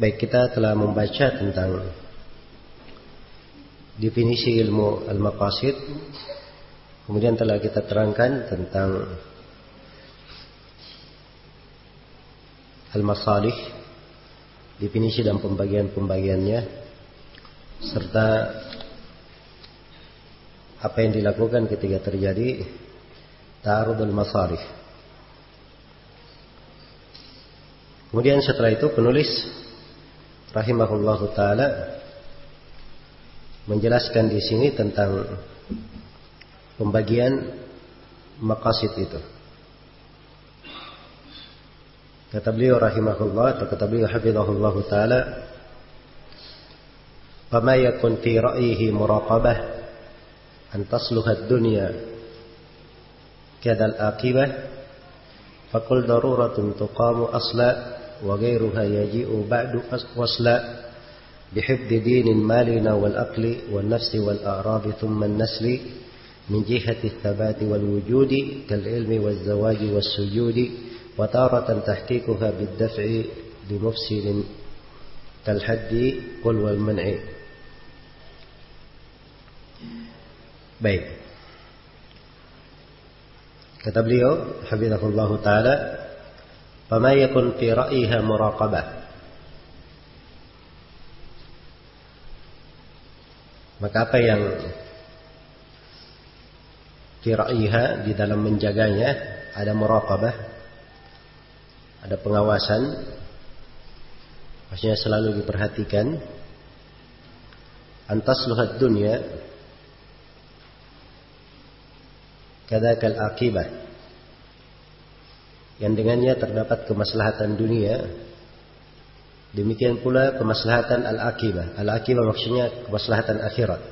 Baik kita telah membaca tentang definisi ilmu al-maqasid. Kemudian telah kita terangkan tentang al-masalih, definisi dan pembagian-pembagiannya serta apa yang dilakukan ketika terjadi ta'arudul masalih. Kemudian setelah itu penulis rahimahullahu taala menjelaskan di sini tentang pembagian maqasid itu. Kata beliau rahimahullah atau kata beliau hafizahullah taala فما يكن في رأيه مراقبة أن تصلح الدنيا كذا الآقبة فكل ضرورة تقام أصلا وغيرها يجيء بعد وصلا بحفظ دين المال والأقل والنفس والأعراض ثم النسل من جهة الثبات والوجود كالعلم والزواج والسجود وتارة تحقيقها بالدفع لمفسد كالحد قل والمنع Baik. Kata beliau, hafizahullah taala, فما يكن في رأيها مراقبة maka apa yang kiraiha di dalam menjaganya ada muraqabah ada pengawasan maksudnya selalu diperhatikan antas luhat dunia kadakal akibah yang dengannya terdapat kemaslahatan dunia demikian pula kemaslahatan al-akibah al-akibah maksudnya kemaslahatan akhirat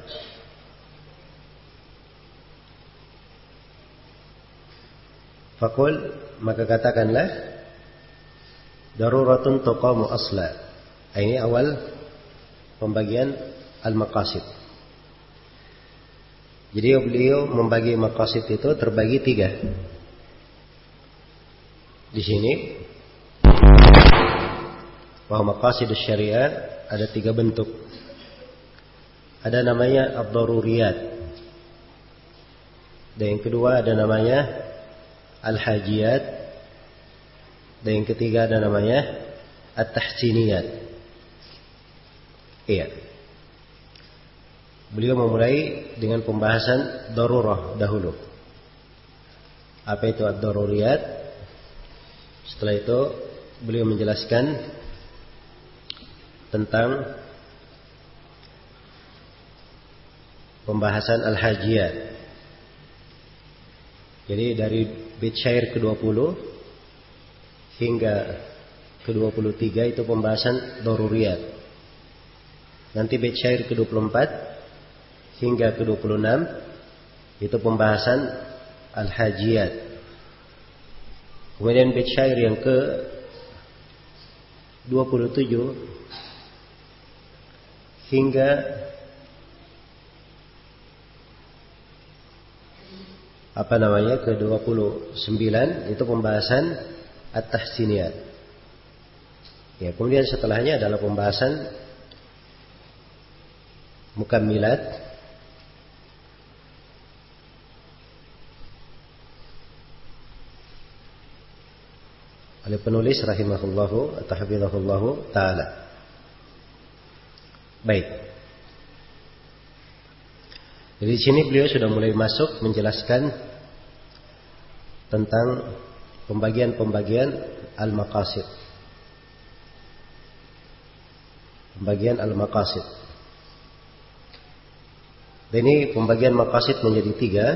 Fakul maka katakanlah daruratun tuqamu asla. Ini awal pembagian al-maqasid. Jadi beliau membagi maqasid itu terbagi tiga di sini bahwa maqasid syariah ada tiga bentuk. Ada namanya ad-daruriyat. Dan yang kedua ada namanya al-hajiyat. Dan yang ketiga ada namanya at-tahsiniyat. Iya. Beliau memulai dengan pembahasan darurah dahulu. Apa itu ad-daruriyat? Setelah itu beliau menjelaskan tentang pembahasan al-hajiyah. Jadi dari bait syair ke-20 hingga ke-23 itu pembahasan daruriyat. Nanti bait syair ke-24 hingga ke-26 itu pembahasan al-hajiyat. Kemudian bait syair yang ke 27 hingga apa namanya ke 29 itu pembahasan at-tahsiniyat. Ya, kemudian setelahnya adalah pembahasan mukammilat oleh penulis rahimahullahu atau taala. Baik. Jadi di sini beliau sudah mulai masuk menjelaskan tentang pembagian-pembagian al-maqasid. Pembagian al-maqasid. Dan ini pembagian maqasid menjadi tiga.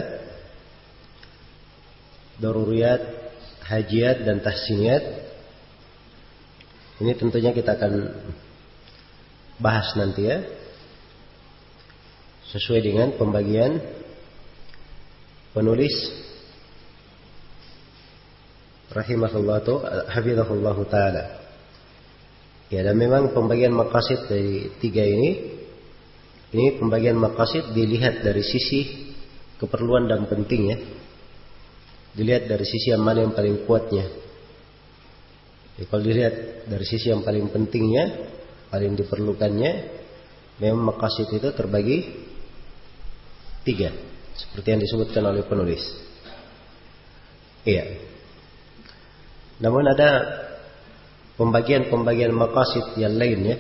Daruriyat, hajiat dan tahsiniyat ini tentunya kita akan bahas nanti ya. Sesuai dengan pembagian penulis rahimahullah tu hafizahullah taala. Ya dan memang pembagian maqasid dari tiga ini ini pembagian maqasid dilihat dari sisi keperluan dan pentingnya. Dilihat dari sisi yang mana yang paling kuatnya. Ya, kalau dilihat dari sisi yang paling pentingnya, paling diperlukannya, memang maqasid itu terbagi tiga. Seperti yang disebutkan oleh penulis. Iya. Namun ada pembagian-pembagian maqasid yang lainnya.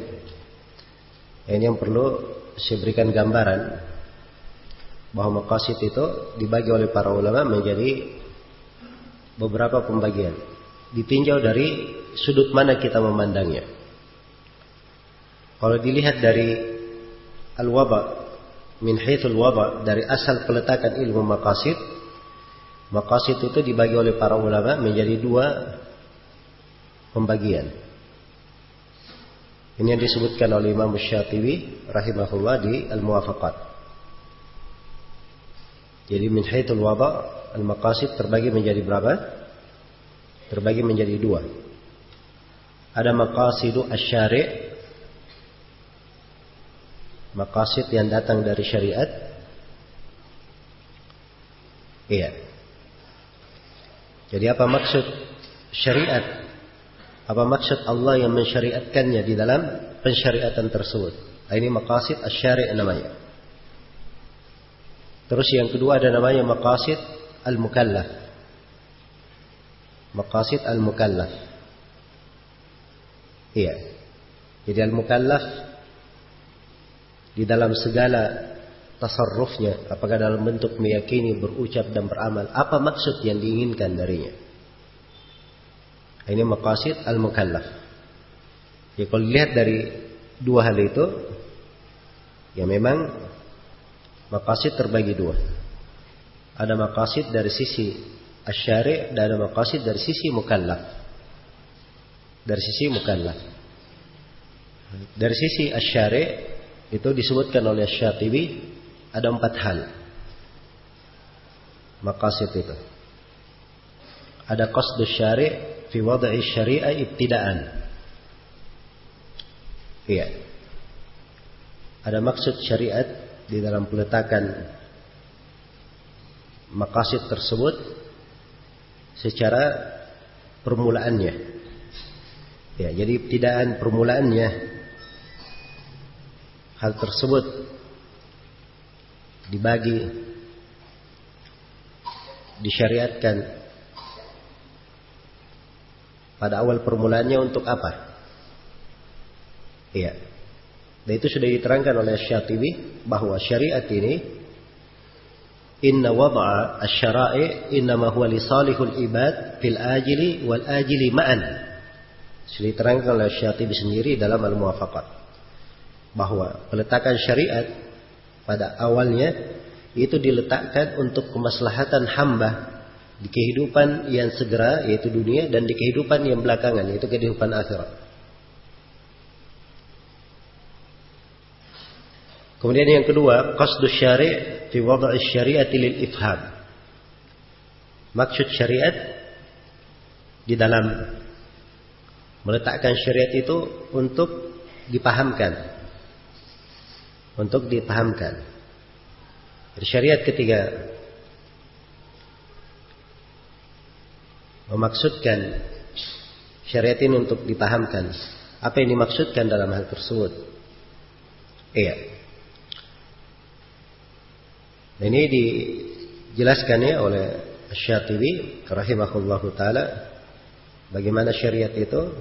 Ini yang perlu saya berikan gambaran bahwa maqasid itu dibagi oleh para ulama menjadi beberapa pembagian. Ditinjau dari sudut mana kita memandangnya. Kalau dilihat dari al-waba min haitsul waba dari asal peletakan ilmu maqasid, maqasid itu dibagi oleh para ulama menjadi dua pembagian. Ini yang disebutkan oleh Imam Syatibi rahimahullah di Al-Muwafaqat. Jadi min haitsul wada al-maqasid terbagi menjadi berapa? Terbagi menjadi dua. Ada maqasidu asy-syari' maqasid yang datang dari syariat. Iya. Jadi apa maksud syariat apa maksud Allah yang mensyariatkannya di dalam pensyariatan tersebut? Nah, ini maqasid asy-syari' namanya. Terus yang kedua ada namanya maqasid al-mukallaf. Maqasid al-mukallaf. Iya. Jadi al-mukallaf di dalam segala tasarrufnya, apakah dalam bentuk meyakini, berucap dan beramal, apa maksud yang diinginkan darinya? Ini maqasid al-mukallaf. Ya kalau lihat dari dua hal itu, ya memang maqasid terbagi dua. Ada maqasid dari sisi asyari dan ada maqasid dari sisi mukallaf. Dari sisi mukallaf. Dari sisi asyari itu disebutkan oleh Syatibi ada empat hal. Maqasid itu. Ada qasdus syari' fi wad'i syariah ibtidaan. Iya. Ada maksud syariat di dalam peletakan makasid tersebut secara permulaannya. Ya, jadi ibtidaan permulaannya hal tersebut dibagi disyariatkan pada awal permulaannya untuk apa? Iya. Dan itu sudah diterangkan oleh Syatibi bahwa syariat ini inna wada'a asy-syara'i huwa li salihul ibad fil ajili wal ajili ma'an. Sudah diterangkan oleh Syatibi sendiri dalam Al-Muwafaqat bahwa peletakan syariat pada awalnya itu diletakkan untuk kemaslahatan hamba di kehidupan yang segera yaitu dunia dan di kehidupan yang belakangan yaitu kehidupan akhirat. Kemudian yang kedua, qasdu syari' fi wad'i syari'ati lil ifham. Maksud syariat di dalam meletakkan syariat itu untuk dipahamkan. Untuk dipahamkan. Syariat ketiga memaksudkan syariat ini untuk dipahamkan apa yang dimaksudkan dalam hal tersebut. Iya. Ini dijelaskan ya oleh Syatibi rahimahullahu taala bagaimana syariat itu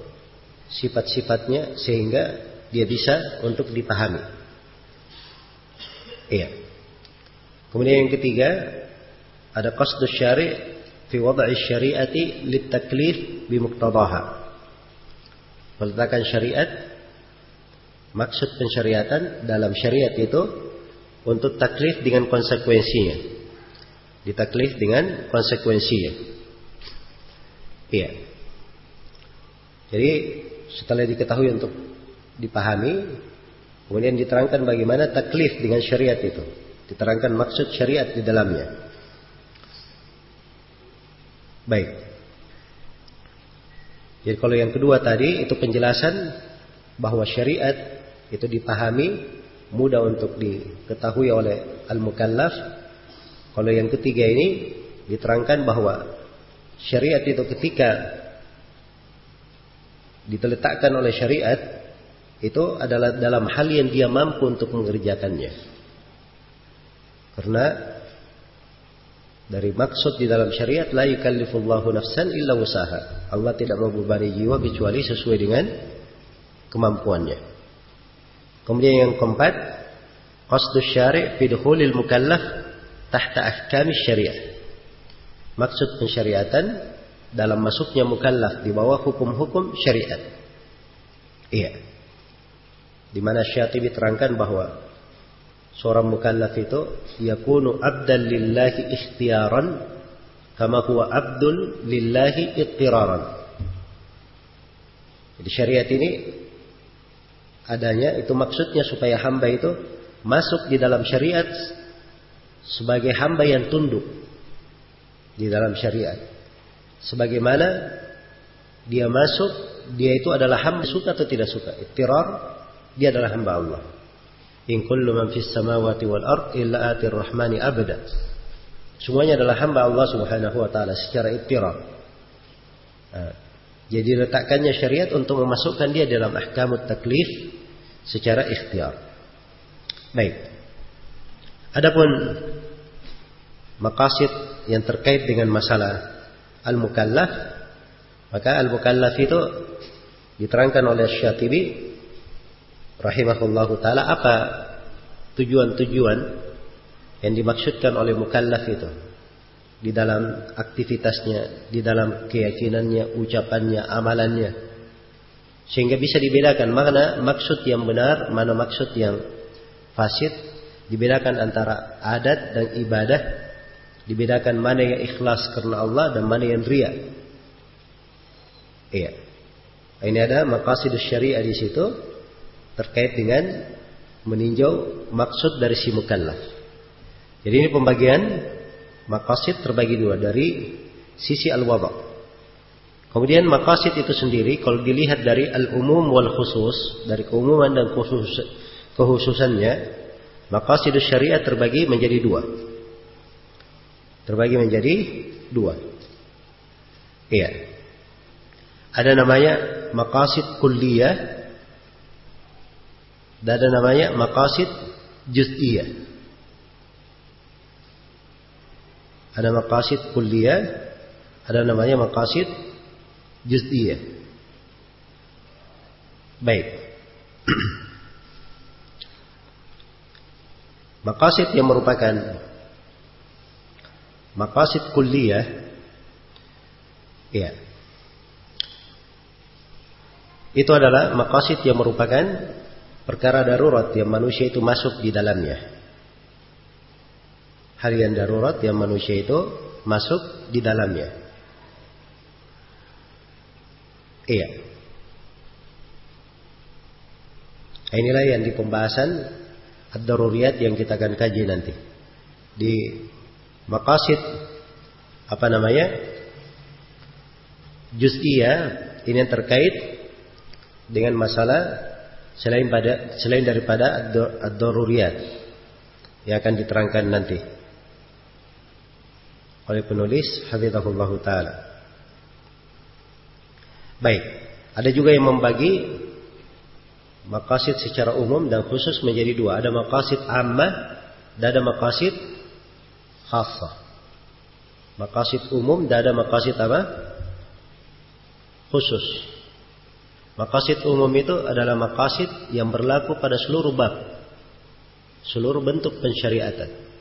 sifat-sifatnya sehingga dia bisa untuk dipahami. Iya. Kemudian yang ketiga ada qasdus syari' fi wad'i syariati litaklif bimuqtadaha. Meletakkan syariat maksud pensyariatan dalam syariat itu untuk taklif dengan konsekuensinya. Ditaklif dengan konsekuensinya. Iya. Jadi setelah diketahui untuk dipahami Kemudian diterangkan bagaimana taklif dengan syariat itu. Diterangkan maksud syariat di dalamnya. Baik. Jadi kalau yang kedua tadi itu penjelasan bahwa syariat itu dipahami mudah untuk diketahui oleh al-mukallaf. Kalau yang ketiga ini diterangkan bahwa syariat itu ketika diteletakkan oleh syariat itu adalah dalam hal yang dia mampu untuk mengerjakannya. Karena dari maksud di dalam syariat la yukallifullahu nafsan illa usaha. Allah tidak membebani jiwa kecuali sesuai dengan kemampuannya. Kemudian yang keempat, qasdus syari' fi dukhulil mukallaf tahta ahkam syariah. Maksud pensyariatan dalam masuknya mukallaf di bawah hukum-hukum syariat. Iya. Di mana Syatibi terangkan bahwa seorang mukallaf itu yakunu abdan lillahi ikhtiaran kama huwa abdul lillahi ittiraran. Jadi syariat ini adanya itu maksudnya supaya hamba itu masuk di dalam syariat sebagai hamba yang tunduk di dalam syariat. Sebagaimana dia masuk, dia itu adalah hamba suka atau tidak suka. Ittirar, dia adalah hamba Allah. In kullu man fis samawati wal ard illa atir rahmani abada. Semuanya adalah hamba Allah Subhanahu wa taala secara ittirar. Nah, jadi letakkannya syariat untuk memasukkan dia dalam ahkamut taklif secara ikhtiar. Baik. Adapun maqasid yang terkait dengan masalah al-mukallaf maka al-mukallaf itu diterangkan oleh Syatibi rahimahullahu taala apa tujuan-tujuan yang dimaksudkan oleh mukallaf itu di dalam aktivitasnya, di dalam keyakinannya, ucapannya, amalannya. Sehingga bisa dibedakan mana maksud yang benar, mana maksud yang fasid, dibedakan antara adat dan ibadah Dibedakan mana yang ikhlas karena Allah dan mana yang ria. Iya. Ini ada maqasid syariah di situ terkait dengan meninjau maksud dari si mukallaf. Jadi ini pembagian maqasid terbagi dua dari sisi al-wada. Kemudian maqasid itu sendiri kalau dilihat dari al-umum wal khusus, dari keumuman dan khusus, kekhususannya, maqasid syariah terbagi menjadi dua terbagi menjadi dua. Iya. Ada namanya maqasid kulliyah dan ada namanya maqasid juz'iyah. Ada maqasid kulliyah, ada namanya maqasid juz'iyah. Baik. maqasid yang merupakan Maqasid kulliyah ya. Itu adalah maqasid yang merupakan perkara darurat yang manusia itu masuk di dalamnya. Hal yang darurat yang manusia itu masuk di dalamnya. Iya. Inilah yang di pembahasan ad-daruriyat yang kita akan kaji nanti. Di maqasid apa namanya juz'iyah ini yang terkait dengan masalah selain pada selain daripada ad-daruriyat yang akan diterangkan nanti oleh penulis hafizahullah taala. Baik, ada juga yang membagi maqasid secara umum dan khusus menjadi dua. Ada maqasid ammah dan ada maqasid khasah. Makasid umum dan ada makasid apa? Khusus. Makasid umum itu adalah makasid yang berlaku pada seluruh bab. Seluruh bentuk pensyariatan.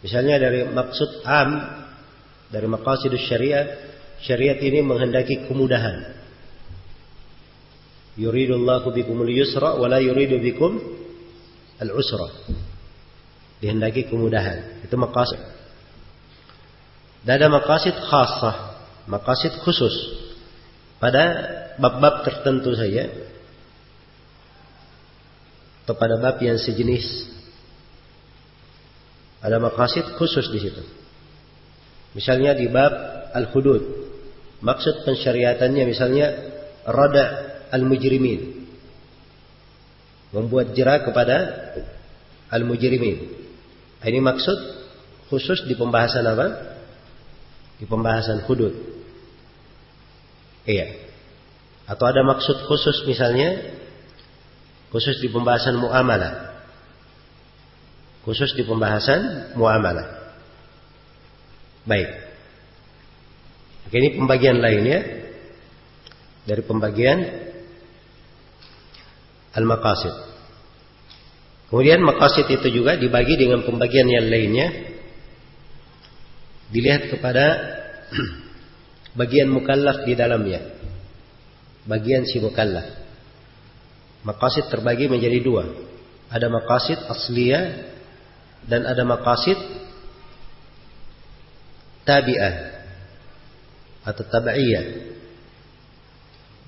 Misalnya dari maksud am, dari makasid syariat, syariat ini menghendaki kemudahan. Yuridullahu bikumul yusra wa la yuridu bikum al-usra dihendaki kemudahan. Itu maqasid. Dan ada maqasid khasah, maqasid khusus pada bab-bab tertentu saja. atau pada bab yang sejenis. Ada maqasid khusus di situ. Misalnya di bab al-hudud. Maksud pensyariatannya misalnya rada al-mujrimin. Membuat jerah kepada al-mujrimin. Ini maksud khusus di pembahasan apa? Di pembahasan hudud. Iya. Atau ada maksud khusus misalnya khusus di pembahasan muamalah. Khusus di pembahasan muamalah. Baik. Oke, ini pembagian lainnya dari pembagian al-maqasid. Kemudian maqasid itu juga dibagi dengan pembagian yang lainnya. Dilihat kepada bagian mukallaf di dalamnya. Bagian si mukallaf. Maqasid terbagi menjadi dua. Ada maqasid asliyah dan ada maqasid tabi'ah atau tabi'iyah.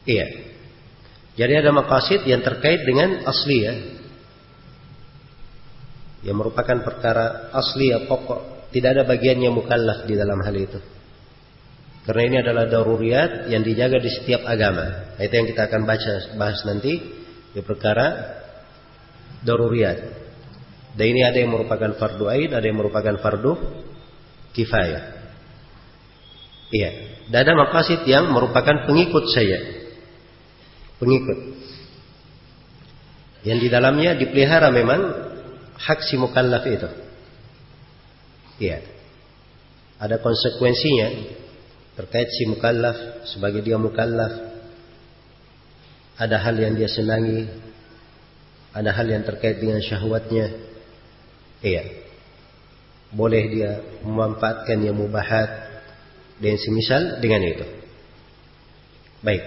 Iya. Jadi ada maqasid yang terkait dengan asliyah. Yang merupakan perkara asliyah pokok. Tidak ada bagian yang mukallaf di dalam hal itu. Karena ini adalah daruriyat yang dijaga di setiap agama. Itu yang kita akan baca bahas nanti di perkara daruriyat. Dan ini ada yang merupakan fardu ain, ada yang merupakan fardu kifayah. Iya. Dan ada maqasid yang merupakan pengikut saya. Pengikut. Yang di dalamnya dipelihara memang hak si mukallaf itu. Iya. Ada konsekuensinya terkait si mukallaf sebagai dia mukallaf. Ada hal yang dia senangi, ada hal yang terkait dengan syahwatnya. Iya. Boleh dia memanfaatkan yang mubahat, dan semisal dengan itu. Baik.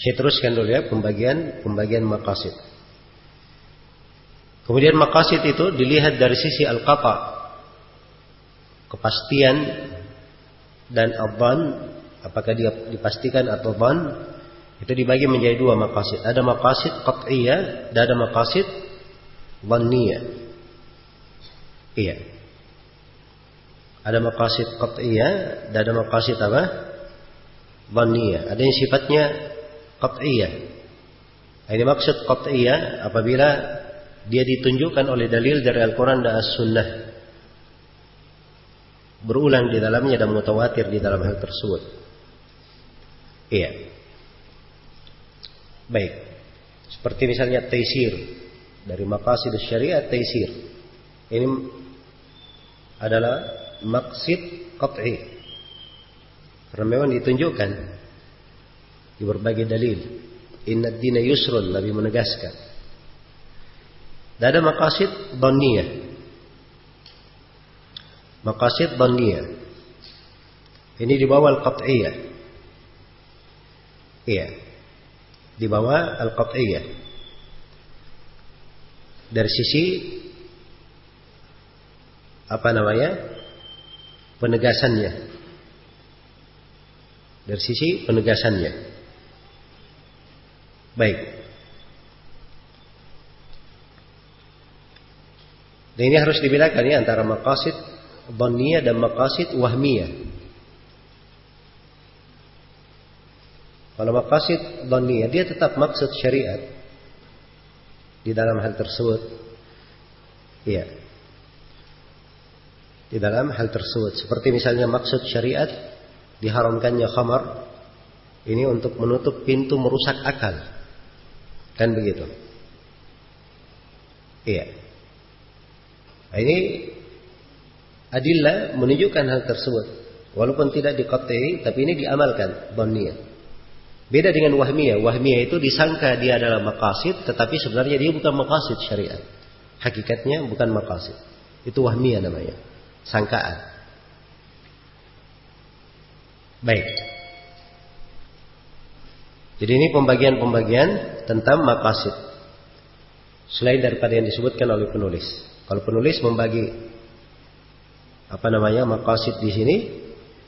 Saya teruskan dulu ya pembagian pembagian maqasid. Kemudian maqasid itu dilihat dari sisi al-qata. Kepastian dan abban apakah dia dipastikan atau ban itu dibagi menjadi dua maqasid. Ada maqasid qat'iyah dan ada maqasid dhanniyah. Iya. Ada maqasid qat'iyah dan ada maqasid apa? Dhanniyah. Ada yang sifatnya qat'iyah. Ini maksud qat'iyah apabila dia ditunjukkan oleh dalil dari Al-Quran dan As-Sunnah. Berulang di dalamnya dan mutawatir di dalam hal tersebut. Iya. Baik. Seperti misalnya taisir. Dari maqasid syariat taisir. Ini adalah maksud qat'i. Karena memang ditunjukkan di berbagai dalil. Inna dina yusrun Nabi menegaskan. Dan ada maqasid dhaniyah. Maqasid dhaniyah. Ini di bawah al-qat'iyah. Iya. Di bawah al-qat'iyah. Dari sisi apa namanya? penegasannya. Dari sisi penegasannya. Baik. Dan ini harus dibedakan ya antara maqasid dhanniyah dan maqasid wahmiyah. Kalau maqasid dhanniyah dia tetap maksud syariat di dalam hal tersebut. Iya di dalam hal tersebut. Seperti misalnya maksud syariat diharamkannya khamar ini untuk menutup pintu merusak akal. Kan begitu? Iya. Nah, ini adillah menunjukkan hal tersebut. Walaupun tidak dikotai, tapi ini diamalkan dhanniyah. Beda dengan wahmiyah. Wahmiyah itu disangka dia adalah maqasid, tetapi sebenarnya dia bukan maqasid syariat. Hakikatnya bukan maqasid. Itu wahmiyah namanya sangkaan. Baik. Jadi ini pembagian-pembagian tentang makasid. Selain daripada yang disebutkan oleh penulis. Kalau penulis membagi apa namanya makasid di sini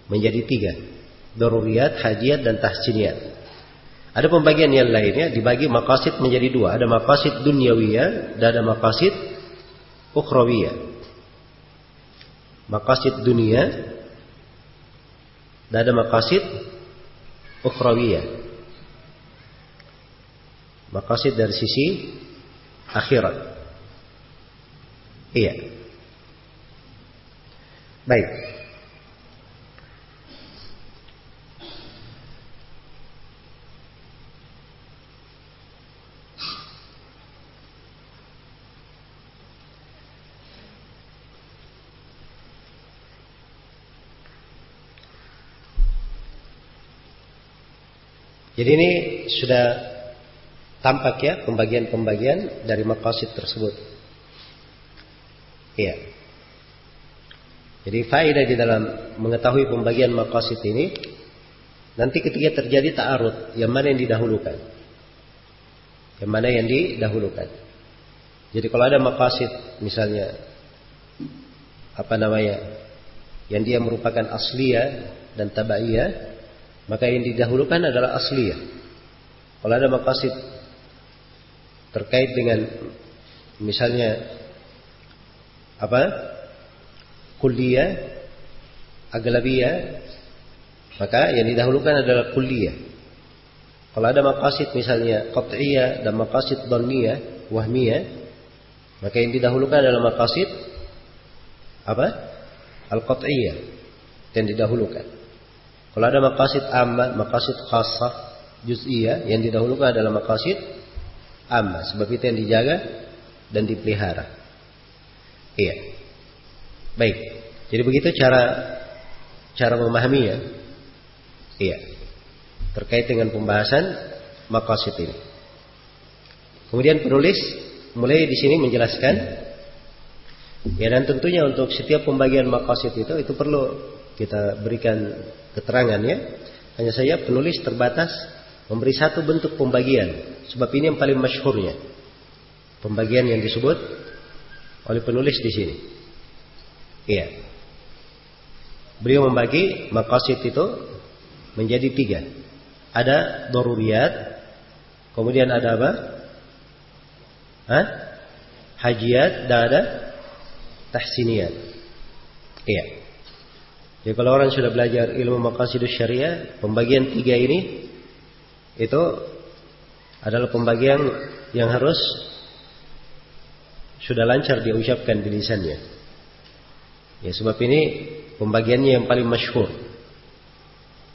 menjadi tiga. Daruriyat, hajiat, dan tahsiniyat. Ada pembagian yang lainnya dibagi makasid menjadi dua. Ada makasid dunyawiyah dan ada makasid ukhrawiyah. Makasid dunia dan ada makasid ukhrawiyah. Makasid dari sisi akhirat. Iya. Baik. Jadi ini sudah tampak ya pembagian-pembagian dari maqasid tersebut. Iya. Jadi faedah di dalam mengetahui pembagian maqasid ini nanti ketika terjadi ta'arud, yang mana yang didahulukan? Yang mana yang didahulukan? Jadi kalau ada maqasid misalnya apa namanya? Yang dia merupakan asliyah dan tabaiyah, maka yang didahulukan adalah asliyah. Kalau ada maqasid terkait dengan misalnya apa? kuliah aglabiyah maka yang didahulukan adalah kuliah. Kalau ada maqasid misalnya qat'iyah dan maqasid dhanniyah, wahmiyah, maka yang didahulukan adalah maqasid apa? Al-qat'iyah yang didahulukan. Kalau ada makasid amma, makasid khasah, juz'iyah, yang didahulukan adalah makasid amma. Sebab itu yang dijaga dan dipelihara. Iya. Baik. Jadi begitu cara cara memahami ya. Iya. Terkait dengan pembahasan makasid ini. Kemudian penulis mulai di sini menjelaskan ya dan tentunya untuk setiap pembagian makasid itu itu perlu kita berikan keterangannya. Hanya saja penulis terbatas memberi satu bentuk pembagian. Sebab ini yang paling masyhurnya. Pembagian yang disebut oleh penulis di sini. Iya. Beliau membagi makasid itu menjadi tiga. Ada doruriat, kemudian ada apa? Hah? Hajiat dan ada tahsiniyat. Iya. Jadi kalau orang sudah belajar ilmu maqasidus syariah, pembagian tiga ini itu adalah pembagian yang harus sudah lancar dia ucapkan di lisannya. Ya sebab ini pembagiannya yang paling masyhur.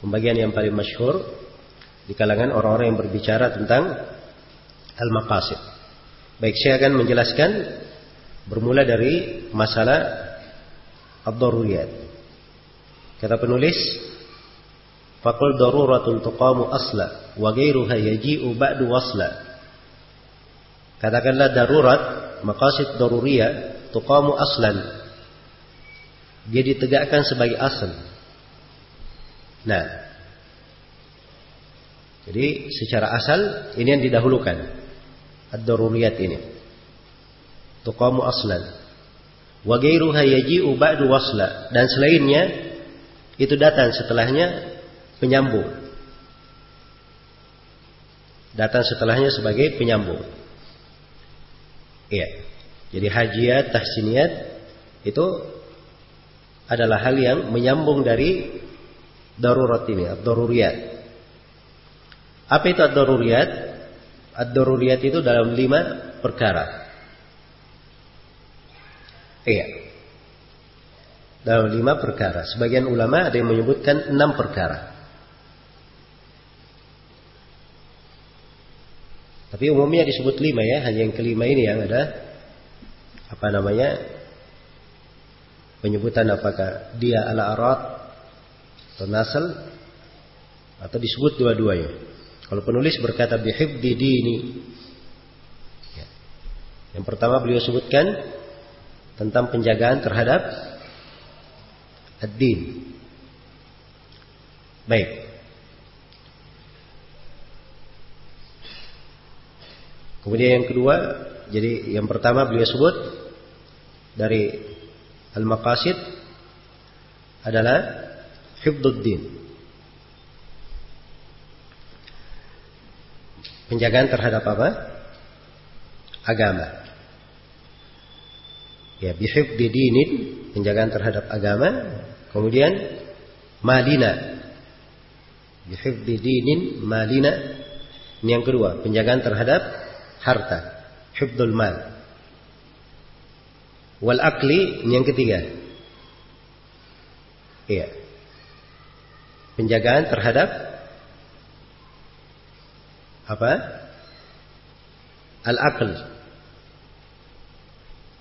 Pembagian yang paling masyhur di kalangan orang-orang yang berbicara tentang al-maqasid. Baik, saya akan menjelaskan bermula dari masalah ad-daruriyat. Kata penulis, Fakul daruratun tuqamu asla wa ghairuha yaji'u ba'du wasla. Katakanlah darurat, maqasid daruriyah tuqamu aslan. Dia ditegakkan sebagai asal. Nah, jadi secara asal ini yang didahulukan. Ad-daruriyat ini. Tuqamu aslan. Wa ghairuha yaji'u ba'du wasla. Dan selainnya itu datang setelahnya penyambung. Datang setelahnya sebagai penyambung. Iya. Jadi hajiat, tahsiniyat itu adalah hal yang menyambung dari darurat ini, ad-daruriyat. Apa itu? Ad-daruriyat itu dalam lima perkara. Iya dalam lima perkara. Sebagian ulama ada yang menyebutkan enam perkara. Tapi umumnya disebut lima ya, hanya yang kelima ini yang ada apa namanya penyebutan apakah dia ala arat atau nasal atau disebut dua-duanya. Kalau penulis berkata bihibdi dini. Ya. Yang pertama beliau sebutkan tentang penjagaan terhadap ad-din. Baik. Kemudian yang kedua, jadi yang pertama beliau sebut dari al-maqasid adalah hifdzuddin. Penjagaan terhadap apa? Agama. Ya, bihifdi dinin, penjagaan terhadap agama. Kemudian malina. Bihifdi dinin, malina. Ini yang kedua, penjagaan terhadap harta. Hifdul mal. Wal akli, ini yang ketiga. Iya. Penjagaan terhadap apa? Al-aql.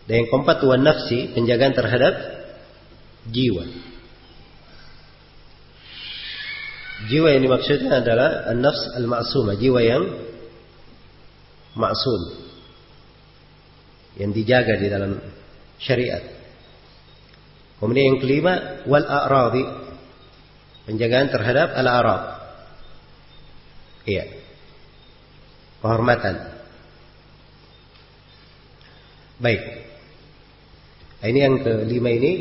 Dan yang keempat wan nafsi, penjagaan terhadap jiwa. Jiwa yang dimaksudnya adalah an-nafs al-ma'sumah, jiwa yang maksum. Yang dijaga di dalam syariat. Kemudian yang kelima wal a'radi, penjagaan terhadap al-a'rad. Iya kehormatan. Baik. Nah, ini yang kelima ini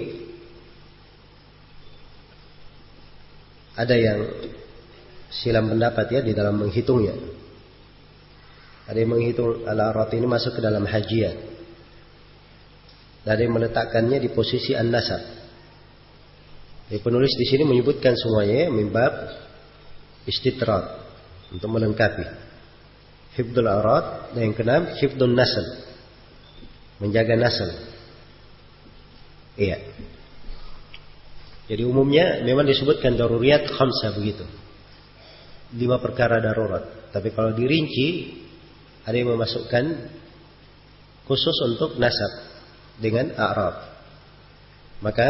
ada yang silam pendapat ya di dalam menghitungnya. Ada yang menghitung al-arat ini masuk ke dalam. Dan ada yang meletakkannya di posisi an-nasab. Jadi penulis di sini menyebutkan semuanya ya, mimbab istitrat untuk melengkapi. Hifdul arad dan yang keenam hifdul nasl. Menjaga nasl. Iya. Jadi umumnya memang disebutkan daruriyat khamsah begitu. Lima perkara darurat. Tapi kalau dirinci ada yang memasukkan khusus untuk nasab dengan a'rab. Maka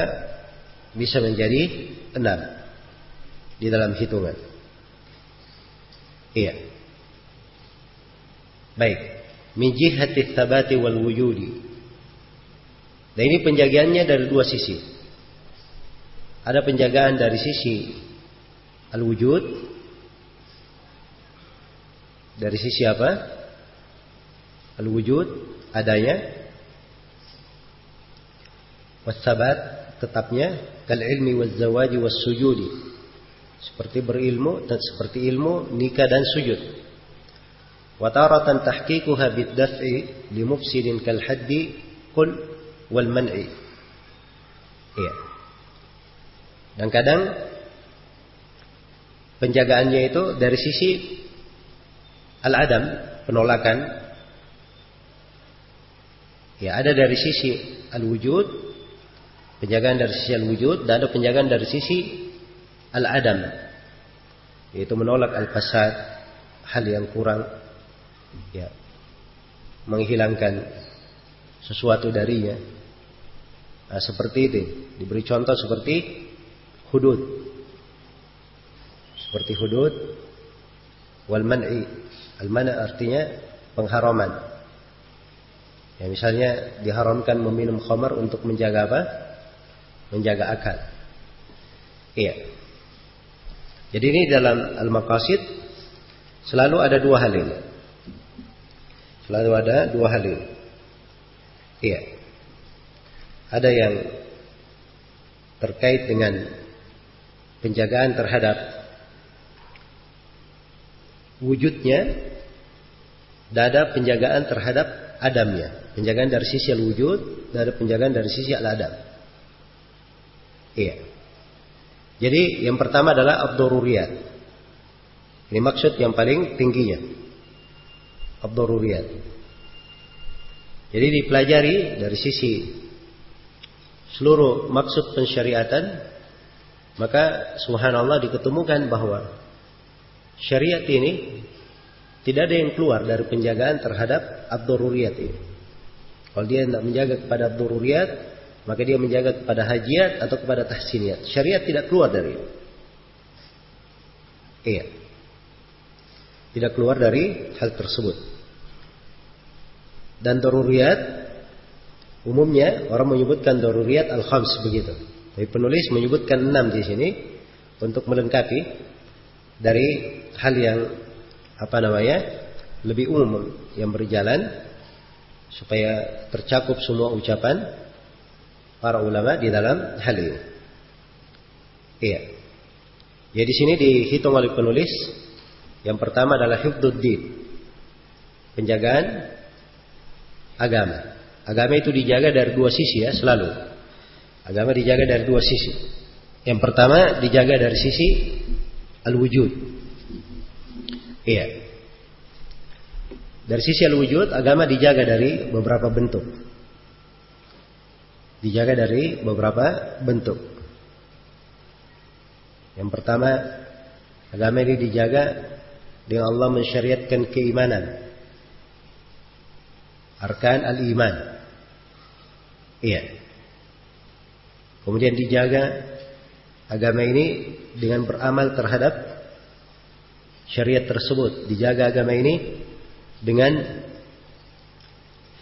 bisa menjadi enam di dalam hitungan. Iya. Baik. Min jihati thabati wal wujudi. Nah ini penjagaannya dari dua sisi. Ada penjagaan dari sisi al-wujud. Dari sisi apa? Al-wujud, adanya. Wasabat, tetapnya. Kal-ilmi wal-zawaji was-sujudi. Seperti berilmu, dan seperti ilmu, nikah dan sujud. Wataratan tahkikuha bid-daf'i limufsidin kal-haddi kul wal man'i. Iya. Dan kadang penjagaannya itu dari sisi al-adam, penolakan. Ya, ada dari sisi al-wujud, penjagaan dari sisi al-wujud dan ada penjagaan dari sisi al-adam. Yaitu menolak al-fasad, hal yang kurang. Ya. Menghilangkan sesuatu darinya Nah, seperti itu. Diberi contoh seperti hudud. Seperti hudud wal man'i. Al mana artinya pengharaman. Ya misalnya diharamkan meminum khamar untuk menjaga apa? Menjaga akal. Iya. Jadi ini dalam al-maqasid selalu ada dua hal ini. Selalu ada dua hal ini. Iya. Ada yang terkait dengan penjagaan terhadap wujudnya dan ada penjagaan terhadap adamnya. Penjagaan dari sisi al-wujud dan ada penjagaan dari sisi al-adam. Iya. Jadi yang pertama adalah abdururiyat. Ini maksud yang paling tingginya ad Jadi dipelajari dari sisi seluruh maksud pensyariatan maka subhanallah diketemukan bahwa syariat ini tidak ada yang keluar dari penjagaan terhadap ad-daruriyat ini. Kalau dia tidak menjaga kepada ad maka dia menjaga kepada hajiat atau kepada tahsiniyat. Syariat tidak keluar dari itu. Iya. Tidak keluar dari hal tersebut. Dan daruriyat umumnya orang menyebutkan daruriyat al-khams begitu. Tapi penulis menyebutkan enam di sini untuk melengkapi dari hal yang apa namanya lebih umum yang berjalan supaya tercakup semua ucapan para ulama di dalam hal ini. Iya. Ya di sini dihitung oleh penulis yang pertama adalah hifdzuddin, Penjagaan agama. Agama itu dijaga dari dua sisi ya, selalu. Agama dijaga dari dua sisi. Yang pertama dijaga dari sisi al-wujud. Iya. Dari sisi al-wujud, agama dijaga dari beberapa bentuk. Dijaga dari beberapa bentuk. Yang pertama, agama ini dijaga dengan Allah mensyariatkan keimanan. Arkan al-iman. Iya. Kemudian dijaga agama ini dengan beramal terhadap syariat tersebut. Dijaga agama ini dengan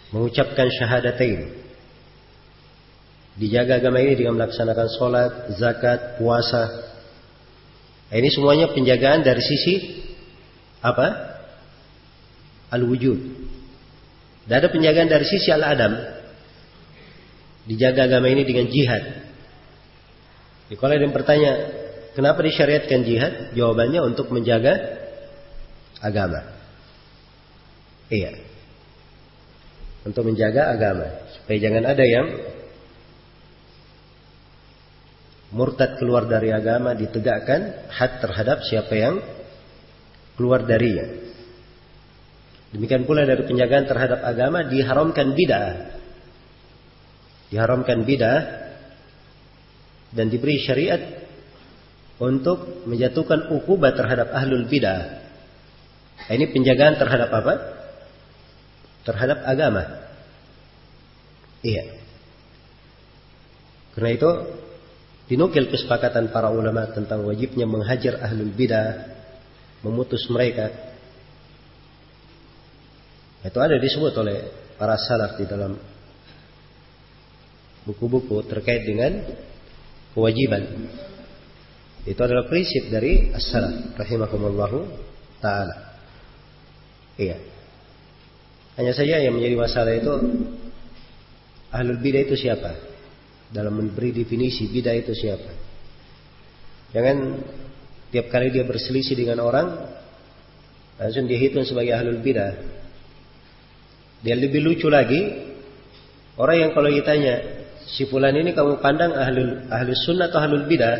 mengucapkan syahadatain. Dijaga agama ini dengan melaksanakan sholat, zakat, puasa. Nah, ini semuanya penjagaan dari sisi apa? Al-wujud. Dan ada penjagaan dari sisi al-adam. Dijaga agama ini dengan jihad. Jadi kalau ada yang bertanya, kenapa disyariatkan jihad? Jawabannya untuk menjaga agama. Iya. Untuk menjaga agama. Supaya jangan ada yang murtad keluar dari agama ditegakkan had terhadap siapa yang keluar darinya. Demikian pula dari penjagaan terhadap agama diharamkan bid'ah diharamkan bidah dan diberi syariat untuk menjatuhkan ukubat terhadap ahlul bidah. Nah, ini penjagaan terhadap apa? Terhadap agama. Iya. Karena itu dinukil kesepakatan para ulama tentang wajibnya menghajar ahlul bidah, memutus mereka. Itu ada disebut oleh para salaf di dalam buku-buku terkait dengan kewajiban. Itu adalah prinsip dari as-salaf rahimakumullahu taala. Iya. Hanya saja yang menjadi masalah itu ahlul bidah itu siapa? Dalam memberi definisi bidah itu siapa? Jangan tiap kali dia berselisih dengan orang langsung dihitung sebagai ahlul bidah. Dia lebih lucu lagi orang yang kalau ditanya si fulan ini kamu pandang ahlul ahlus sunnah atau ahlul bidah?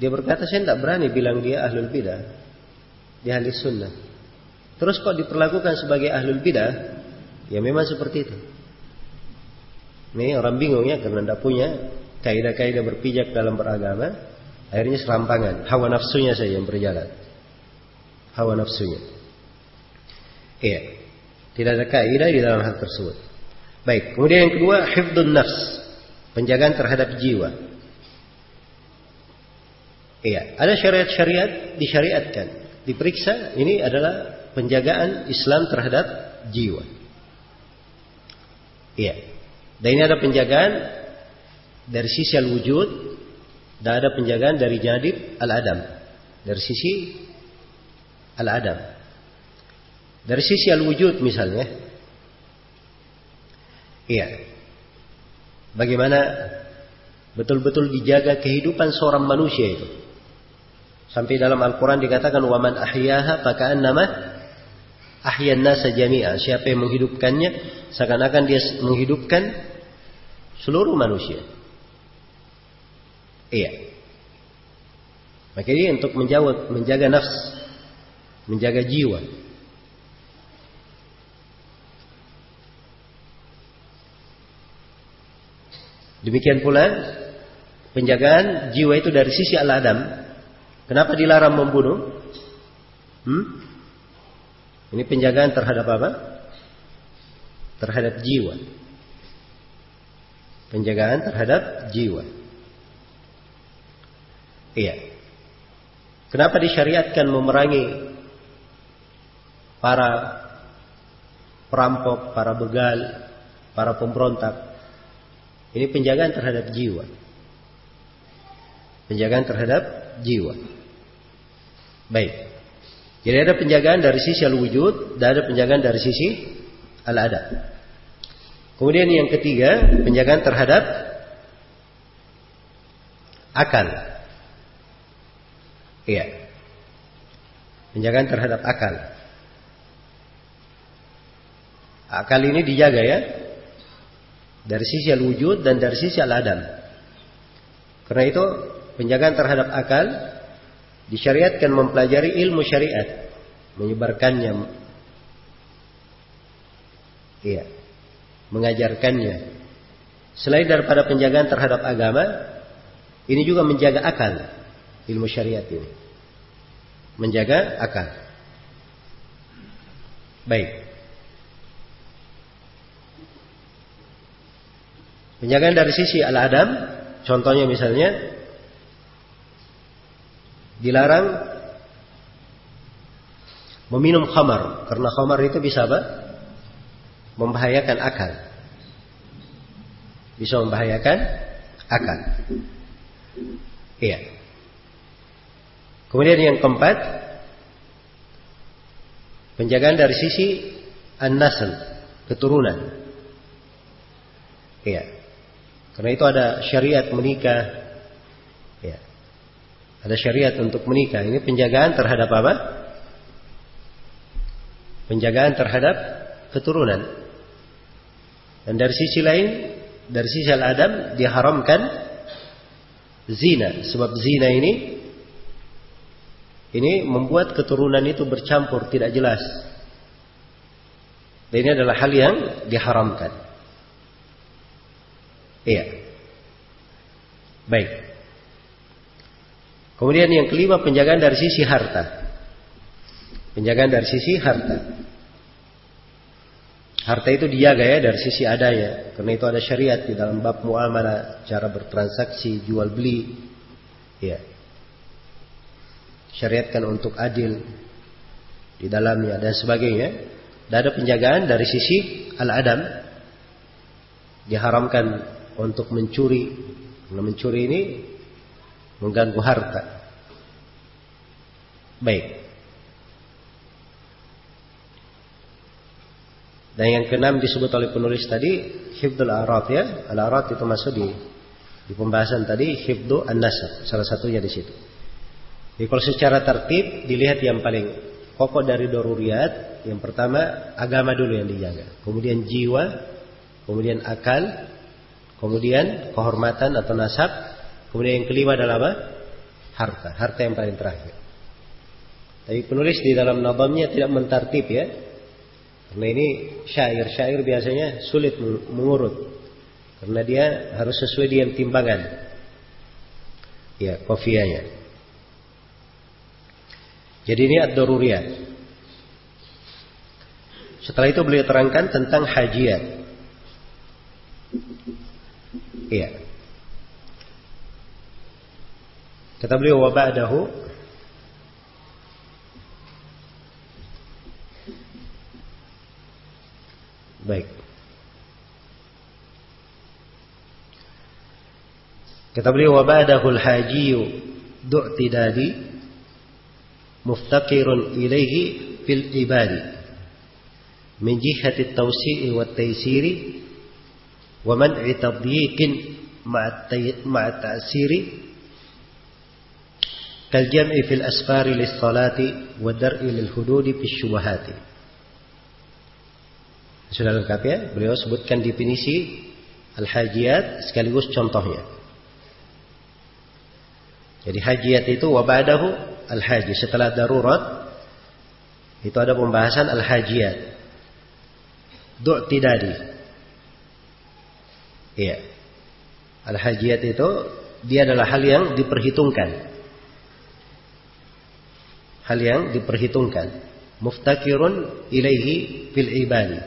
Dia berkata saya tidak berani bilang dia ahlul bidah. Dia ahli sunnah. Terus kok diperlakukan sebagai ahlul bidah? Ya memang seperti itu. Ini orang bingung ya karena tidak punya kaidah-kaidah berpijak dalam beragama. Akhirnya serampangan. Hawa nafsunya saja yang berjalan. Hawa nafsunya. Iya. Tidak ada kaidah di dalam hal tersebut. Baik, kemudian yang kedua hifdun nafs, penjagaan terhadap jiwa. Iya, ada syariat-syariat disyariatkan, diperiksa ini adalah penjagaan Islam terhadap jiwa. Iya. Dan ini ada penjagaan dari sisi al-wujud dan ada penjagaan dari jadib al-adam. Dari sisi al-adam. Dari sisi al-wujud misalnya, Iya. Bagaimana betul-betul dijaga kehidupan seorang manusia itu. Sampai dalam Al-Quran dikatakan waman ahyaha nama ahyan nasa. Siapa yang menghidupkannya seakan-akan dia menghidupkan seluruh manusia. Iya. Maka ini untuk menjawab, menjaga nafs, menjaga jiwa. Demikian pula penjagaan jiwa itu dari sisi al-adam. Kenapa dilarang membunuh? Hmm? Ini penjagaan terhadap apa? Terhadap jiwa. Penjagaan terhadap jiwa. Iya. Kenapa disyariatkan memerangi para perampok, para begal, para pemberontak? Ini penjagaan terhadap jiwa. Penjagaan terhadap jiwa. Baik. Jadi ada penjagaan dari sisi al-wujud dan ada penjagaan dari sisi al-adab. Kemudian yang ketiga, penjagaan terhadap akal. Iya. Penjagaan terhadap akal. Akal ini dijaga ya. Dari sisi al-wujud dan dari sisi al-adam. Karena itu penjagaan terhadap akal disyariatkan mempelajari ilmu syariat, menyebarkannya, iya, mengajarkannya. Selain daripada penjagaan terhadap agama, ini juga menjaga akal ilmu syariat ini. Menjaga akal. Baik. Penjagaan dari sisi al-adam, contohnya misalnya dilarang meminum khamar karena khamar itu bisa apa? membahayakan akal. Bisa membahayakan akal. Iya. Kemudian yang keempat, penjagaan dari sisi an-nasl, keturunan. Iya. Karena itu ada syariat menikah. Iya. Ada syariat untuk menikah. Ini penjagaan terhadap apa? Penjagaan terhadap keturunan. Dan dari sisi lain, dari sisi al-adam diharamkan zina. Sebab zina ini ini membuat keturunan itu bercampur tidak jelas. Dan ini adalah hal yang diharamkan. Iya. Baik. Kemudian yang kelima penjagaan dari sisi harta. Penjagaan dari sisi harta. Harta itu dijaga ya dari sisi adanya. Karena itu ada syariat di dalam bab muamalah, cara bertransaksi, jual beli. Ya syariatkan untuk adil di dalamnya dan sebagainya. Dan ada penjagaan dari sisi al-adam diharamkan untuk mencuri. Karena mencuri ini mengganggu harta. Baik. Dan yang keenam disebut oleh penulis tadi hifdul arat ya. Al-arat itu masuk di di pembahasan tadi hifdu an-nasab, salah satunya di situ. Jadi kalau secara tertib dilihat yang paling pokok dari doruriat, yang pertama agama dulu yang dijaga, kemudian jiwa, kemudian akal, kemudian kehormatan atau nasab, kemudian yang kelima adalah apa? Harta, harta yang paling terakhir. Tapi penulis di dalam nabamnya tidak mentartib ya. Karena ini syair-syair biasanya sulit mengurut. Karena dia harus sesuai dengan timbangan. Ya, kofianya. Jadi ini ad-daruriyat. Setelah itu beliau terangkan tentang hajiat. Iya. Kata beliau wa ba'dahu Baik. Kata beliau wa ba'dahu al-haji du'tidadi muftaqirun ilayhi fil ibadi min jihati at-tawsi'i wat-taysiri wa man'i tadyiqin ma'a ta'siri kal jam'i fil asfari lis salati wa dar'i lil hududi fis syubahati sudah lengkap ya? Beliau sebutkan definisi al-hajiat sekaligus contohnya. Jadi hajiat itu wabadahu al-haji. Setelah darurat itu ada pembahasan al-hajiat. du'tidadi. Iya. Al-hajiyat itu dia adalah hal yang diperhitungkan. Hal yang diperhitungkan. Muftakirun ilaihi fil ibadi.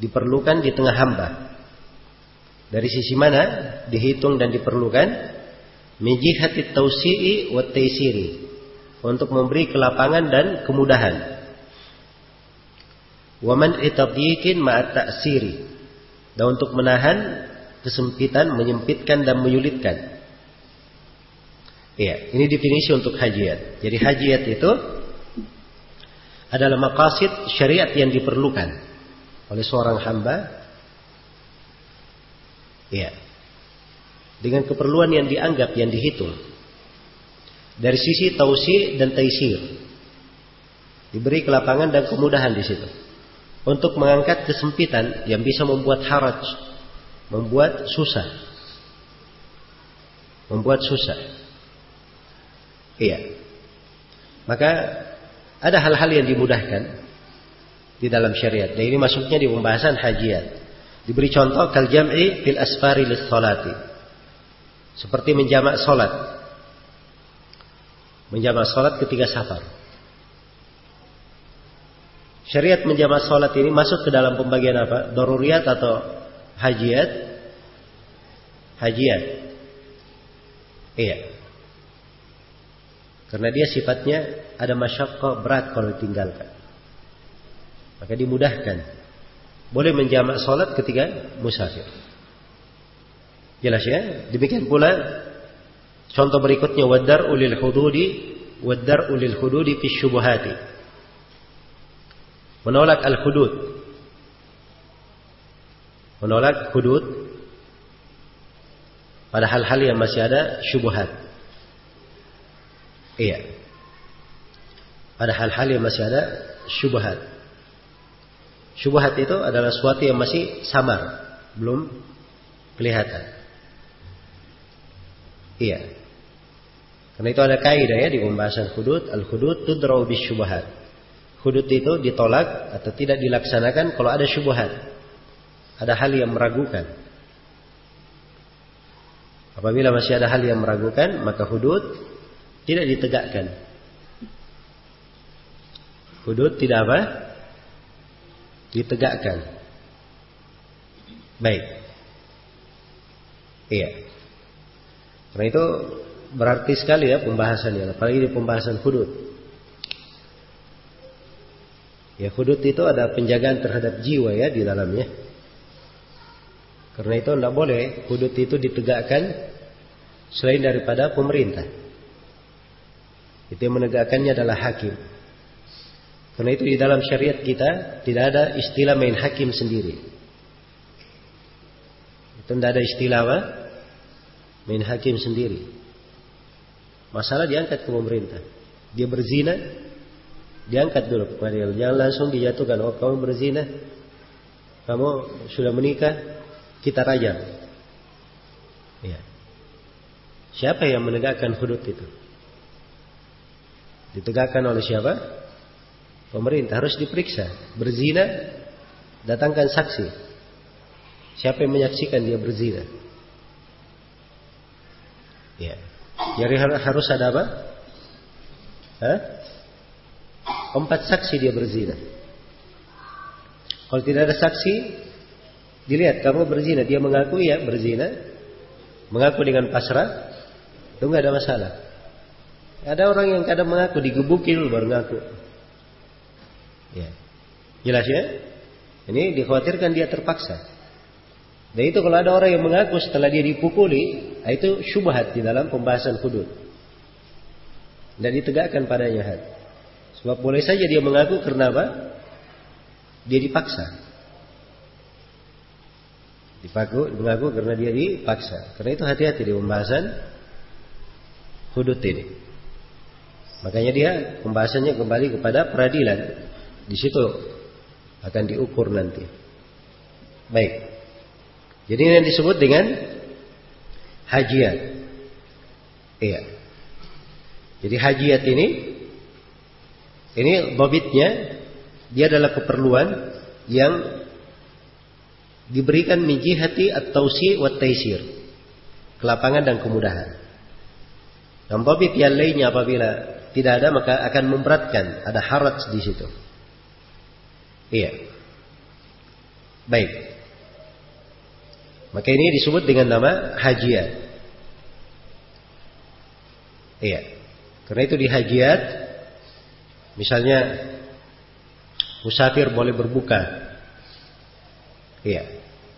Diperlukan di tengah hamba. Dari sisi mana dihitung dan diperlukan? min jihati tausi'i wa taisiri untuk memberi kelapangan dan kemudahan. Wa man itadyiqin ma'a ta'siri dan untuk menahan kesempitan, menyempitkan dan menyulitkan. Iya, ini definisi untuk hajiat. Jadi hajiat itu adalah maqasid syariat yang diperlukan oleh seorang hamba. Iya dengan keperluan yang dianggap yang dihitung dari sisi tausi dan taisir diberi kelapangan dan kemudahan di situ untuk mengangkat kesempitan yang bisa membuat haraj, membuat susah. Membuat susah. Iya. Maka ada hal-hal yang dimudahkan di dalam syariat. Dan ini masuknya di pembahasan hajiat. Diberi contoh kal jam'i fil asfari lis salati. Seperti menjamak salat. Menjamak salat ketika safar. Syariat menjamak salat ini masuk ke dalam pembagian apa? Daruriyat atau hajiat? Hajiat. Iya. Karena dia sifatnya ada masyarakat berat kalau ditinggalkan. Maka dimudahkan. Boleh menjamak salat ketika musafir. Jelas ya? Demikian pula contoh berikutnya wadar ulil hududi wadar ulil hududi fi syubuhati menolak al-hudud. Menolak hudud pada hal-hal yang masih ada syubhat. Iya. Pada hal-hal yang masih ada syubhat. Syubhat itu adalah sesuatu yang masih samar, belum kelihatan. Iya. Karena itu ada kaidah ya di pembahasan hudud, al-hudud tudrau bisyubhat. Hudud itu ditolak atau tidak dilaksanakan kalau ada syubhat. Ada hal yang meragukan. Apabila masih ada hal yang meragukan, maka hudud tidak ditegakkan. Hudud tidak apa? Ditegakkan. Baik. Iya. Karena itu berarti sekali ya pembahasannya, apalagi di pembahasan hudud. Ya hudud itu ada penjagaan terhadap jiwa ya di dalamnya. Karena itu tidak boleh hudud itu ditegakkan selain daripada pemerintah. Itu yang menegakkannya adalah hakim. Karena itu di dalam syariat kita tidak ada istilah main hakim sendiri. Itu tidak ada istilah apa? Main hakim sendiri. Masalah diangkat ke pemerintah. Dia berzina, Diangkat dulu ke pengadilan. Jangan langsung dijatuhkan. Oh kamu berzina. Kamu sudah menikah. Kita rajam. Ya. Siapa yang menegakkan hudud itu? Ditegakkan oleh siapa? Pemerintah harus diperiksa. Berzina, datangkan saksi. Siapa yang menyaksikan dia berzina? Ya. Jadi harus ada apa? Hah? Empat saksi dia berzina. Kalau tidak ada saksi, dilihat kamu berzina, dia mengaku ya berzina, mengaku dengan pasrah, itu nggak ada masalah. Ada orang yang kadang mengaku digebuki dulu baru ngaku. Ya. Jelas ya? Ini dikhawatirkan dia terpaksa. Dan itu kalau ada orang yang mengaku setelah dia dipukuli, itu syubhat di dalam pembahasan hudud. Dan ditegakkan padanya had. Sebab boleh saja dia mengaku karena apa? Dia dipaksa. Dipaku, mengaku karena dia dipaksa. Karena itu hati-hati di pembahasan hudud ini. Makanya dia pembahasannya kembali kepada peradilan. Di situ akan diukur nanti. Baik. Jadi ini yang disebut dengan hajiat. Iya. Jadi hajiat ini ini babitnya dia adalah keperluan yang diberikan min jihati at-tausi wa taisir. Kelapangan dan kemudahan. Dan yang lainnya apabila tidak ada maka akan memberatkan, ada harat di situ. Iya. Baik. Maka ini disebut dengan nama hajiat. Iya. Karena itu di hajiat Misalnya musafir boleh berbuka. Iya,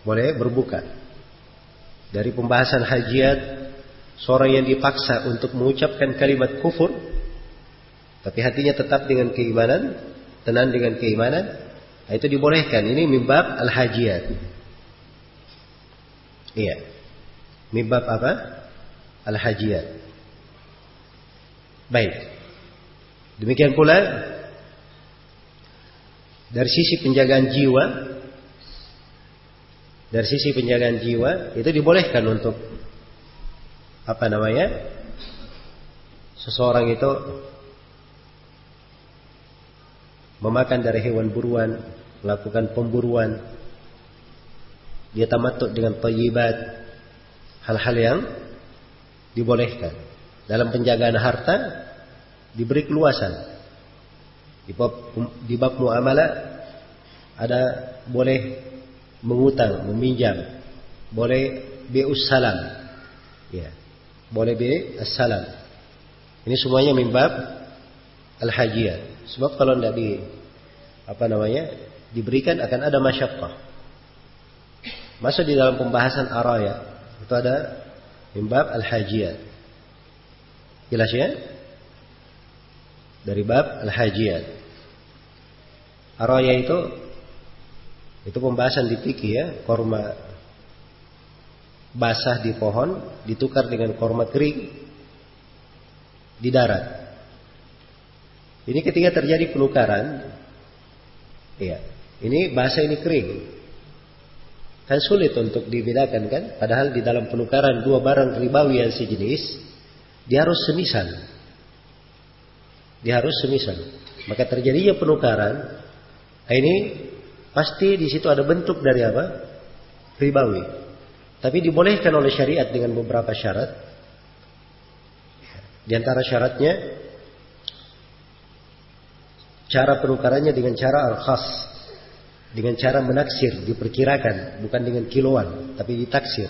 boleh berbuka. Dari pembahasan hajiat seorang yang dipaksa untuk mengucapkan kalimat kufur tapi hatinya tetap dengan keimanan, tenang dengan keimanan, nah itu dibolehkan. Ini mimbab al-hajiat. Iya. Mimbab apa? Al-hajiat. Baik. Demikian pula dari sisi penjagaan jiwa dari sisi penjagaan jiwa itu dibolehkan untuk apa namanya seseorang itu memakan dari hewan buruan melakukan pemburuan. Dia tamatut dengan tayyibat hal-hal yang dibolehkan. Dalam penjagaan harta diberi keluasan. Di bab, di bab muamalah ada boleh mengutang, meminjam, boleh bi'us salam. Ya. Boleh bi'us salam. Ini semuanya mimbab al-hajiyah. Sebab kalau tidak di apa namanya? diberikan akan ada masyakkah. Masuk di dalam pembahasan araya itu ada mimbab al-hajiyah. Jelas ya? Dari bab al-hajiyah. Araya itu itu pembahasan di fikih ya, korma basah di pohon ditukar dengan korma kering di darat. Ini ketika terjadi penukaran, ya, ini basah ini kering. Kan sulit untuk dibedakan kan? Padahal di dalam penukaran dua barang ribawi yang sejenis, dia harus semisal. Dia harus semisal. Maka terjadinya penukaran, ini Pasti di situ ada bentuk dari apa? Ribawi. Tapi dibolehkan oleh syariat dengan beberapa syarat. Di antara syaratnya cara penukarannya dengan cara al-khas. Dengan cara menaksir, diperkirakan, bukan dengan kiloan, tapi ditaksir.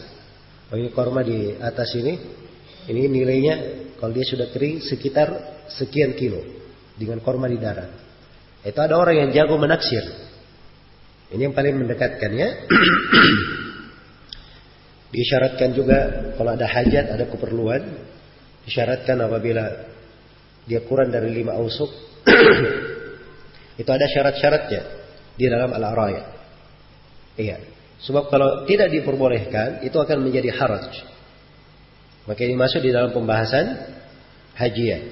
Oh ini korma di atas ini, ini nilainya kalau dia sudah kering sekitar sekian kilo dengan korma di darat. Itu ada orang yang jago menaksir. Ini yang paling mendekatkan ya. Disyaratkan juga kalau ada hajat, ada keperluan. Disyaratkan apabila dia kurang dari lima ausuk. itu ada syarat-syaratnya di dalam al-araya. Iya. Sebab kalau tidak diperbolehkan, itu akan menjadi haraj. Maka ini masuk di dalam pembahasan hajiah.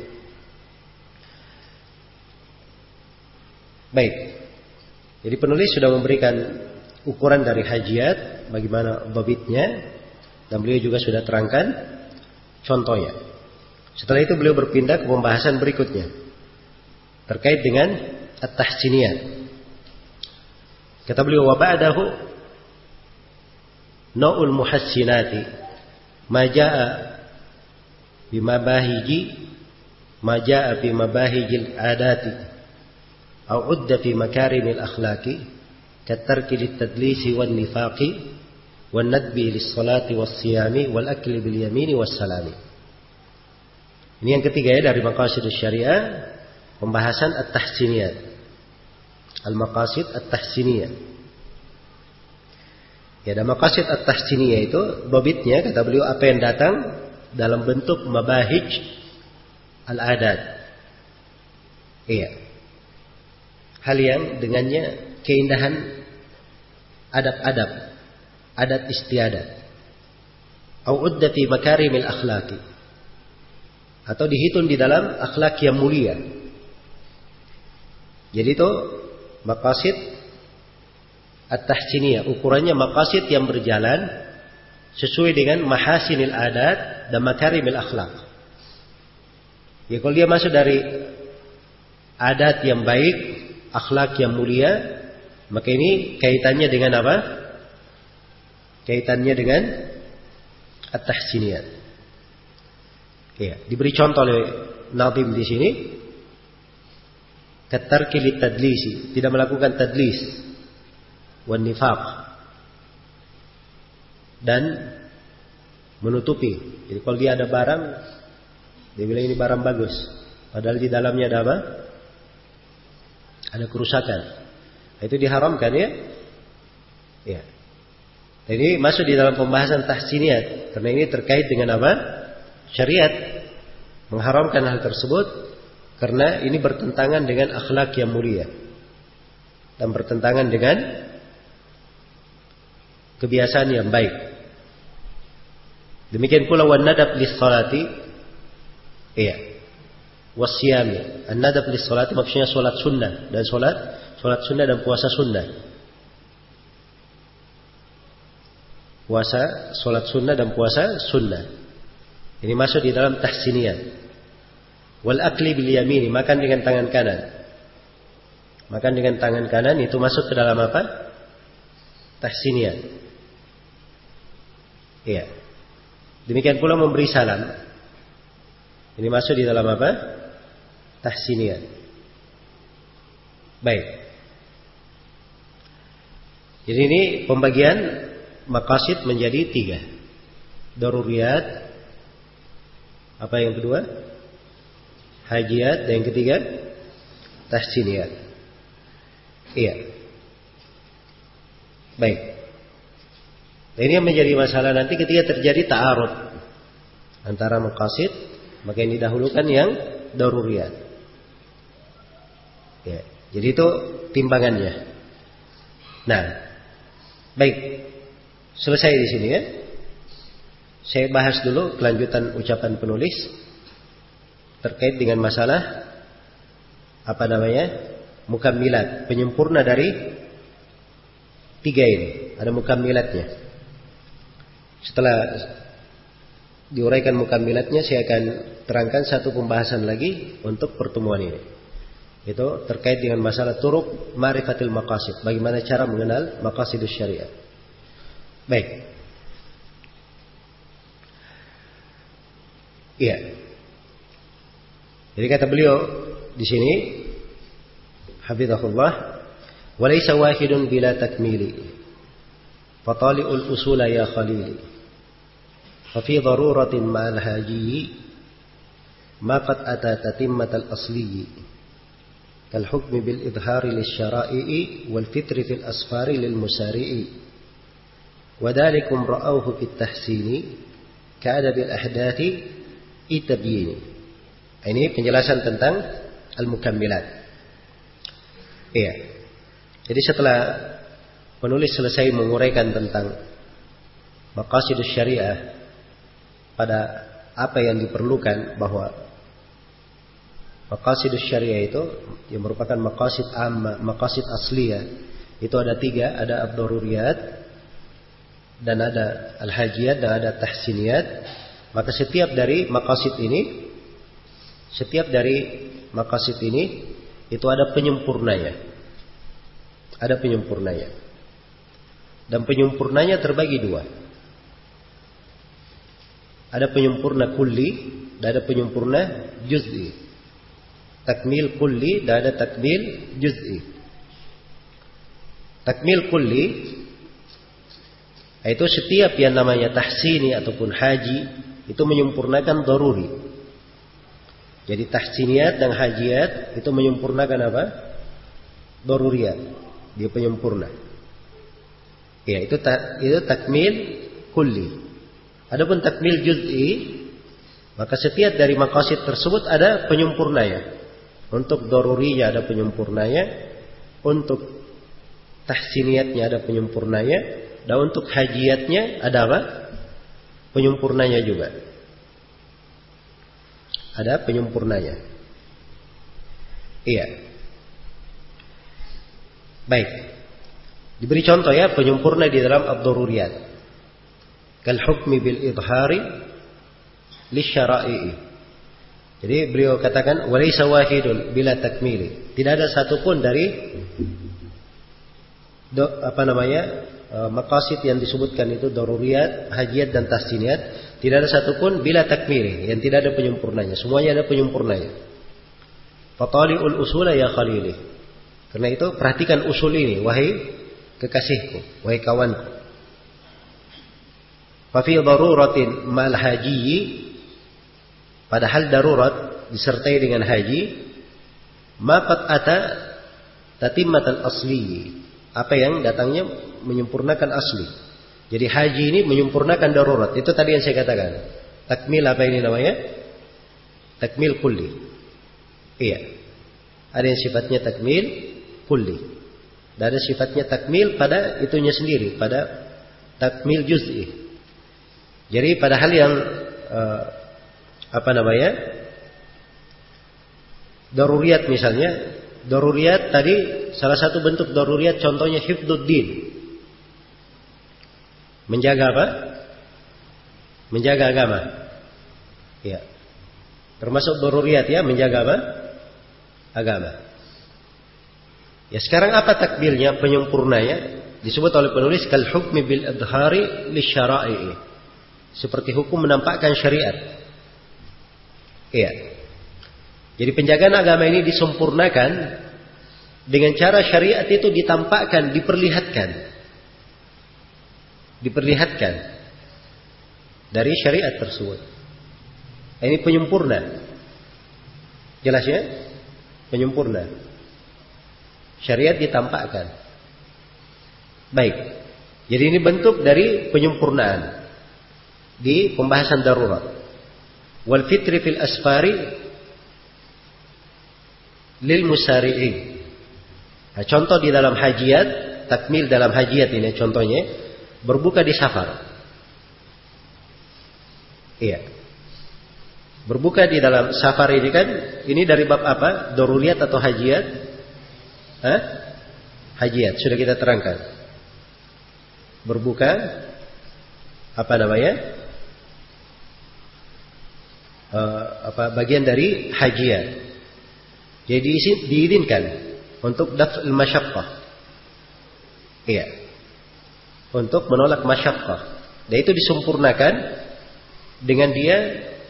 Baik. Jadi penulis sudah memberikan ukuran dari hajiat, bagaimana babitnya, dan beliau juga sudah terangkan contohnya. Setelah itu beliau berpindah ke pembahasan berikutnya terkait dengan at-tahsiniyat. Kata beliau wa ba'dahu na'ul muhassinati ma jaa bi mabahiji ma jaa bi mabahijil adati أو عد في مكارم الأخلاق كالترك للتدليس والنفاق والندب للصلاة والصيام والأكل باليمين والسلام Ini yang ketiga ya dari maqasid syariah pembahasan at-tahsiniyat. Al-maqasid at-tahsiniyah. Ya, ada maqasid at-tahsiniyah itu dobitnya kata beliau apa yang datang dalam bentuk mabahij al-adat. Iya hal yang dengannya keindahan adab-adab, adat istiadat. Au udda fi makarimil akhlaqi. Atau dihitung di dalam akhlak yang mulia. Jadi itu maqasid at-tahsiniyah, ukurannya maqasid yang berjalan sesuai dengan mahasinil adat dan makarimil akhlak. Ya kalau dia masuk dari adat yang baik, akhlak yang mulia, maka ini kaitannya dengan apa? Kaitannya dengan at-tahsiniyat. Ya, diberi contoh oleh Nadim di sini. Katarki tadlisi, tidak melakukan tadlis wan nifaq dan menutupi. Jadi kalau dia ada barang, dia bilang ini barang bagus, padahal di dalamnya ada apa? Ada kerusakan. Itu diharamkan ya. Ya. Jadi masuk di dalam pembahasan tahsiniat karena ini terkait dengan apa? Syariat mengharamkan hal tersebut karena ini bertentangan dengan akhlak yang mulia dan bertentangan dengan kebiasaan yang baik. Demikian pula wan nadab lis salati iya wasyami. An-nadab lis salat maksudnya salat sunnah dan salat Sholat sunnah dan puasa sunnah. Puasa, sholat sunnah dan puasa sunnah. Ini masuk di dalam tahsiniyat. Wal akli bil yamini, makan dengan tangan kanan. Makan dengan tangan kanan itu masuk ke dalam apa? Tahsiniyat. Iya. Demikian pula memberi salam. Ini masuk di dalam apa? Tahsiniyat. Baik. Jadi ini pembagian makasid menjadi tiga. Daruriyat. Apa yang kedua? Hajiat. Dan yang ketiga? Tahsiniyat. Iya. Baik. Nah, ini yang menjadi masalah nanti ketika terjadi ta'arud antara maqasid, maka yang didahulukan yang daruriyat. Ya, jadi itu timbangannya. Nah, baik. Selesai di sini ya. Saya bahas dulu kelanjutan ucapan penulis terkait dengan masalah apa namanya? Mukammilat, penyempurna dari tiga ini. Ada mukammilatnya. Setelah diuraikan mukamilatnya saya akan terangkan satu pembahasan lagi untuk pertemuan ini itu terkait dengan masalah turuk marifatil maqasid. Bagaimana cara mengenal maqasidus syariah. Baik. Iya. Jadi kata beliau di sini hafizahullah walaysa wahidun bila takmili. Fatali'ul usula ya khalili. Fa fi daruratin ma'al hajiyi ma qad ata tatimmatal asliyi. كالحكم بالإظهار للشرائع والفطر في الأسفار للمسارع وذلكم رأوه في التحسين كأدب الأحداث التبيين ini penjelasan tentang al-mukammilat. Iya. Jadi setelah penulis selesai menguraikan tentang maqasidus syariah pada apa yang diperlukan bahwa maqasidus syariah itu yang merupakan maqasid amma, maqasid asliyah itu ada tiga, ada abdururiyat dan ada al-hajiyat dan ada tahsiniyat. Maka setiap dari maqasid ini setiap dari maqasid ini itu ada penyempurnanya. Ada penyempurnanya. Dan penyempurnanya terbagi dua. Ada penyempurna kulli dan ada penyempurna juz'i. Takmil kulli dan ada takmil juz'i. Takmil kulli itu setiap yang namanya tahsini ataupun haji itu menyempurnakan daruri. Jadi tahsiniyat dan hajiat itu menyempurnakan apa? Daruriyat. Dia penyempurna. Ya, itu tak, itu takmil kulli. Adapun takmil juz'i, maka setiap dari maqasid tersebut ada penyempurnanya. Untuk dorurinya ada penyempurnanya, untuk tahsiniyatnya ada penyempurnanya, dan untuk hajiatnya ada apa? Penyempurnanya juga. Ada penyempurnanya. Iya. Baik. Diberi contoh ya penyempurna di dalam ad-daruriyat. Kal hukmi bil idhari li. Jadi beliau katakan walaysa wahidun bila takmili. Tidak ada satupun dari do, apa namanya e, maqasid yang disebutkan itu daruriyat, hajiat dan tahsiniyat tidak ada satupun bila takmili yang tidak ada penyempurnanya. Semuanya ada penyempurnanya. Fatali'ul usula ya khalili. Karena itu perhatikan usul ini wahai kekasihku, wahai kawanku. Fafi daruratin mal haji padahal darurat disertai dengan haji mapat ata tatimmatal asli apa yang datangnya menyempurnakan asli. Jadi haji ini menyempurnakan darurat. Itu tadi yang saya katakan. Takmil apa ini namanya? Takmil kulli. Iya. Ada yang sifatnya takmil kulli. Dan ada sifatnya takmil pada itunya sendiri, pada takmil juz'i. Jadi pada hal yang uh, apa namanya? daruriyat misalnya, Daruriyat tadi salah satu bentuk daruriyat contohnya hifduddin. Menjaga apa? Menjaga agama. Ya. Termasuk daruriyat ya, menjaga apa? Agama. Ya sekarang apa takbilnya penyempurnanya? Disebut oleh penulis kal hukmi bil adhari li syara'i. Seperti hukum menampakkan syariat. Iya. Jadi penjagaan agama ini disempurnakan dengan cara syariat itu ditampakkan, diperlihatkan. Diperlihatkan dari syariat tersebut. Ini penyempurna. Jelas ya? Penyempurna. Syariat ditampakkan. Baik. Jadi ini bentuk dari penyempurnaan di pembahasan darurat. Wal fitri fil asfari lil musari'in. Nah, contoh di dalam hajiat, takmil dalam hajiat ini contohnya berbuka di safar. Iya. Berbuka di dalam safar ini kan ini dari bab apa? Doruriat atau hajiat? Hah? Hajiat sudah kita terangkan. Berbuka apa namanya? Uh, apa bagian dari hajiat. Jadi diizinkan untuk daf'il masyaqqah. Iya. Untuk menolak masyaqqah. Dan itu disempurnakan dengan dia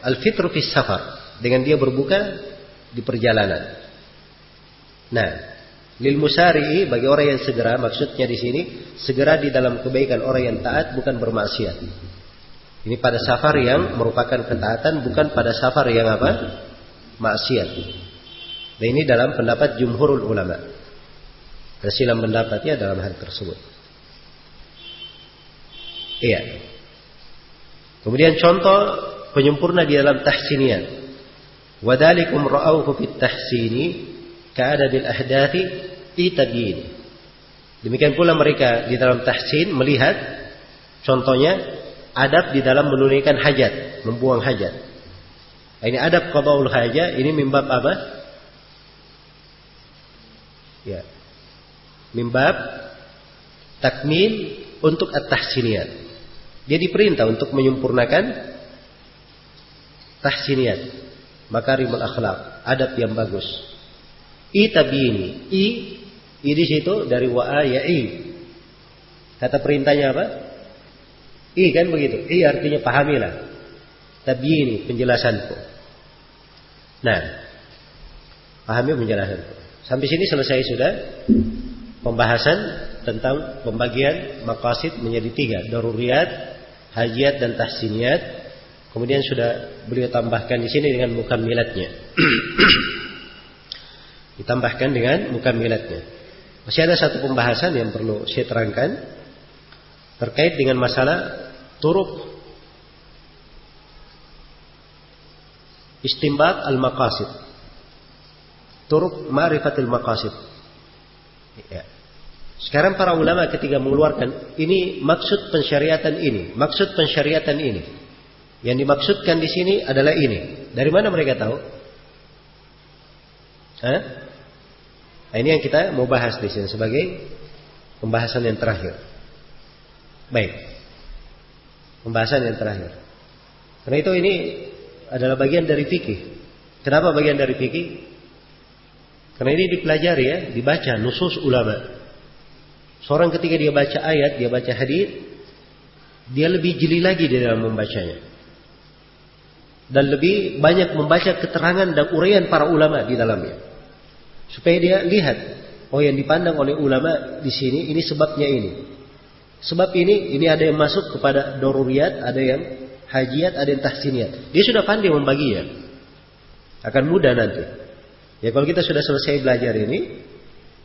al-fitru fis safar, dengan dia berbuka di perjalanan. Nah, lil musari bagi orang yang segera maksudnya di sini segera di dalam kebaikan orang yang taat bukan bermaksiat. Ini pada safar yang merupakan ketaatan bukan pada safar yang apa? maksiat. Dan ini dalam pendapat jumhurul ulama. Kesilam pendapatnya dalam hal tersebut. Iya. Kemudian contoh penyempurna di dalam tahsinian. Wadalikum ra'auhu fit tahsini ka'adadil ahdathi itabyin. Demikian pula mereka di dalam tahsin melihat contohnya adab di dalam menunaikan hajat, membuang hajat. Ini adab qadaul hajat, ini mimbab apa? Ya. Mimbab takmil untuk at-tahsiniyat. Dia diperintah untuk menyempurnakan tahsiniyat, makarimul akhlak, adab yang bagus. I tabini, i i di situ dari wa ya i. Kata perintahnya apa? I kan begitu. I artinya pahamilah. Tabini penjelasanku. Nah, pahami penjelasanku. Sampai sini selesai sudah pembahasan tentang pembagian maqasid menjadi tiga. Daruriyat, hajiat dan tahsiniyat. Kemudian sudah beliau tambahkan di sini dengan mukamilatnya. Ditambahkan dengan mukamilatnya. Masih ada satu pembahasan yang perlu saya terangkan terkait dengan masalah turuk istimbat al-maqasid turuk ma'rifatil maqasid. Ya. Sekarang para ulama ketika mengeluarkan ini maksud pensyariatan ini, maksud pensyariatan ini. Yang dimaksudkan di sini adalah ini. Dari mana mereka tahu? Hah? Nah, ini yang kita mau bahas di sini sebagai pembahasan yang terakhir. Baik. Pembahasan yang terakhir. Karena itu ini adalah bagian dari fikih. Kenapa bagian dari fikih? Karena ini dipelajari ya, dibaca nusus ulama. Seorang ketika dia baca ayat, dia baca hadis, dia lebih jeli lagi di dalam membacanya. Dan lebih banyak membaca keterangan dan uraian para ulama di dalamnya. Supaya dia lihat, oh yang dipandang oleh ulama di sini, ini sebabnya ini. Sebab ini, ini ada yang masuk kepada doruriat, ada yang hajiat, ada yang tahsiniat. Dia sudah pandai membaginya. Akan mudah nanti. Ya kalau kita sudah selesai belajar ini,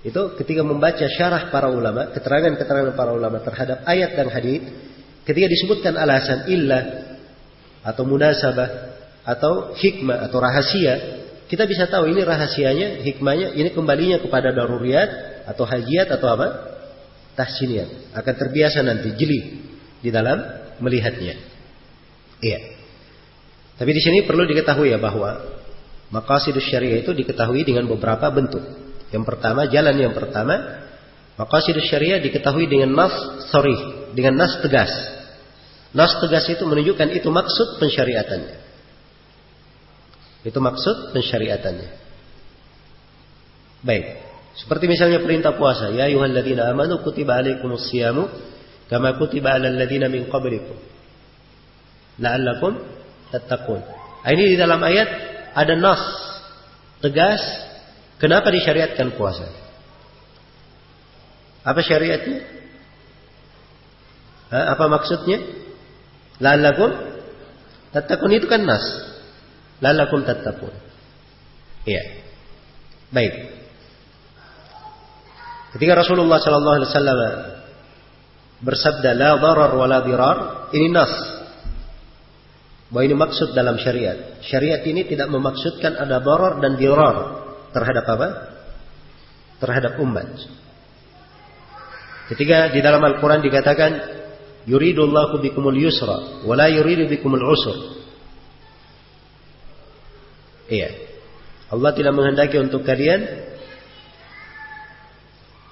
itu ketika membaca syarah para ulama, keterangan-keterangan para ulama terhadap ayat dan hadis, ketika disebutkan alasan illah atau munasabah atau hikmah atau rahasia, kita bisa tahu ini rahasianya, hikmahnya, ini kembalinya kepada daruriyat atau hajiat atau apa? Tahsiniyat. Akan terbiasa nanti jeli di dalam melihatnya. Iya. Tapi di sini perlu diketahui ya bahwa Maqasidus syariah itu diketahui dengan beberapa bentuk. Yang pertama, jalan yang pertama, maqasid syariah diketahui dengan nas sorry, dengan nas tegas. Nas tegas itu menunjukkan itu maksud pensyariatannya. Itu maksud pensyariatannya. Baik. Seperti misalnya perintah puasa, ya ayyuhalladzina amanu kutiba alaikumus siyamu kama kutiba alal ladzina min qablikum la'allakum tattaqun. Nah, ini di dalam ayat ada nas tegas kenapa disyariatkan puasa. Apa syariatnya? Ha, apa maksudnya? La'allakum tattaqun itu kan nas. La'allakum tattaqun. Iya. Baik. Ketika Rasulullah sallallahu alaihi wasallam bersabda la darar wa la dirar, ini nas bahwa ini maksud dalam syariat. Syariat ini tidak memaksudkan ada doror dan dirar terhadap apa? Terhadap umat. Ketika di dalam Al-Quran dikatakan yuridullahu bikumul yusra wa la yuridu bikumul usur. Iya. Allah tidak menghendaki untuk kalian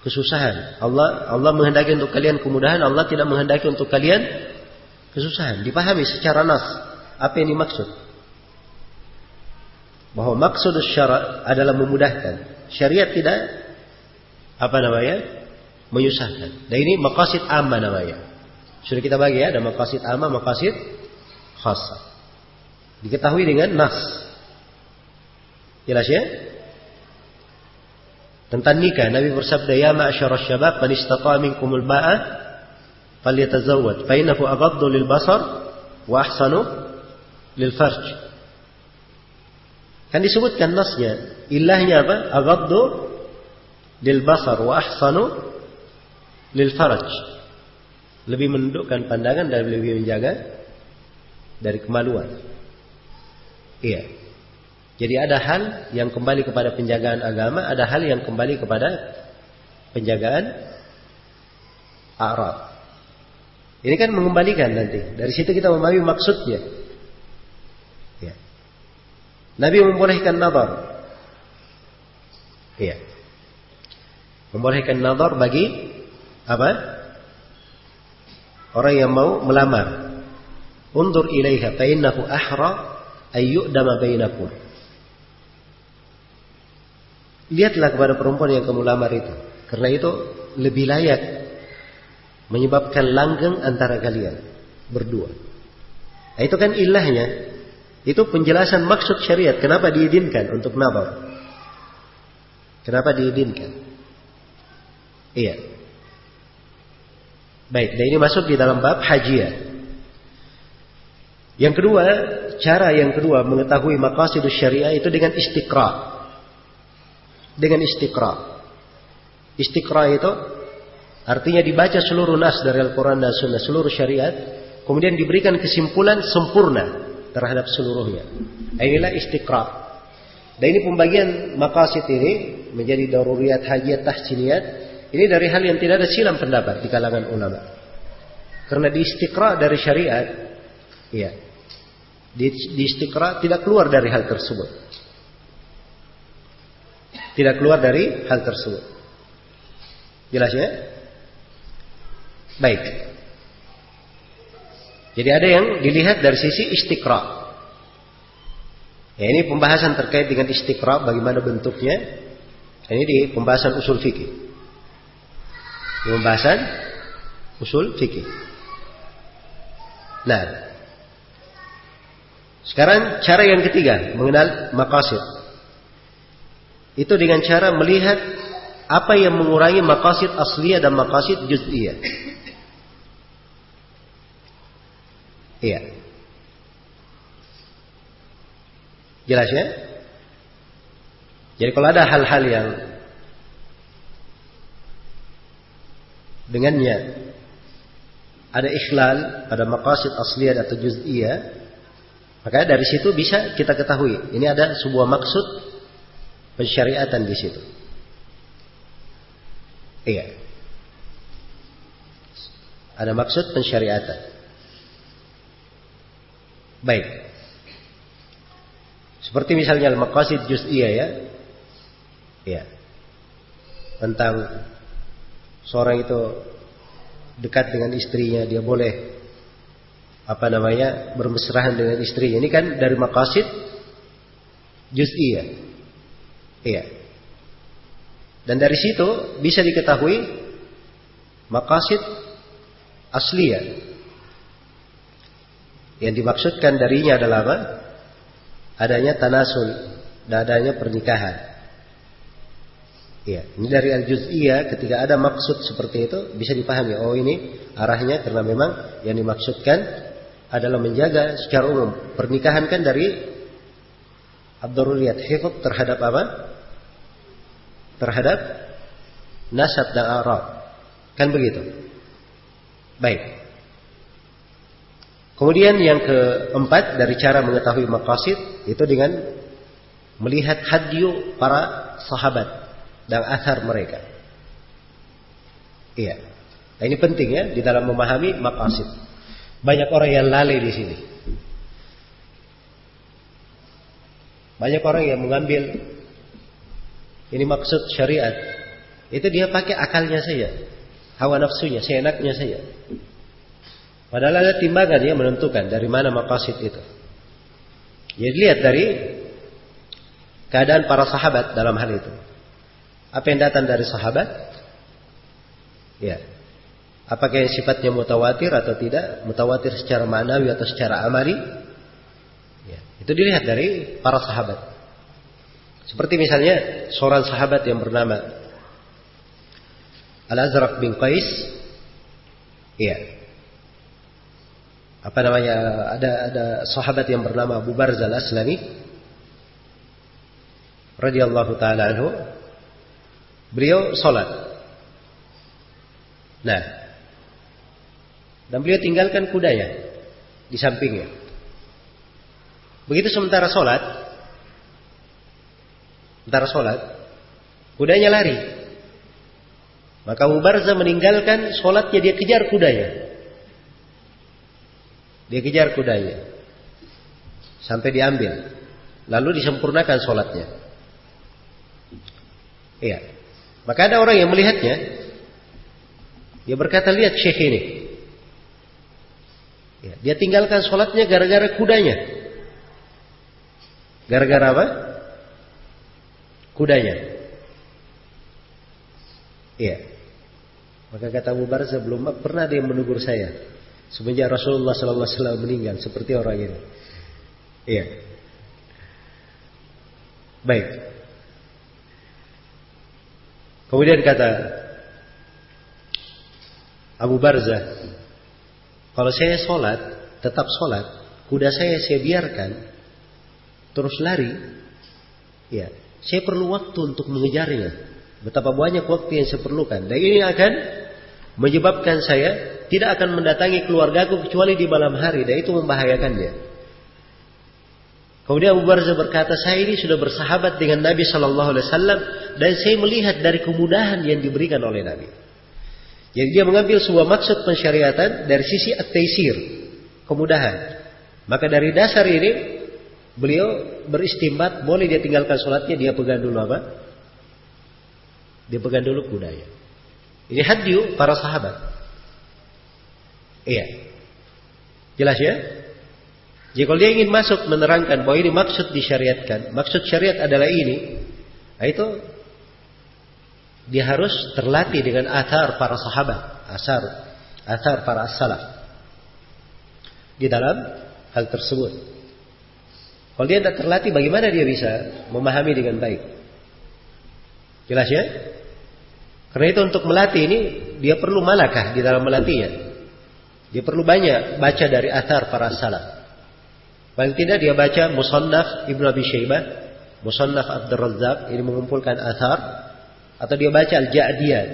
kesusahan. Allah Allah menghendaki untuk kalian kemudahan, Allah tidak menghendaki untuk kalian kesusahan. Dipahami secara nas. Apa yang dimaksud? Bahwa maksud syarat adalah memudahkan. Syariat tidak apa namanya? menyusahkan. Dan ini maqasid amma namanya. Sudah kita bagi ya, ada maqasid amma, maqasid khassa. Diketahui dengan nas. Jelas ya? Tentang nikah, Nabi bersabda, "Ya ma'syar syabab, man istata'a minkumul ba'a falyatazawwaj, fa innahu aghaddu lil basar wa ahsanu lil farj. Kan disebutkan nasnya. Ilahnya apa? Aghaddu lil basar wa ahsanu lil farj. Lebih menundukkan pandangan dan lebih menjaga dari kemaluan. Iya. Jadi ada hal yang kembali kepada penjagaan agama, ada hal yang kembali kepada penjagaan Arab. Ini kan mengembalikan nanti. Dari situ kita memahami maksudnya. Nabi membolehkan nazar. Iya. Membolehkan nazar bagi apa? Orang yang mau melamar. Undur ilaiha fa innahu ahra ay yu'dama bainakum. Lihatlah kepada perempuan yang kamu lamar itu. Karena itu lebih layak menyebabkan langgeng antara kalian berdua. Nah, itu kan ilahnya. Itu penjelasan maksud syariat. Kenapa diizinkan untuk nabar? Kenapa diizinkan? Iya. Baik, dan ini masuk di dalam bab hajiah. Yang kedua, cara yang kedua mengetahui maqasid syariah itu dengan istiqra. Dengan istiqra. Istiqra itu artinya dibaca seluruh nas dari Al-Quran dan Sunnah, seluruh syariat, kemudian diberikan kesimpulan sempurna terhadap seluruhnya. Inilah istiqra. Dan ini pembagian makasid ini menjadi daruriyat, hajiyat, tahsiniyat. Ini dari hal yang tidak ada silam pendapat di kalangan ulama. Karena di istiqra dari syariat, ya, di, di istiqra tidak keluar dari hal tersebut. Tidak keluar dari hal tersebut. Jelas ya? Baik. Jadi ada yang dilihat dari sisi istiqra. Ya, ini pembahasan terkait dengan istiqra, bagaimana bentuknya. Ini di pembahasan usul fikih. Di pembahasan usul fikih. Nah, sekarang cara yang ketiga mengenal maqasid. Itu dengan cara melihat apa yang mengurangi maqasid asliyah dan maqasid juz'iyah. Iya. Jelas ya? Jadi kalau ada hal-hal yang dengannya ada ikhlal pada maqasid asliyah atau juz'iyah, maka dari situ bisa kita ketahui ini ada sebuah maksud pensyariatan di situ. Iya. Ada maksud pensyariatan. Baik. Seperti misalnya al-maqasid juz'iyah ya. Ya. tentang seorang itu dekat dengan istrinya, dia boleh apa namanya bermesrahan dengan istrinya. Ini kan dari maqasid juz'iyah. Iya. Dan dari situ bisa diketahui maqasid asliyah. Yang dimaksudkan darinya adalah apa? Adanya tanasul dan adanya pernikahan. Ya, ini dari al-juz'iyah ketika ada maksud seperti itu bisa dipahami. Oh ini arahnya karena memang yang dimaksudkan adalah menjaga secara umum. Pernikahan kan dari abdurriyat hifud terhadap apa? Terhadap nasab dan arab. Kan begitu. Baik. Kemudian yang keempat dari cara mengetahui maqasid itu dengan melihat hadyu para sahabat dan asar mereka. Iya. Nah, ini penting ya di dalam memahami maqasid. Banyak orang yang lalai di sini. Banyak orang yang mengambil ini maksud syariat. Itu dia pakai akalnya saja. Hawa nafsunya, seenaknya saja. Padahal ada timbangan yang menentukan dari mana maqasid itu. Ya lihat dari keadaan para sahabat dalam hal itu. Apa yang datang dari sahabat? Ya. Apakah yang sifatnya mutawatir atau tidak? Mutawatir secara manawi atau secara amali? Ya. Itu dilihat dari para sahabat. Seperti misalnya seorang sahabat yang bernama Al-Azraq bin Qais. Iya. Apa namanya? Ada ada sahabat yang bernama Abu Barzal Aslami radhiyallahu taala anhu Beliau sholat. Nah, dan beliau tinggalkan kudanya di sampingnya. Begitu sementara sholat, sementara sholat, kudanya lari. Maka Mubarza meninggalkan sholatnya, dia kejar kudanya. Dia kejar kudanya. Sampai diambil. Lalu disempurnakan sholatnya. Iya. Maka ada orang yang melihatnya. Dia berkata, lihat syekh ini. Ya, dia tinggalkan sholatnya gara-gara kudanya. Gara-gara apa? Kudanya. Iya. Maka kata Abu Barza belum pernah dia menegur saya semenjak Rasulullah SAW meninggal seperti orang ini. Iya. Baik. Kemudian kata Abu Barza, kalau saya sholat, tetap sholat, kuda saya saya biarkan, terus lari, ya, saya perlu waktu untuk mengejarnya. Betapa banyak waktu yang saya perlukan. Dan ini akan menyebabkan saya tidak akan mendatangi keluargaku kecuali di malam hari. Dan itu membahayakannya. Kemudian Abu Barzah berkata, saya ini sudah bersahabat dengan Nabi Shallallahu Alaihi Wasallam dan saya melihat dari kemudahan yang diberikan oleh Nabi. Jadi dia mengambil sebuah maksud pensyariatan dari sisi at-taisir, kemudahan. Maka dari dasar ini beliau beristimbat boleh dia tinggalkan sholatnya dia pegang dulu apa? Dia pegang dulu kudanya. Ini hadyu para sahabat. Iya. Jelas ya? Jadi kalau dia ingin masuk menerangkan bahwa ini maksud disyariatkan, maksud syariat adalah ini, nah itu dia harus terlatih dengan athar para sahabat, asar, athar para as-salaf di dalam hal tersebut. Kalau dia tidak terlatih, bagaimana dia bisa memahami dengan baik? Jelas ya? Karena itu untuk melatih ini dia perlu malakah di dalam melatihnya. Dia perlu banyak baca dari athar para salaf. Paling tidak dia baca Musannaf Ibnu Abi Syaibah, Musannaf Abdul Razzaq ini mengumpulkan athar atau dia baca Al-Ja'diyah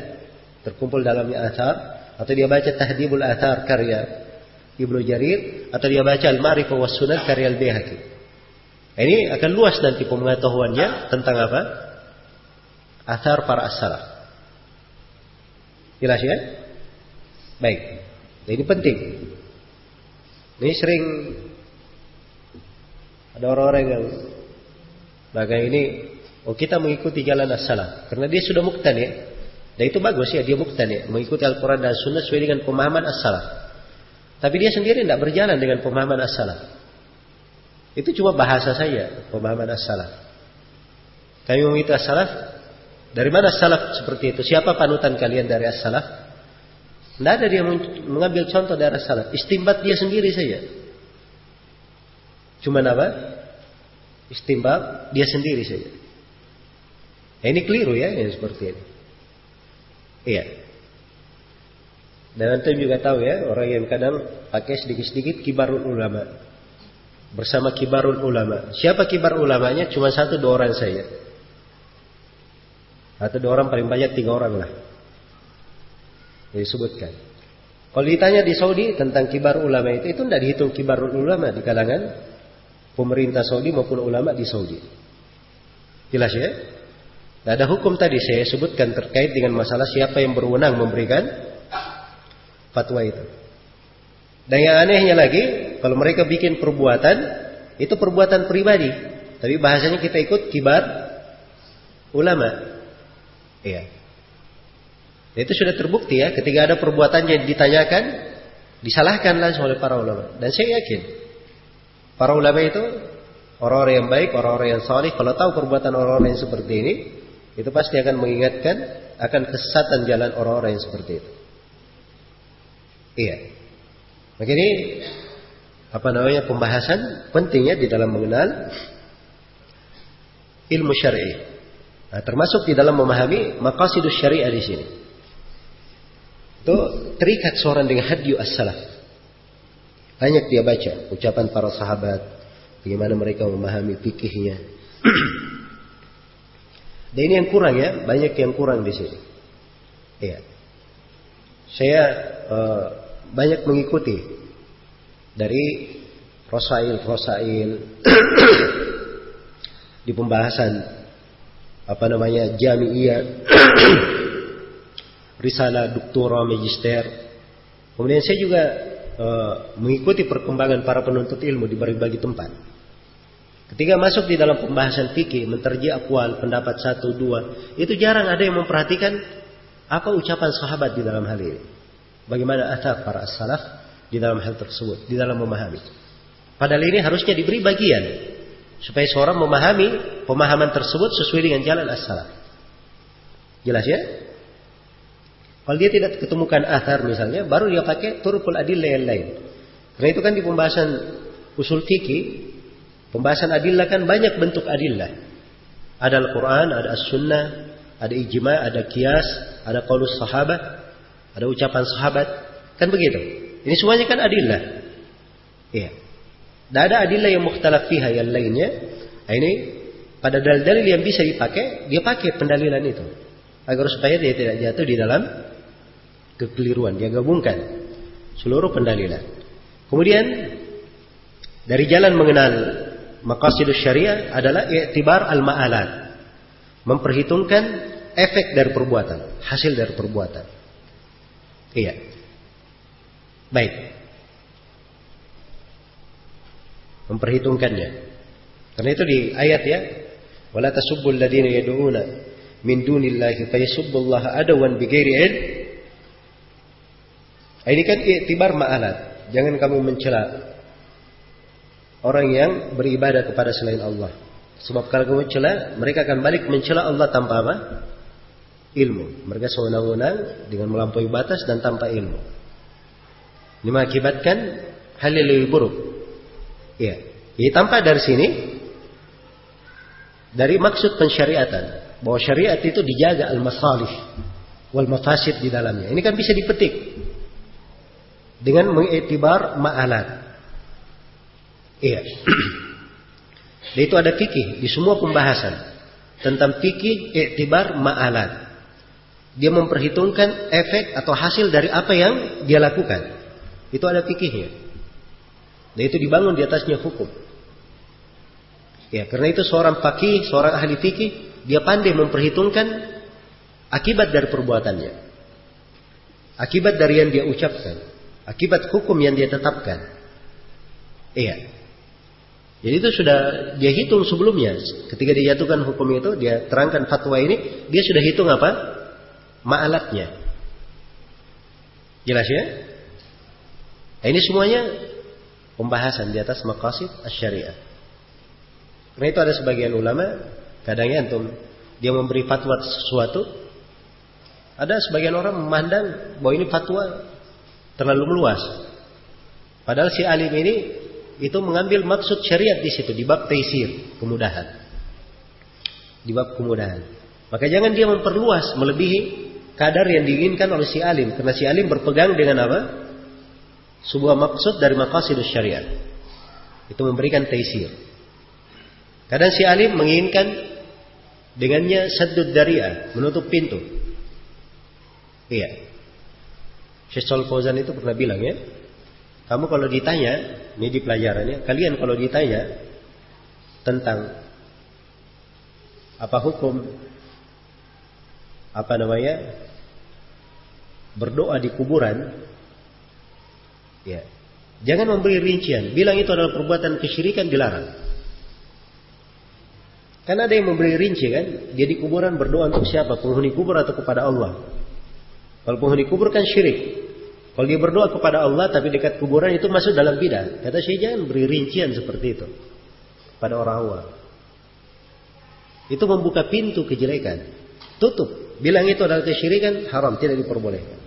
terkumpul dalamnya athar atau dia baca Tahdibul Athar karya Ibnu Jarir atau dia baca Al-Ma'rifah was karya Al-Baihaqi. Ini akan luas nanti pengetahuannya tentang apa? Athar para as-salaf. Jelas ya? Baik. Ini penting. Ini sering ada orang-orang yang bagai ini, oh kita mengikuti jalan as-salaf. Karena dia sudah muktan ya. Dan itu bagus ya, dia ya, mengikuti Al-Quran dan Sunnah sesuai dengan pemahaman as-salaf. Tapi dia sendiri tidak berjalan dengan pemahaman as-salaf. Itu cuma bahasa saya, pemahaman as-salaf. Kami mengikuti as-salaf. Dari mana salaf seperti itu? Siapa panutan kalian dari as-salaf? Tidak ada dia mengambil contoh dari as-salaf. Istimbat dia sendiri saja. Cuma apa? Istimbat dia sendiri saja. Nah, ini keliru ya, yang seperti ini. Iya. Dan antum juga tahu ya, orang yang kadang pakai sedikit-sedikit kibarul ulama. Bersama kibarul ulama. Siapa kibar ulamanya? Cuma satu dua orang saya. Atau dua orang paling banyak tiga orang lah. Disebutkan. Kalau ditanya di Saudi tentang kibar ulama itu, itu tidak dihitung kibar ulama di kalangan pemerintah Saudi maupun ulama di Saudi. Jelas ya? Nah, ada hukum tadi saya sebutkan terkait dengan masalah siapa yang berwenang memberikan fatwa itu. Dan yang anehnya lagi, kalau mereka bikin perbuatan, itu perbuatan pribadi. Tapi bahasanya kita ikut kibar ulama. Iya. Itu sudah terbukti ya, ketika ada perbuatan yang ditanyakan, disalahkan langsung oleh para ulama. Dan saya yakin, para ulama itu orang-orang yang baik, orang-orang yang salih, kalau tahu perbuatan orang-orang yang seperti ini, itu pasti akan mengingatkan akan kesesatan jalan orang-orang yang seperti itu. Iya. Maka ini apa namanya pembahasan pentingnya di dalam mengenal ilmu syar'i. Nah, termasuk di dalam memahami maqasidus syariah di sini. Itu terikat seorang dengan hadyu as-salaf. Banyak dia baca ucapan para sahabat, bagaimana mereka memahami fikihnya. Dan ini yang kurang ya, banyak yang kurang di sini. Iya. Saya uh, banyak mengikuti dari rosail-rosail di pembahasan apa namanya jami'iyah risalah doktora magister. Kemudian saya juga uh, mengikuti perkembangan para penuntut ilmu di berbagai tempat. Ketika masuk di dalam pembahasan fikih, menterji akwal, pendapat satu, dua, itu jarang ada yang memperhatikan apa ucapan sahabat di dalam hal ini. Bagaimana atas para salaf di dalam hal tersebut, di dalam memahami. Padahal ini harusnya diberi bagian supaya seorang memahami pemahaman tersebut sesuai dengan jalan as-salaf. Jelas ya? Kalau dia tidak ketemukan athar misalnya, baru dia pakai turukul adillah yang lain. Karena itu kan di pembahasan usul fikih Pembahasan adillah kan banyak bentuk adillah. Ada Al-Quran, ada As-Sunnah, ada ijma, ada kias, ada qaulus sahabat, ada ucapan sahabat. Kan begitu. Ini semuanya kan adillah. Iya. Dan ada adillah yang mukhtalaf fiha yang lainnya. Nah, ini pada dalil-dalil yang bisa dipakai, dia pakai pendalilan itu. Agar supaya dia tidak jatuh di dalam kekeliruan. Dia gabungkan seluruh pendalilan. Kemudian dari jalan mengenal maqasidus syariah adalah i'tibar al-ma'alat. Memperhitungkan efek dari perbuatan, hasil dari perbuatan. Iya. Baik. Memperhitungkannya. Karena itu di ayat ya, wala tasubbul ladina yad'una min dunillahi fayasubbullaha adawan bighairi ilm. Ini kan i'tibar ma'alat. Jangan kamu mencela orang yang beribadah kepada selain Allah. Sebab kalau kamu mencela, mereka akan balik mencela Allah tanpa apa? Ilmu. Mereka sewenang-wenang dengan melampaui batas dan tanpa ilmu. Ini mengakibatkan hal yang lebih buruk. Ya. Jadi tanpa dari sini dari maksud pensyariatan bahwa syariat itu dijaga al-masalih wal mafasid di dalamnya. Ini kan bisa dipetik dengan mengiktibar ma'alat. Iya. Dan itu ada fikih di semua pembahasan tentang fikih iktibar ma'alat. Dia memperhitungkan efek atau hasil dari apa yang dia lakukan. Itu ada fikihnya. Dan itu dibangun di atasnya hukum. Ya, karena itu seorang fakih, seorang ahli fikih, dia pandai memperhitungkan akibat dari perbuatannya. Akibat dari yang dia ucapkan. Akibat hukum yang dia tetapkan. Iya. Jadi itu sudah dia hitung sebelumnya. Ketika dia jatuhkan hukum itu, dia terangkan fatwa ini, dia sudah hitung apa? ma'alatnya. Jelas ya? Nah, ini semuanya pembahasan di atas maqasid syariah. Karena itu ada sebagian ulama, kadangnya antum dia memberi fatwa sesuatu, ada sebagian orang memandang bahwa ini fatwa terlalu meluas. Padahal si alim ini itu mengambil maksud syariat di situ di bab taisir, kemudahan. Di bab kemudahan. Maka jangan dia memperluas melebihi kadar yang diinginkan oleh si alim karena si alim berpegang dengan apa? Sebuah maksud dari maqasid syariat. Itu memberikan taisir. Kadang si alim menginginkan dengannya saddud dari'ah, menutup pintu. Iya. Syekh Fauzan itu pernah bilang ya, kamu kalau ditanya, ini di pelajarannya, kalian kalau ditanya tentang apa hukum apa namanya berdoa di kuburan, ya jangan memberi rincian, bilang itu adalah perbuatan kesyirikan dilarang. Karena ada yang memberi rinci kan, dia di kuburan berdoa untuk siapa? Penghuni kubur atau kepada Allah? Kalau penghuni kubur kan syirik. Kalau dia berdoa kepada Allah tapi dekat kuburan itu masuk dalam bidah. Kata Syekh jangan beri rincian seperti itu pada orang awam. Itu membuka pintu kejelekan. Tutup. Bilang itu adalah kesyirikan haram, tidak diperbolehkan.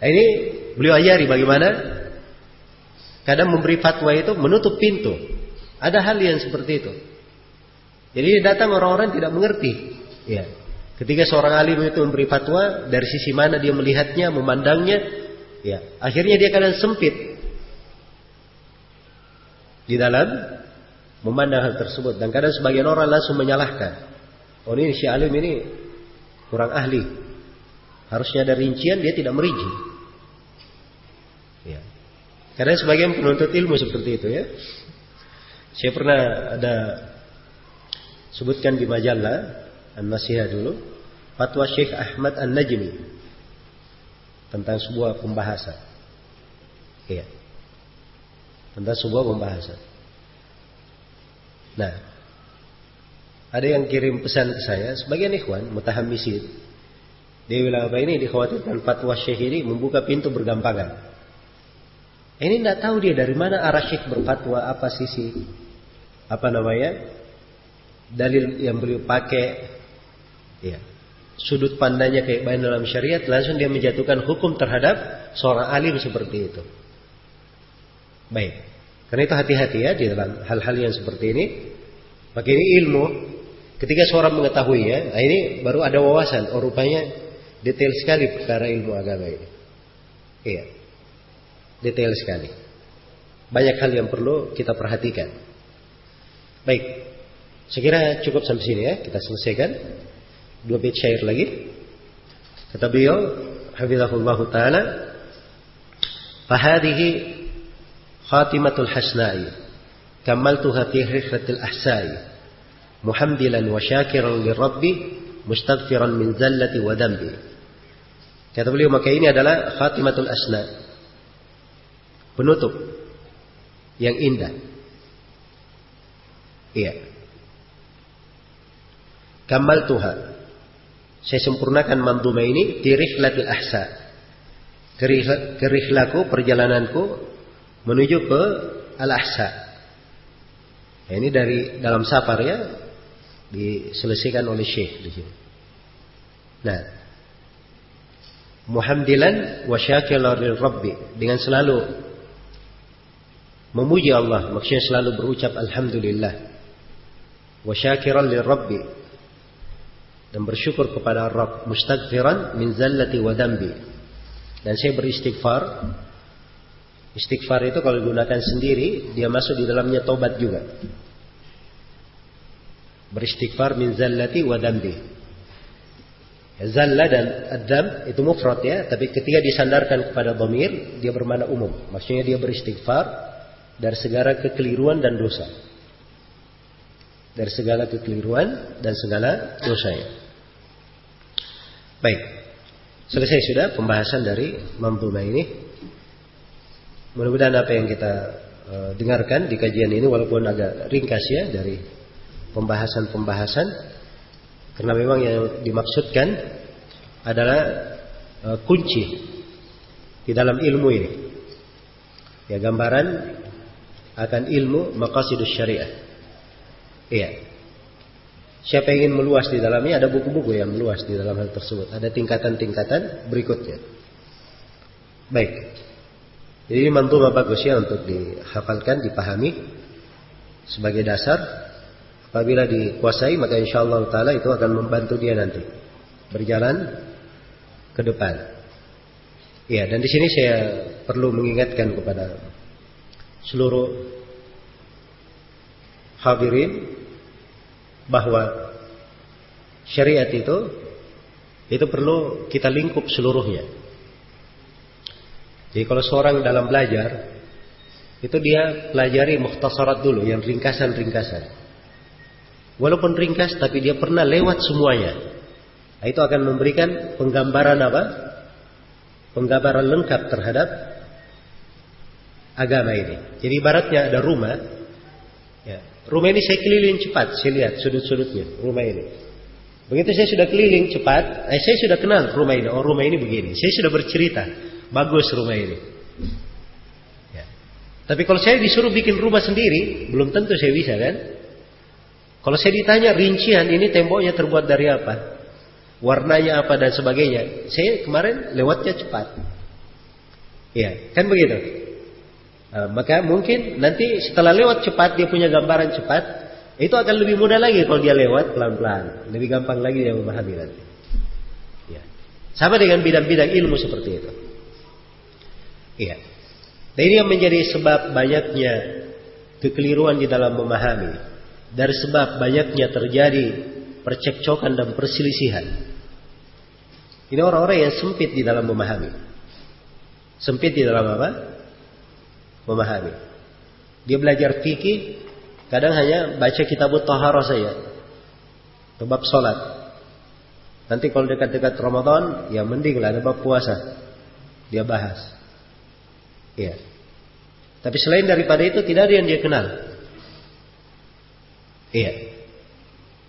Nah, ini beliau ajari bagaimana kadang memberi fatwa itu menutup pintu. Ada hal yang seperti itu. Jadi datang orang-orang tidak mengerti. Ya. Ketika seorang alim itu memberi fatwa, dari sisi mana dia melihatnya, memandangnya, ya, akhirnya dia kadang sempit di dalam memandang hal tersebut. Dan kadang sebagian orang langsung menyalahkan. Oh ini si alim ini kurang ahli. Harusnya ada rincian, dia tidak merinci. Karena sebagian penuntut ilmu seperti itu ya. Saya pernah ada sebutkan di majalah An-Nasihah dulu, fatwa Syekh Ahmad An-Najmi tentang sebuah pembahasan. Iya. Tentang sebuah pembahasan. Nah, ada yang kirim pesan ke saya, sebagian ikhwan, mutahamisin. Dia bilang apa ini dikhawatirkan fatwa Syekh ini membuka pintu bergampangan. Ini tidak tahu dia dari mana arah Syekh berfatwa, apa sisi, apa namanya, dalil yang beliau pakai, Ya. Sudut pandangnya kayak baik dalam syariat, langsung dia menjatuhkan hukum terhadap seorang alim seperti itu. Baik. Karena itu hati-hati ya di dalam hal-hal yang seperti ini. Maka ini ilmu. Ketika seorang mengetahui ya, nah ini baru ada wawasan. Oh rupanya detail sekali perkara ilmu agama ini. Iya. Detail sekali. Banyak hal yang perlu kita perhatikan. Baik. Sekira cukup sampai sini ya. Kita selesaikan dua bait syair lagi. Kata beliau, hafizahullah taala, "Fahadhihi khatimatul hasna'i, kamaltuha fi rihlatil ahsa'i, muhamdilan wa syakiran lirabbi, mustaghfiran min zallati wa dambi." Kata beliau, maka ini adalah khatimatul asna. Penutup yang indah. Iya. Kamal Tuhan saya sempurnakan manduma ini di rihlatil ahsa. Kerihlaku, perjalananku menuju ke al-ahsa. Nah, ini dari dalam safar ya diselesaikan oleh Syekh di sini. Nah, muhamdilan wa syakiran rabbi dengan selalu memuji Allah, maksudnya selalu berucap alhamdulillah. Wa syakiran rabbi dan bersyukur kepada Rabb mustaghfiran min zallati wa dambi. Dan saya beristighfar. Istighfar itu kalau digunakan sendiri, dia masuk di dalamnya tobat juga. Beristighfar min zallati wa dambi. Zalla dan adam itu mufrad ya, tapi ketika disandarkan kepada dhamir, dia bermakna umum. Maksudnya dia beristighfar dari segala kekeliruan dan dosa. Dari segala kekeliruan dan segala dosanya. Baik. Selesai sudah pembahasan dari Mamduma ini. Mudah-mudahan apa yang kita uh, dengarkan di kajian ini walaupun agak ringkas ya dari pembahasan-pembahasan karena memang yang dimaksudkan adalah uh, kunci di dalam ilmu ini. Ya gambaran akan ilmu maqasidus syariah. Iya. Siapa ingin meluas di dalamnya ada buku-buku yang meluas di dalam hal tersebut. Ada tingkatan-tingkatan berikutnya. Baik. Jadi ini mantumah bagus ya untuk dihafalkan, dipahami sebagai dasar. Apabila dikuasai maka insya Allah Taala itu akan membantu dia nanti berjalan ke depan. Ya, dan di sini saya perlu mengingatkan kepada seluruh hadirin bahwa syariat itu itu perlu kita lingkup seluruhnya. Jadi kalau seorang dalam belajar itu dia pelajari muhtasarat dulu yang ringkasan-ringkasan. Walaupun ringkas tapi dia pernah lewat semuanya. Nah, itu akan memberikan penggambaran apa? Penggambaran lengkap terhadap agama ini. Jadi ibaratnya ada rumah. Ya, rumah ini saya keliling cepat, saya lihat sudut-sudutnya rumah ini. Begitu saya sudah keliling cepat, eh, saya sudah kenal rumah ini. Oh rumah ini begini. Saya sudah bercerita, bagus rumah ini. Ya. Tapi kalau saya disuruh bikin rumah sendiri, belum tentu saya bisa kan? Kalau saya ditanya rincian ini temboknya terbuat dari apa? Warnanya apa dan sebagainya. Saya kemarin lewatnya cepat. Ya, kan begitu. Nah, maka mungkin nanti setelah lewat cepat dia punya gambaran cepat, itu akan lebih mudah lagi kalau dia lewat pelan-pelan, lebih gampang lagi dia memahami nanti. Ya. Sama dengan bidang-bidang ilmu seperti itu. Iya. Nah ini yang menjadi sebab banyaknya kekeliruan di dalam memahami dari sebab banyaknya terjadi percekcokan dan perselisihan. Ini orang-orang yang sempit di dalam memahami. Sempit di dalam apa? Memahami. Dia belajar fikih, kadang hanya baca kitab taharah saja. Bab sholat. Nanti kalau dekat-dekat Ramadan, ya mending lah ada bab puasa. Dia bahas. Ya. Tapi selain daripada itu tidak ada yang dia kenal. Iya.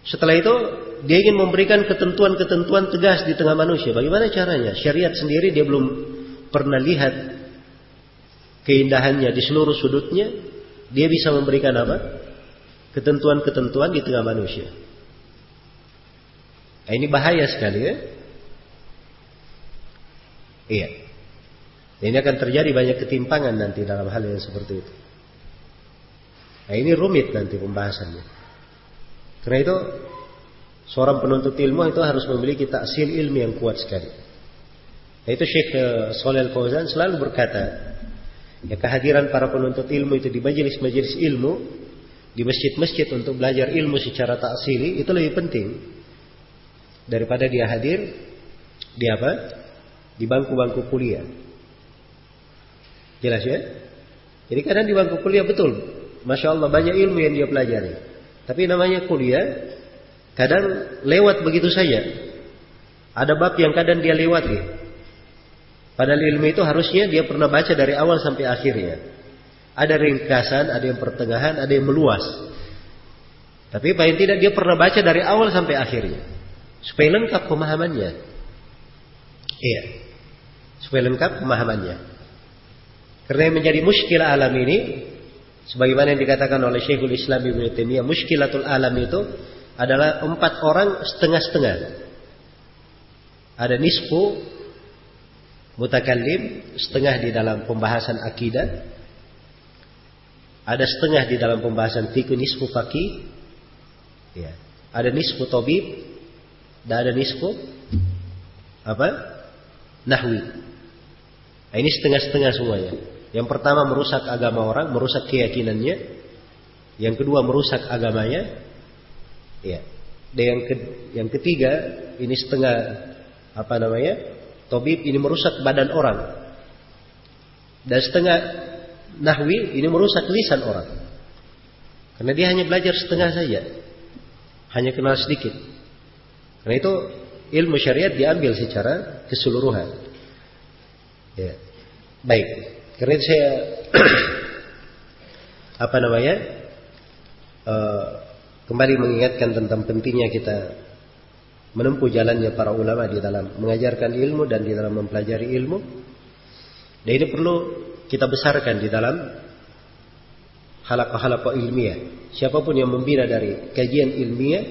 Setelah itu dia ingin memberikan ketentuan-ketentuan tegas di tengah manusia. Bagaimana caranya? Syariat sendiri dia belum pernah lihat keindahannya di seluruh sudutnya. Dia bisa memberikan apa? Ketentuan-ketentuan di tengah manusia. Nah, ini bahaya sekali ya. Iya. Ini akan terjadi banyak ketimpangan nanti dalam hal yang seperti itu. Nah, ini rumit nanti pembahasannya. Karena itu seorang penuntut ilmu itu harus memiliki taksil ilmi yang kuat sekali. Nah, itu Syekh Solel Fauzan selalu berkata, ya kehadiran para penuntut ilmu itu di majelis-majelis ilmu, di masjid-masjid untuk belajar ilmu secara taksili itu lebih penting daripada dia hadir di apa? Di bangku-bangku kuliah. Jelas ya? Jadi kadang di bangku kuliah betul, masya Allah banyak ilmu yang dia pelajari. Tapi namanya kuliah kadang lewat begitu saja. Ada bab yang kadang dia lewati. Padahal ilmu itu harusnya dia pernah baca dari awal sampai akhirnya. Ada ringkasan, ada yang pertengahan, ada yang meluas. Tapi paling tidak dia pernah baca dari awal sampai akhirnya. Supaya lengkap pemahamannya. Iya. Supaya lengkap pemahamannya. Karena yang menjadi muskil alam ini Sebagaimana yang dikatakan oleh Syekhul Islam Ibnu Taimiyah, muskilatul alam itu adalah empat orang setengah-setengah. Ada nisfu mutakallim, setengah di dalam pembahasan akidah. Ada setengah di dalam pembahasan fikih nisfu fakih. Ya. Ada nisfu tabib dan ada nisfu apa? Nahwi. Nah, ini setengah-setengah semuanya. Yang pertama merusak agama orang, merusak keyakinannya. Yang kedua merusak agamanya. Ya. Dan yang, ke, yang ketiga ini setengah apa namanya? Tobib ini merusak badan orang. Dan setengah nahwi ini merusak lisan orang. Karena dia hanya belajar setengah saja. Hanya kenal sedikit. Karena itu ilmu syariat diambil secara keseluruhan. Ya. Baik. Karena itu saya apa namanya uh, kembali mengingatkan tentang pentingnya kita menempuh jalannya para ulama di dalam mengajarkan ilmu dan di dalam mempelajari ilmu. Dan ini perlu kita besarkan di dalam halaqah-halaqah ilmiah. Siapa pun yang membina dari kajian ilmiah,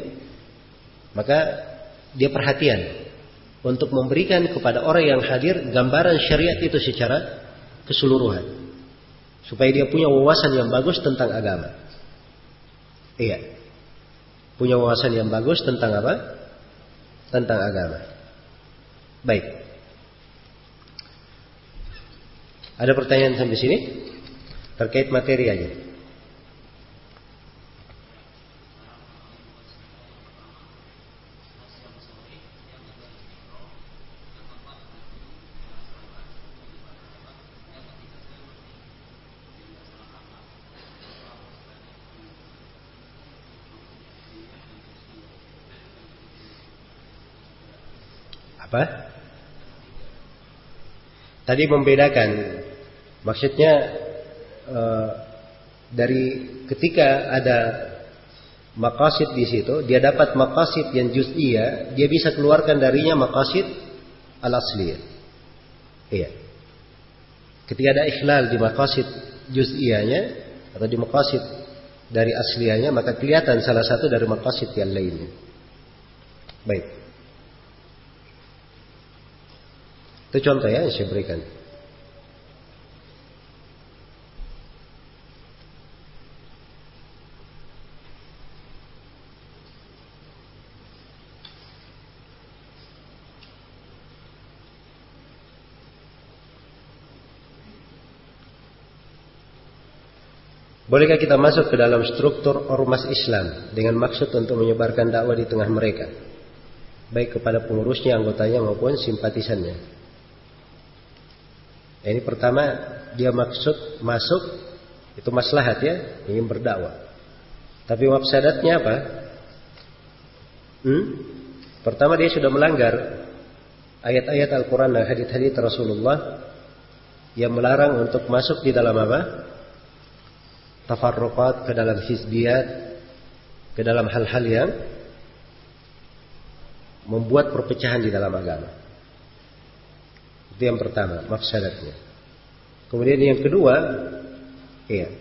maka dia perhatian untuk memberikan kepada orang yang hadir gambaran syariat itu secara keseluruhan. Supaya dia punya wawasan yang bagus tentang agama. Iya. Punya wawasan yang bagus tentang apa? Tentang agama. Baik. Ada pertanyaan sampai sini? Terkait materi aja. Apa? Tadi membedakan, maksudnya e, dari ketika ada makasid di situ, dia dapat makasid yang juz'iyah, dia bisa keluarkan darinya makasid al-asliyah. Iya. Ketika ada ikhlal di makasid juz'iyahnya atau di makasid dari asliyahnya, maka kelihatan salah satu dari makasid yang lainnya. Baik. Itu contoh ya yang saya berikan. Bolehkah kita masuk ke dalam struktur ormas Islam dengan maksud untuk menyebarkan dakwah di tengah mereka? Baik kepada pengurusnya, anggotanya maupun simpatisannya. Ini pertama dia maksud masuk itu maslahat ya, ingin berdakwah. Tapi mafsadatnya apa? Hmm? Pertama dia sudah melanggar ayat-ayat Al-Quran dan hadis-hadis Rasulullah yang melarang untuk masuk di dalam apa? Tafarruqat ke dalam hizbiyat, ke dalam hal-hal yang membuat perpecahan di dalam agama. Itu yang pertama, mafsadatnya. Kemudian yang kedua, iya.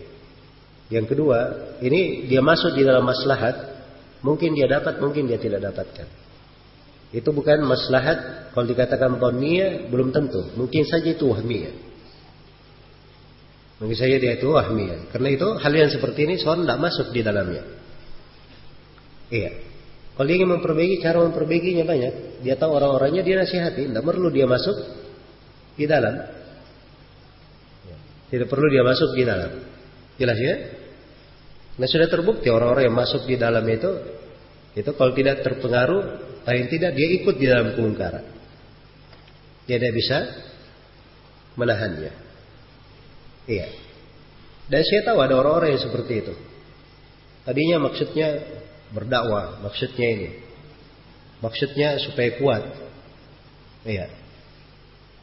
Yang kedua, ini dia masuk di dalam maslahat, mungkin dia dapat, mungkin dia tidak dapatkan. Itu bukan maslahat, kalau dikatakan dhaniyah belum tentu, mungkin saja itu wahmiyah. Mungkin saja dia itu wahmiyah. Karena itu hal yang seperti ini seorang tidak masuk di dalamnya. Iya. Kalau dia ingin memperbaiki, cara memperbaikinya banyak. Dia tahu orang-orangnya, dia nasihati. Tidak perlu dia masuk di dalam. Tidak perlu dia masuk di dalam. Jelas ya? Nah sudah terbukti orang-orang yang masuk di dalam itu, itu kalau tidak terpengaruh, paling tidak dia ikut di dalam kemungkaran. Dia tidak bisa menahannya. Iya. Dan saya tahu ada orang-orang yang seperti itu. Tadinya maksudnya berdakwah, maksudnya ini. Maksudnya supaya kuat. Iya.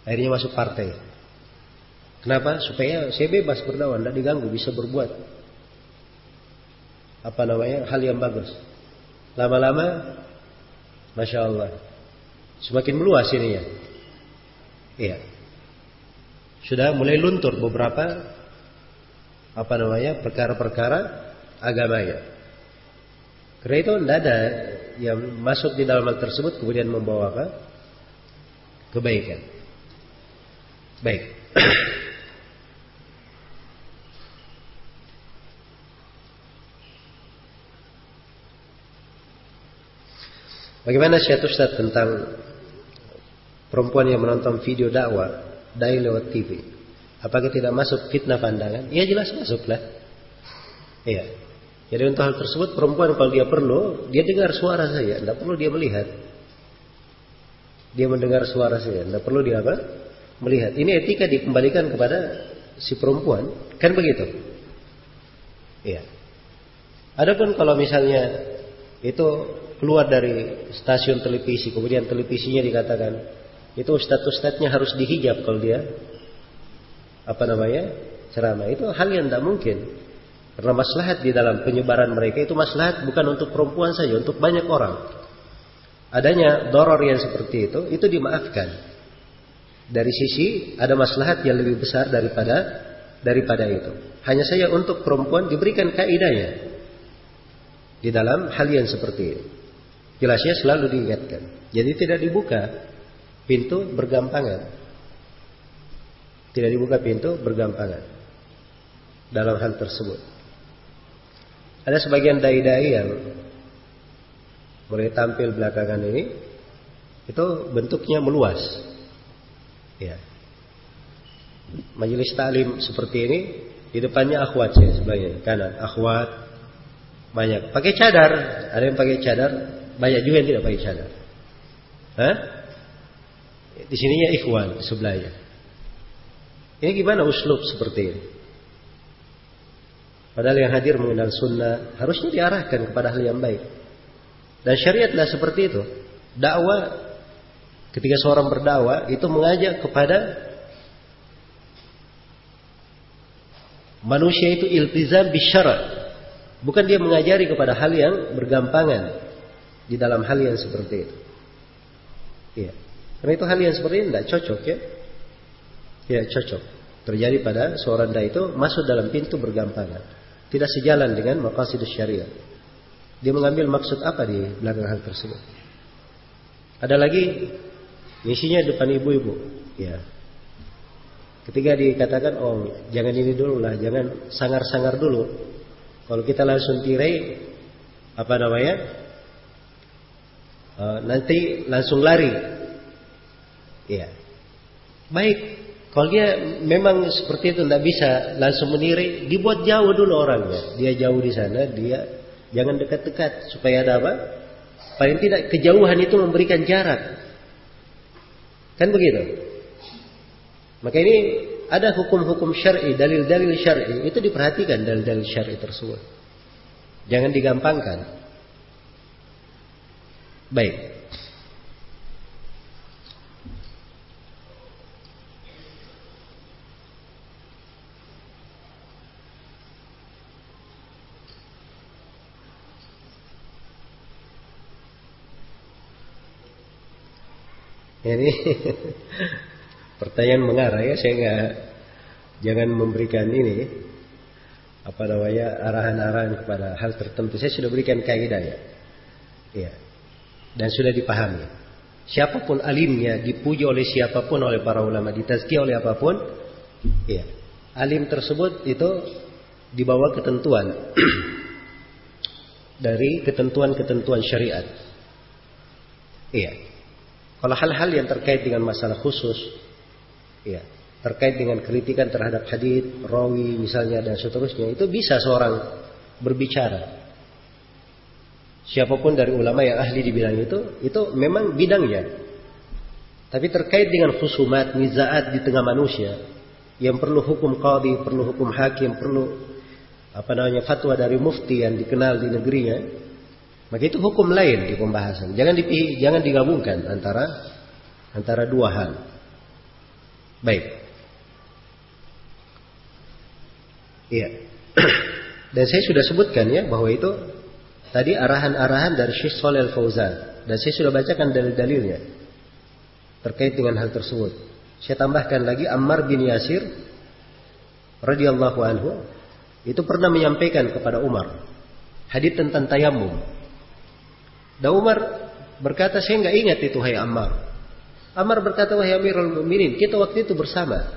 Akhirnya masuk partai. Kenapa? Supaya saya bebas berdakwah, tidak diganggu, bisa berbuat apa namanya hal yang bagus. Lama-lama, masya Allah, semakin meluas ini ya. Iya. Sudah mulai luntur beberapa apa namanya perkara-perkara agamanya. Karena itu tidak ada yang masuk di dalam hal tersebut kemudian membawa apa? Kebaikan. Baik. Bagaimana Syed Ustaz tentang perempuan yang menonton video dakwah dari lewat TV? Apakah tidak masuk fitnah pandangan? Iya jelas masuklah. Iya. Jadi untuk hal tersebut perempuan kalau dia perlu, dia dengar suara saya, tidak perlu dia melihat. Dia mendengar suara saya, tidak perlu dia apa? Melihat. Ini etika dikembalikan kepada si perempuan, kan begitu? Iya. Adapun kalau misalnya itu keluar dari stasiun televisi, kemudian televisinya dikatakan itu ustadz-ustadznya harus dihijab kalau dia apa namanya ceramah itu hal yang tidak mungkin karena maslahat di dalam penyebaran mereka itu maslahat bukan untuk perempuan saja untuk banyak orang adanya doror yang seperti itu, itu dimaafkan. Dari sisi ada maslahat yang lebih besar daripada daripada itu. Hanya saja untuk perempuan diberikan kaidahnya di dalam hal yang seperti ini. Jelasnya selalu diingatkan. Jadi tidak dibuka pintu bergampangan. Tidak dibuka pintu bergampangan dalam hal tersebut. Ada sebagian dai-dai yang mulai tampil belakangan ini itu bentuknya meluas. Ya. Majelis taklim seperti ini di depannya akhwat ya sebenarnya kanan akhwat banyak. Pakai cadar. Ada yang pakai cadar? Banyak juga yang tidak pakai cadar. Hah? di sininya ikhwan sebelahnya. Ini gimana uslub seperti ini? Padahal yang hadir mengenal sunnah harusnya diarahkan kepada hal yang baik. Dan syariatlah seperti itu. Dakwah ketika seorang berdakwah itu mengajak kepada manusia itu iltizam bisyara. Bukan dia mengajari kepada hal yang bergampangan di dalam hal yang seperti itu. Iya. Karena itu hal yang seperti ini tidak cocok ya. Ya cocok. Terjadi pada seorang dai itu masuk dalam pintu bergampangan. Tidak sejalan dengan maqasid syariah. Dia mengambil maksud apa di belakang hal tersebut? Ada lagi misinya depan ibu-ibu, ya. Ketika dikatakan, oh jangan ini dulu lah, jangan sangar-sangar dulu. Kalau kita langsung tirai, apa namanya? Uh, nanti langsung lari. Ya. Baik, kalau dia memang seperti itu tidak bisa langsung menirai, dibuat jauh dulu orangnya. Dia jauh di sana, dia Jangan dekat-dekat supaya ada apa? Paling tidak kejauhan itu memberikan jarak. Kan begitu? Maka ini ada hukum-hukum syar'i, dalil-dalil syar'i itu diperhatikan dalil-dalil syar'i tersebut. Jangan digampangkan. Baik. Ini pertanyaan mengarah ya, saya nggak jangan memberikan ini apa namanya arahan-arahan kepada hal tertentu. Saya sudah berikan kaidah ya, ya, dan sudah dipahami. Siapa pun alimnya, dipuji oleh siapa pun oleh para ulama, ditazkiyah oleh apa pun, ya, alim tersebut itu dibawa ketentuan dari ketentuan-ketentuan syariat. Iya. Kalau hal-hal yang terkait dengan masalah khusus, ya, terkait dengan kritikan terhadap hadis, rawi misalnya dan seterusnya, itu bisa seorang berbicara. Siapa pun dari ulama yang ahli di bidang itu, itu memang bidangnya. Tapi terkait dengan khusumat, nizaat di tengah manusia, yang perlu hukum qadi, perlu hukum hakim, perlu apa namanya fatwa dari mufti yang dikenal di negerinya, maka itu hukum lain di pembahasan. Jangan dipilih, jangan digabungkan antara antara dua hal. Baik. Iya. Dan saya sudah sebutkan ya bahwa itu tadi arahan-arahan dari Syekh Shalal Fauzan dan saya sudah bacakan dalil-dalilnya terkait dengan hal tersebut. Saya tambahkan lagi Ammar bin Yasir radhiyallahu anhu itu pernah menyampaikan kepada Umar hadis tentang tayamum. Dan Umar berkata, saya nggak ingat itu hai Ammar. Ammar berkata, wahai Amirul Mukminin, kita waktu itu bersama.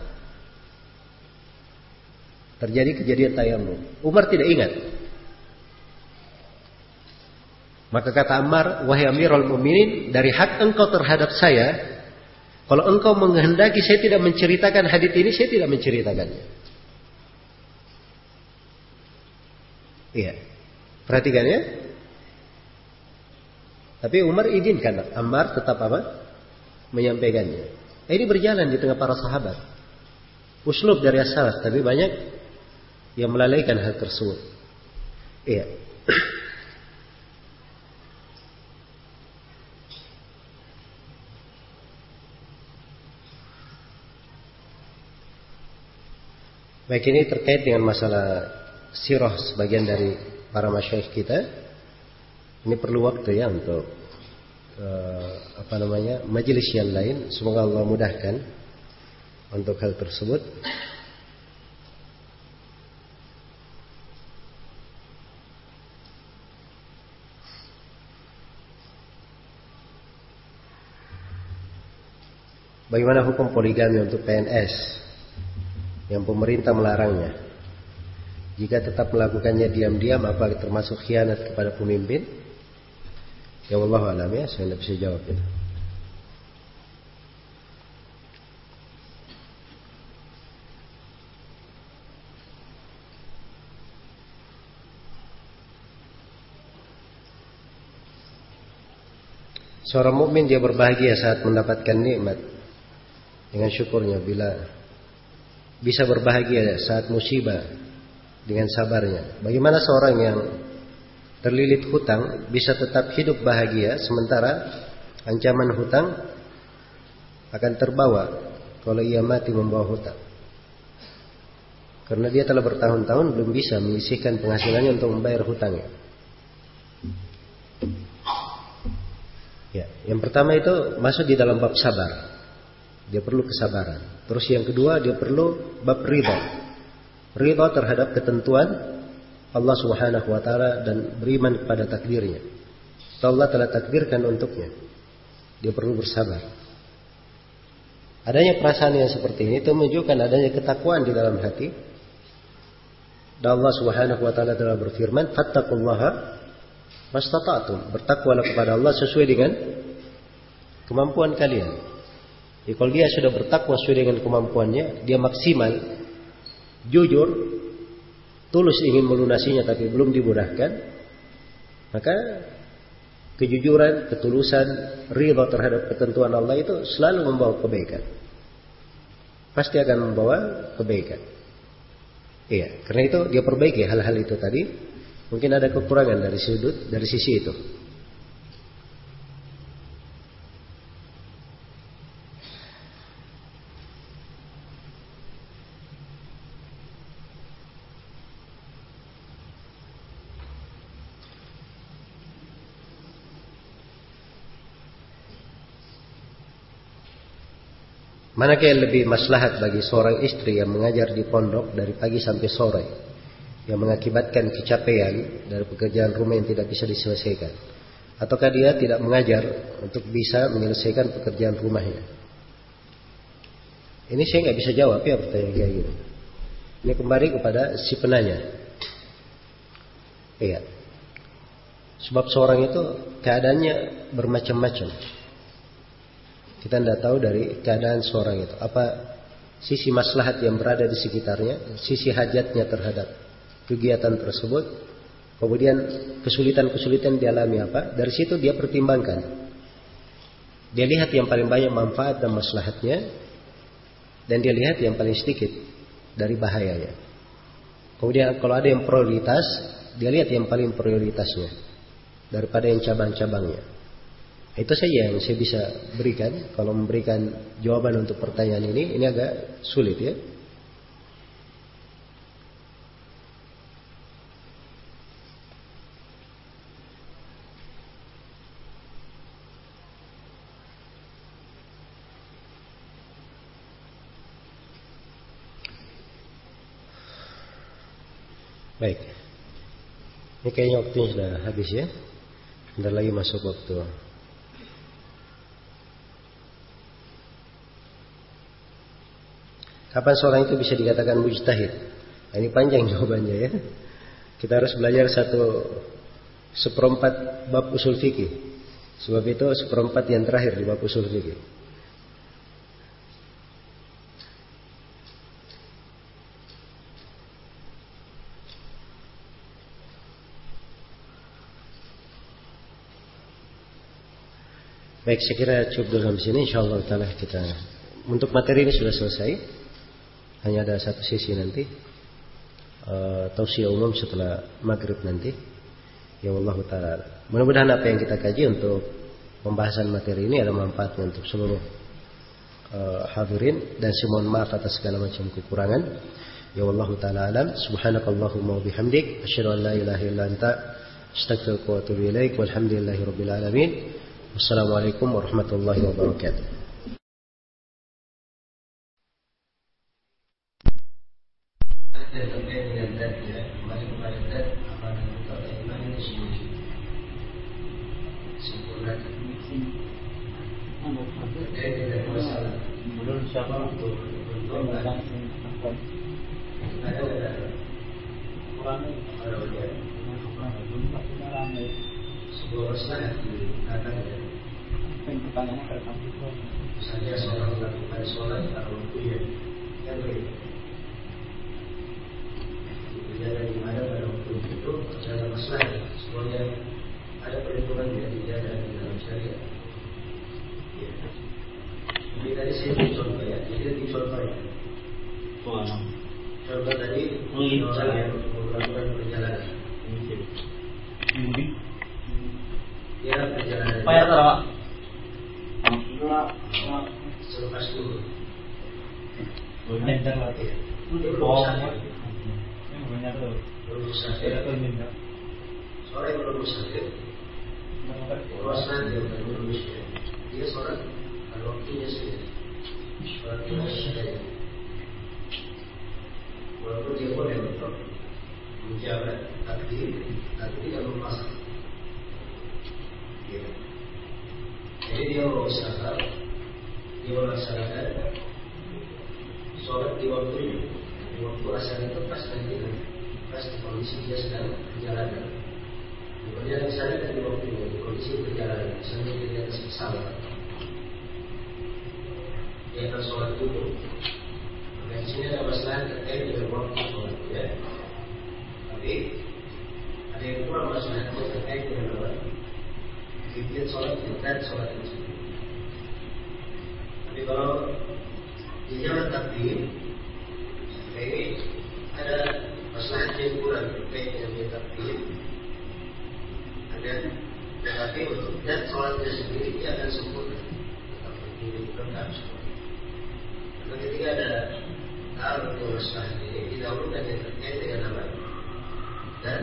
Terjadi kejadian tayamum. Umar tidak ingat. Maka kata Ammar, wahai Amirul Mukminin, dari hak engkau terhadap saya, kalau engkau menghendaki saya tidak menceritakan hadis ini, saya tidak menceritakannya. Iya. Perhatikan ya. Tapi Umar izinkan Ammar tetap apa? Menyampaikannya. Ini berjalan di tengah para sahabat. Uslub dari asal, tapi banyak yang melalaikan hal tersebut. Iya. Baik ini terkait dengan masalah sirah sebagian dari para masyayikh kita. Ini perlu waktu ya untuk uh, apa namanya majelis yang lain. Semoga Allah mudahkan untuk hal tersebut. Bagaimana hukum poligami untuk PNS yang pemerintah melarangnya? Jika tetap melakukannya diam-diam, apa termasuk khianat kepada pemimpin? Ya Allah alam ya, saya tidak bisa jawab itu. Seorang mukmin dia berbahagia saat mendapatkan nikmat dengan syukurnya bila bisa berbahagia saat musibah dengan sabarnya. Bagaimana seorang yang terlilit hutang bisa tetap hidup bahagia sementara ancaman hutang akan terbawa kalau ia mati membawa hutang. Karena dia telah bertahun-tahun belum bisa menyisihkan penghasilannya untuk membayar hutangnya. Ya, yang pertama itu masuk di dalam bab sabar. Dia perlu kesabaran. Terus yang kedua dia perlu bab ridha. Ridha terhadap ketentuan Allah Subhanahu wa taala dan beriman kepada takdirnya. Allah telah takdirkan untuknya. Dia perlu bersabar. Adanya perasaan yang seperti ini itu menunjukkan adanya ketakwaan di dalam hati. Dan Allah Subhanahu wa taala telah berfirman, "Fattaqullaha mastata'tum." Bertakwalah kepada Allah sesuai dengan kemampuan kalian. Ya, kalau dia sudah bertakwa sesuai dengan kemampuannya, dia maksimal, jujur, tulus ingin melunasinya tapi belum dimudahkan, maka kejujuran, ketulusan, ridha terhadap ketentuan Allah itu selalu membawa kebaikan. Pasti akan membawa kebaikan. Iya, karena itu dia perbaiki hal-hal itu tadi. Mungkin ada kekurangan dari sudut, dari sisi itu. Manakah yang lebih maslahat bagi seorang istri yang mengajar di pondok dari pagi sampai sore yang mengakibatkan kecapean dari pekerjaan rumah yang tidak bisa diselesaikan? Ataukah dia tidak mengajar untuk bisa menyelesaikan pekerjaan rumahnya? Ini saya nggak bisa jawab ya pertanyaan kayak gini. Ini kembali kepada si penanya. Iya. Sebab seorang itu keadaannya bermacam-macam kita tidak tahu dari keadaan seorang itu. Apa sisi maslahat yang berada di sekitarnya, sisi hajatnya terhadap kegiatan tersebut, kemudian kesulitan-kesulitan dialami apa, dari situ dia pertimbangkan. Dia lihat yang paling banyak manfaat dan maslahatnya, dan dia lihat yang paling sedikit dari bahayanya. Kemudian kalau ada yang prioritas, dia lihat yang paling prioritasnya daripada yang cabang-cabangnya. Itu saja yang saya bisa berikan. Kalau memberikan jawaban untuk pertanyaan ini, ini agak sulit ya. Baik. Ini kayaknya waktunya sudah habis ya. Bentar lagi masuk waktu Kapan seorang itu bisa dikatakan mujtahid? Nah, ini panjang jawabannya ya. Kita harus belajar satu seperempat bab usul fikih. Sebab itu seperempat yang terakhir di bab usul fikih. Baik, saya kira cukup dulu sampai sini. Insya Allah kita untuk materi ini sudah selesai. Hanya ada satu sisi nanti uh, tausiah umum setelah maghrib nanti. Ya Allah taala. Mudah-mudahan apa yang kita kaji untuk pembahasan materi ini ada manfaatnya untuk seluruh uh, hadirin dan mohon maaf atas segala macam kekurangan. Ya Allah taala alam. Subhanakallahumma wa bihamdik asyhadu an la ilaha illa anta astaghfiruka wa atubu ilaik. Walhamdulillahirabbil alamin. Wassalamualaikum warahmatullahi wabarakatuh. Masalah dikatakan ya. Pertanyaannya itu. Misalnya seorang melakukan sholat pada waktunya yang berbeda. Berjalan di mana pada waktu itu ada masalah semuanya ada perhitungan yang dijaga di dalam syariat. Ya. Jadi tadi saya beri contoh ya, jadi di contoh ya. Contoh tadi orang yang melakukan perjalanan. Ya perjalanan. Selepas dulu. Banyak. Banyak tuh. Sakit. Sakit. Puasa dia. Dia sholat pada waktunya saja. Sholatnya saja. Walaupun dia boleh untuk menjabat takdir, tapi tidak memaksa. Jadi dia berusaha, dia melaksanakan sholat di waktunya, di waktu asal itu pas nanti pas di kondisi dia sedang perjalanan. Di perjalanan sana dan di waktunya, di kondisi perjalanan, misalnya dia di atas pesawat, dia akan sholat dulu. Maka di sini ada masalah terkait dengan waktu sholat, ya. Tapi ada yang kurang masalahnya terkait dengan apa? Kemudian sholat dan sholat itu. Tapi kalau di jalan takdir, ini ada masalah yang kurang dengan dia takdir. Ada tetapi untuk dan sholatnya sendiri dia akan sempurna. Tetapi lengkap sempurna. Karena ketika ada yang masalah ini didahulukan yang terkait dengan amal dan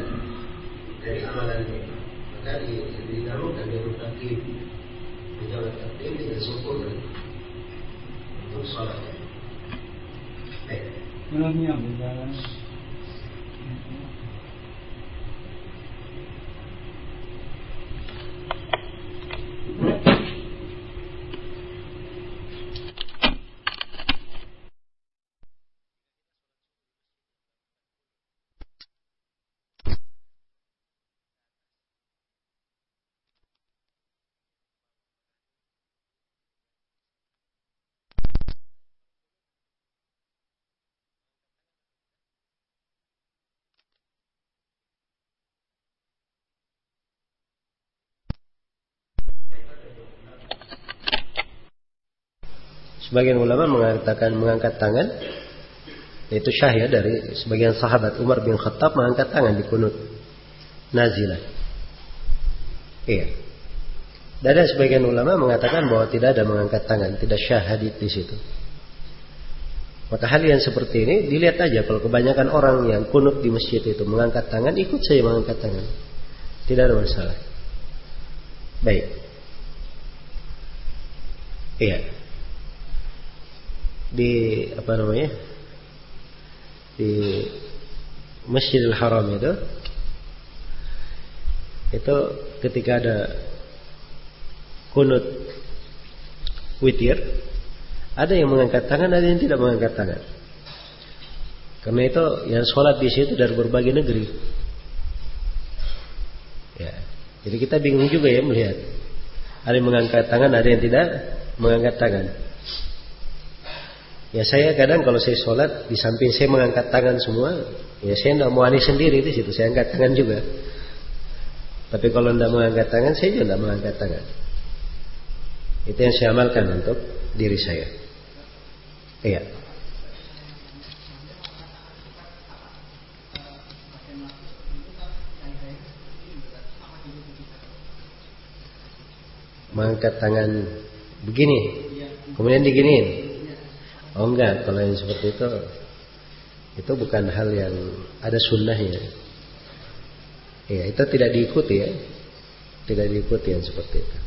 dari amalan ini maka didahulukan dari takdir menjawab takdir dengan untuk sholat. Baik. Sebagian ulama mengatakan mengangkat tangan yaitu syahya dari sebagian sahabat Umar bin Khattab mengangkat tangan di kunut nazilah. Iya. Dan ada sebagian ulama mengatakan bahwa tidak ada mengangkat tangan, tidak syahadit di situ. Maka hal yang seperti ini dilihat aja kalau kebanyakan orang yang kunut di masjid itu mengangkat tangan, ikut saya mengangkat tangan. Tidak ada masalah. Baik. Iya. Di apa namanya? Di Masjidil Haram itu itu ketika ada kunut witir ada yang mengangkat tangan ada yang tidak mengangkat tangan. Karena itu yang sholat di situ dari berbagai negeri. Ya. Jadi kita bingung juga ya melihat. Ada yang mengangkat tangan ada yang tidak mengangkat tangan ya saya kadang kalau saya sholat di samping saya mengangkat tangan semua ya saya tidak mau aneh sendiri di situ saya angkat tangan juga tapi kalau tidak mengangkat tangan, saya juga tidak mengangkat tangan. Itu yang saya amalkan untuk diri saya. Iya. Mengangkat tangan begini, kemudian diginiin. Oh enggak, kalau yang seperti itu, itu bukan hal yang ada sunnahnya. Ya, itu tidak diikuti ya. Tidak diikuti yang seperti itu.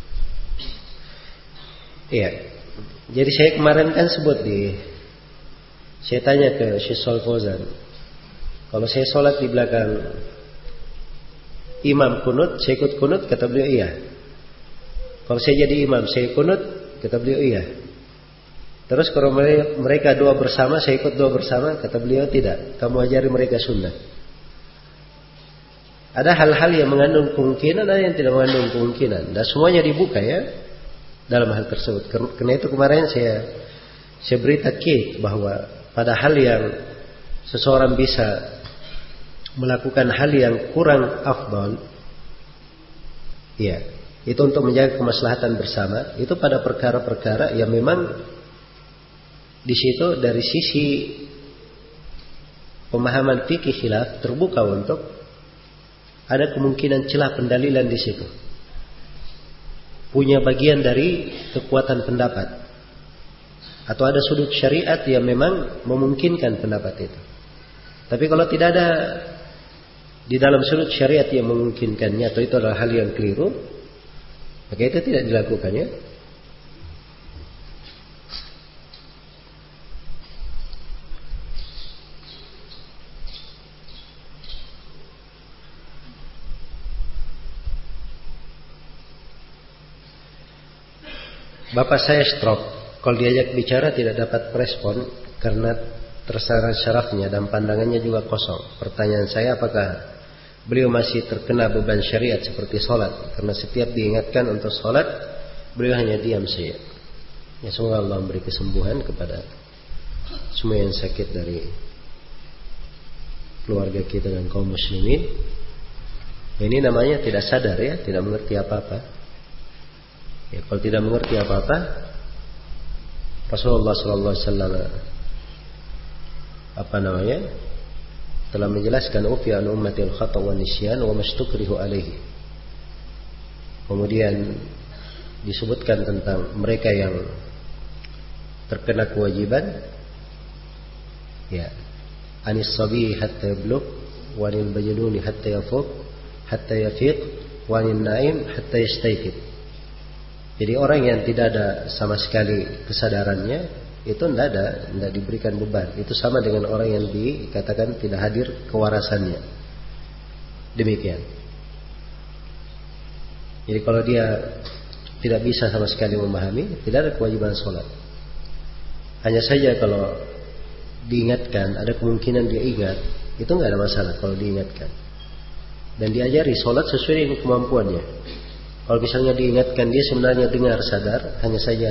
Iya. Jadi saya kemarin kan sebut di saya tanya ke Syekh Fauzan. Kalau saya sholat di belakang imam kunut, saya ikut kunut, kata beliau iya. Kalau saya jadi imam, saya kunut, kata beliau iya. Terus kalau mereka doa bersama, saya ikut doa bersama, kata beliau tidak. Kamu ajari mereka sunnah. Ada hal-hal yang mengandung kemungkinan, ada yang tidak mengandung kemungkinan. Dan semuanya dibuka ya dalam hal tersebut. Karena itu kemarin saya saya beri takkit bahwa pada hal yang seseorang bisa melakukan hal yang kurang afdal, ya, itu untuk menjaga kemaslahatan bersama, itu pada perkara-perkara yang memang di situ dari sisi pemahaman fikih khilaf terbuka untuk ada kemungkinan celah pendalilan di situ. Punya bagian dari kekuatan pendapat. Atau ada sudut syariat yang memang memungkinkan pendapat itu. Tapi kalau tidak ada di dalam sudut syariat yang memungkinkannya atau itu adalah hal yang keliru, maka itu tidak dilakukannya. Bapak saya stroke. Kalau diajak bicara tidak dapat respon karena tersarang syarafnya dan pandangannya juga kosong. Pertanyaan saya apakah beliau masih terkena beban syariat seperti sholat karena setiap diingatkan untuk sholat beliau hanya diam saja ya semoga Allah memberi kesembuhan kepada semua yang sakit dari keluarga kita dan kaum muslimin ini namanya tidak sadar ya tidak mengerti apa-apa ya kalau tidak mengerti apa-apa Rasulullah Sallallahu Alaihi Wasallam apa namanya telah menjelaskan ufi an ummatil khata wa nisyan wa mastukrihu alaihi. Kemudian disebutkan tentang mereka yang terkena kewajiban ya anis sabi hatta yablugh wa anil majnuni hatta yafuq hatta yafiq wa anil naim hatta yastayqid. Jadi orang yang tidak ada sama sekali kesadarannya itu tidak ada, tidak diberikan beban. Itu sama dengan orang yang dikatakan tidak hadir kewarasannya. Demikian. Jadi kalau dia tidak bisa sama sekali memahami, tidak ada kewajiban sholat. Hanya saja kalau diingatkan, ada kemungkinan dia ingat, itu nggak ada masalah kalau diingatkan. Dan diajari sholat sesuai dengan kemampuannya. Kalau misalnya diingatkan dia sebenarnya dengar sadar, hanya saja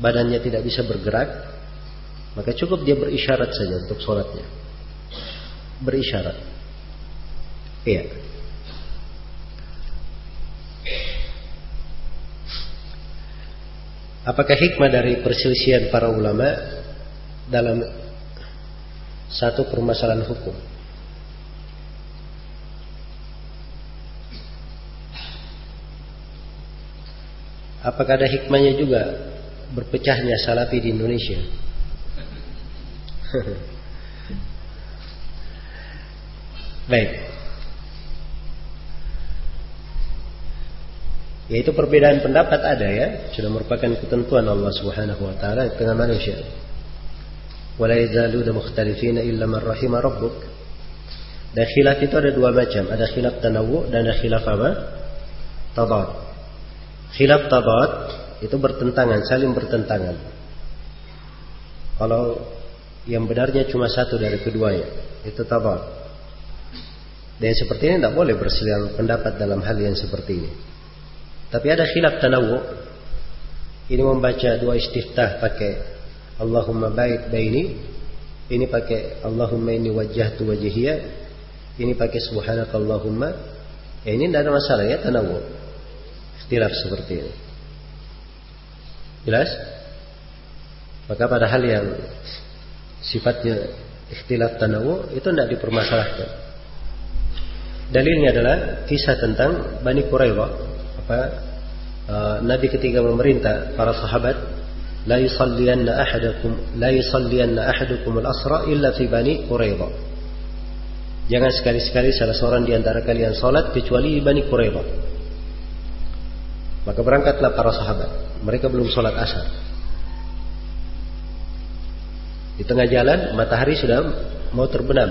badannya tidak bisa bergerak, maka cukup dia berisyarat saja untuk sholatnya. Berisyarat. Iya. Apakah hikmah dari perselisihan para ulama dalam satu permasalahan hukum? Apakah ada hikmahnya juga berpecahnya salafi di Indonesia. Baik. Yaitu perbedaan pendapat ada ya, sudah merupakan ketentuan Allah Subhanahu wa taala di tengah manusia. Mukhtalifina illa man rahima rabbuk. Dan khilaf itu ada dua macam, ada khilaf tanawu dan ada khilaf apa? Tadad. Khilaf tadad itu bertentangan, saling bertentangan. Kalau yang benarnya cuma satu dari keduanya, itu tabak. Dan seperti ini tidak boleh berselisih pendapat dalam hal yang seperti ini. Tapi ada khilaf tanawu. Ini membaca dua istiftah pakai Allahumma baik baini. Ini pakai Allahumma ini wajah tu wajihiyah. Ini pakai subhanakallahumma. Ya, ini tidak ada masalah ya tanawu. Ikhtilaf seperti ini. Jelas? Maka pada hal yang sifatnya ikhtilaf tanawu itu tidak dipermasalahkan. Dalilnya adalah kisah tentang Bani Quraidah apa uh, Nabi ketika memerintah para sahabat la yusalliyanna ahadakum la yusalliyanna ahadukum al-asra illa fi Bani. Jangan sekali-sekali salah seorang di antara kalian salat kecuali Bani Quraidah. Maka berangkatlah para sahabat. Mereka belum sholat asar. Di tengah jalan matahari sudah mau terbenam.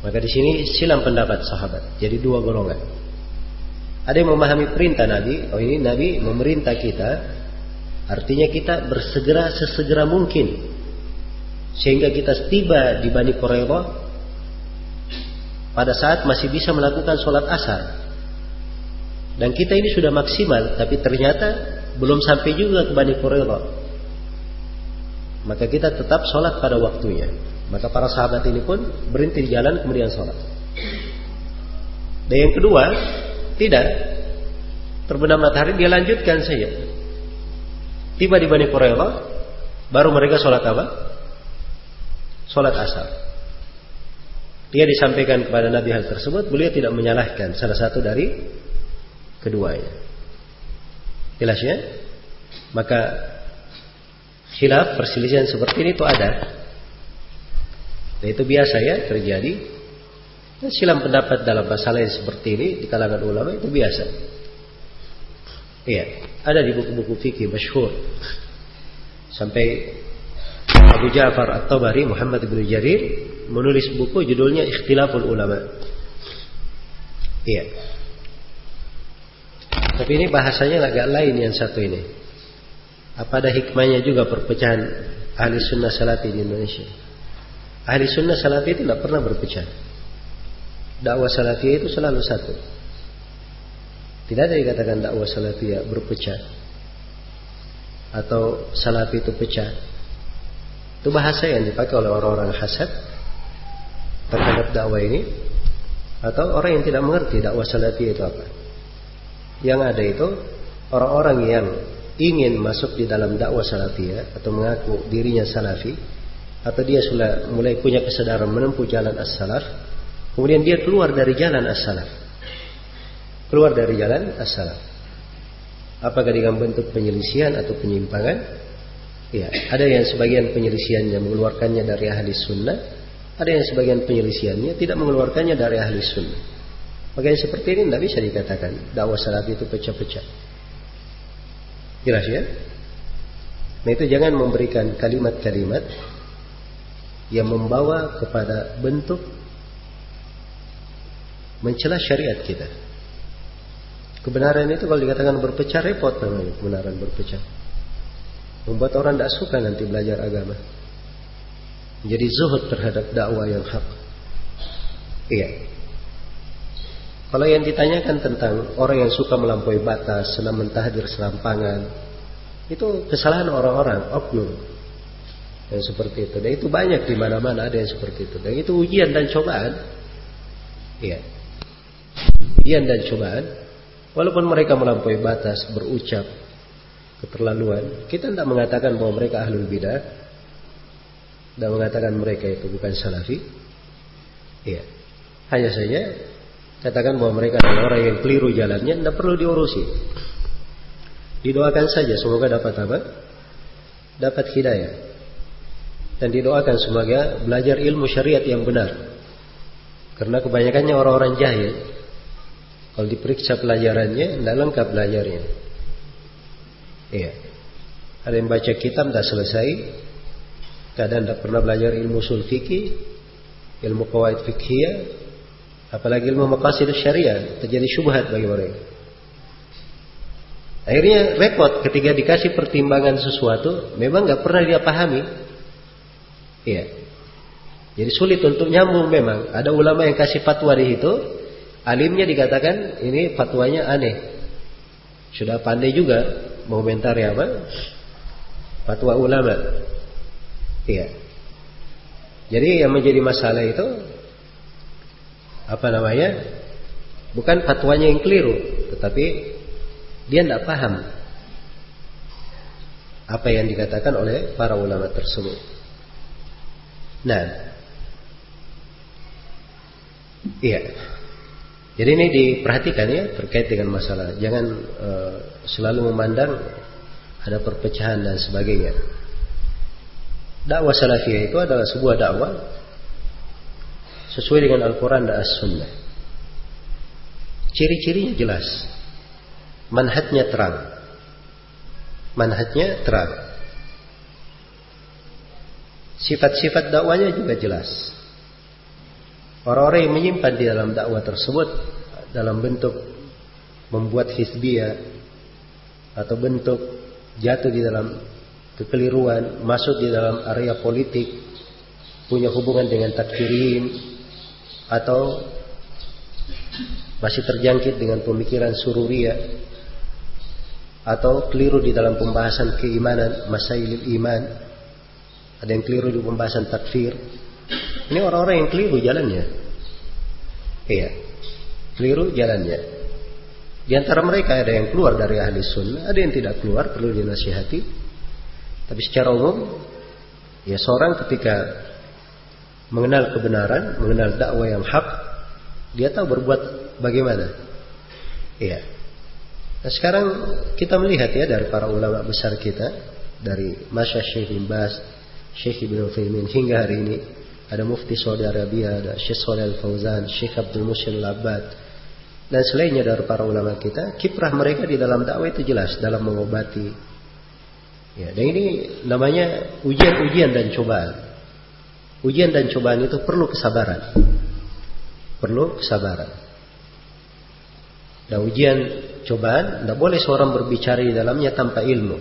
Maka di sini silam pendapat sahabat. Jadi dua golongan. Ada yang memahami perintah Nabi. Oh ini Nabi memerintah kita. Artinya kita bersegera sesegera mungkin. Sehingga kita tiba di Bani Quraidah pada saat masih bisa melakukan sholat asar. Dan kita ini sudah maksimal, tapi ternyata belum sampai juga ke Bani Quraidah. Maka kita tetap sholat pada waktunya. Maka para sahabat ini pun berhenti di jalan kemudian sholat. Dan yang kedua, tidak. Terbenam matahari dia lanjutkan saja. Tiba di Bani Quraidah, baru mereka sholat apa? Sholat asar. Dia disampaikan kepada Nabi hal tersebut, beliau tidak menyalahkan salah satu dari keduanya. Jelas ya? Maka khilaf perselisihan seperti ini itu ada. Dan itu biasa ya terjadi. Dan silam pendapat dalam masalah yang seperti ini di kalangan ulama itu biasa. Iya, ada di buku-buku fikih masyhur. Sampai Abu Ja'far At-Tabari Muhammad bin Jarir menulis buku judulnya Ikhtilaful Ulama. Iya. Tapi ini bahasanya agak lain yang satu ini. Apa ada hikmahnya juga perpecahan ahli sunnah salafi di Indonesia? Ahli sunnah salafi itu tidak pernah berpecah. Dakwah salafiyah itu selalu satu. Tidak ada dikatakan dakwah salafiyah berpecah. Atau salafi itu pecah. Itu bahasa yang dipakai oleh orang-orang hasad terhadap dakwah ini. Atau orang yang tidak mengerti dakwah salafiyah itu apa. Yang ada itu orang-orang yang ingin masuk di dalam dakwah salafiyah atau mengaku dirinya salafi atau dia sudah mulai punya kesadaran menempuh jalan as-salaf, kemudian dia keluar dari jalan as-salaf. Keluar dari jalan as-salaf. Apakah dengan bentuk penyelisihan atau penyimpangan? Ya, ada yang sebagian penyelisihannya mengeluarkannya dari ahli sunnah, ada yang sebagian penyelisihannya tidak mengeluarkannya dari ahli sunnah. Makanya seperti ini tidak bisa dikatakan dakwah salaf itu pecah-pecah. Jelas ya? Nah itu jangan memberikan kalimat-kalimat yang membawa kepada bentuk mencela syariat kita. Kebenaran itu kalau dikatakan berpecah repot namanya kebenaran berpecah. Membuat orang tidak suka nanti belajar agama. Menjadi zuhud terhadap dakwah yang hak. Iya. Kalau yang ditanyakan tentang orang yang suka melampaui batas, senang mentahdir serampangan, itu kesalahan orang-orang, oknum yang seperti itu. Dan itu banyak di mana-mana ada yang seperti itu. Dan itu ujian dan cobaan. Iya. Ujian dan cobaan. Walaupun mereka melampaui batas, berucap keterlaluan, kita tidak mengatakan bahwa mereka ahlul bidah dan mengatakan mereka itu bukan salafi. Iya. Hanya saja katakan bahwa mereka adalah orang yang keliru jalannya, tidak perlu diurusi. Didoakan saja semoga dapat apa? Dapat hidayah dan didoakan semoga belajar ilmu syariat yang benar. Karena kebanyakannya orang-orang jahil. Kalau diperiksa pelajarannya, tidak lengkap belajarnya. Iya. Ada yang baca kitab tidak selesai. Kadang tidak pernah belajar ilmu usul fikih, ilmu kawaid fikhiyah, apalagi ilmu maqasid syariah, terjadi syubhat bagi mereka. Akhirnya repot ketika dikasih pertimbangan sesuatu, memang nggak pernah dia pahami, Iya. Jadi sulit untuk nyambung memang. Ada ulama yang kasih fatwa di situ, alimnya dikatakan ini fatwanya aneh. Sudah pandai juga mengomentari apa? Fatwa ulama. Iya. Jadi yang menjadi masalah itu apa namanya? Bukan fatwanya yang keliru, tetapi dia tidak paham apa yang dikatakan oleh para ulama tersebut. Nah, iya. Jadi ini diperhatikan ya terkait dengan masalah. Jangan uh, selalu memandang ada perpecahan dan sebagainya. Dakwah salafiyah itu adalah sebuah dakwah sesuai dengan Al-Quran dan As-Sunnah. Ciri-cirinya jelas. manhajnya terang. Manhajnya terang. Sifat-sifat dakwanya juga jelas. Orang-orang yang menyimpan di dalam dakwah tersebut dalam bentuk membuat hizbiyah atau bentuk jatuh di dalam kekeliruan, masuk di dalam area politik, punya hubungan dengan takfirin atau masih terjangkit dengan pemikiran sururiyah atau keliru di dalam pembahasan keimanan, masailul iman, ada yang keliru di pembahasan takfir. Ini orang-orang yang keliru jalannya. Iya, keliru jalannya. Di antara mereka ada yang keluar dari ahli sunnah, ada yang tidak keluar, perlu dinasihati. Tapi secara umum, ya seorang ketika mengenal kebenaran, mengenal dakwah yang hak, dia tahu berbuat bagaimana. Iya. Nah sekarang kita melihat ya dari para ulama besar kita, dari Masya Syekh bin Bas, Syekh Ibn Uthaymin hingga hari ini, ada Mufti Saudi Arabia, ada Syekh Saleh Al Fauzan, Syekh Abdul Musyil Labad, dan selainnya dari para ulama kita, kiprah mereka di dalam dakwah itu jelas dalam mengobati Ya, dan ini namanya ujian-ujian dan cobaan. Ujian dan cobaan itu perlu kesabaran. Perlu kesabaran. Dan ujian cobaan, tidak boleh seorang berbicara di dalamnya tanpa ilmu.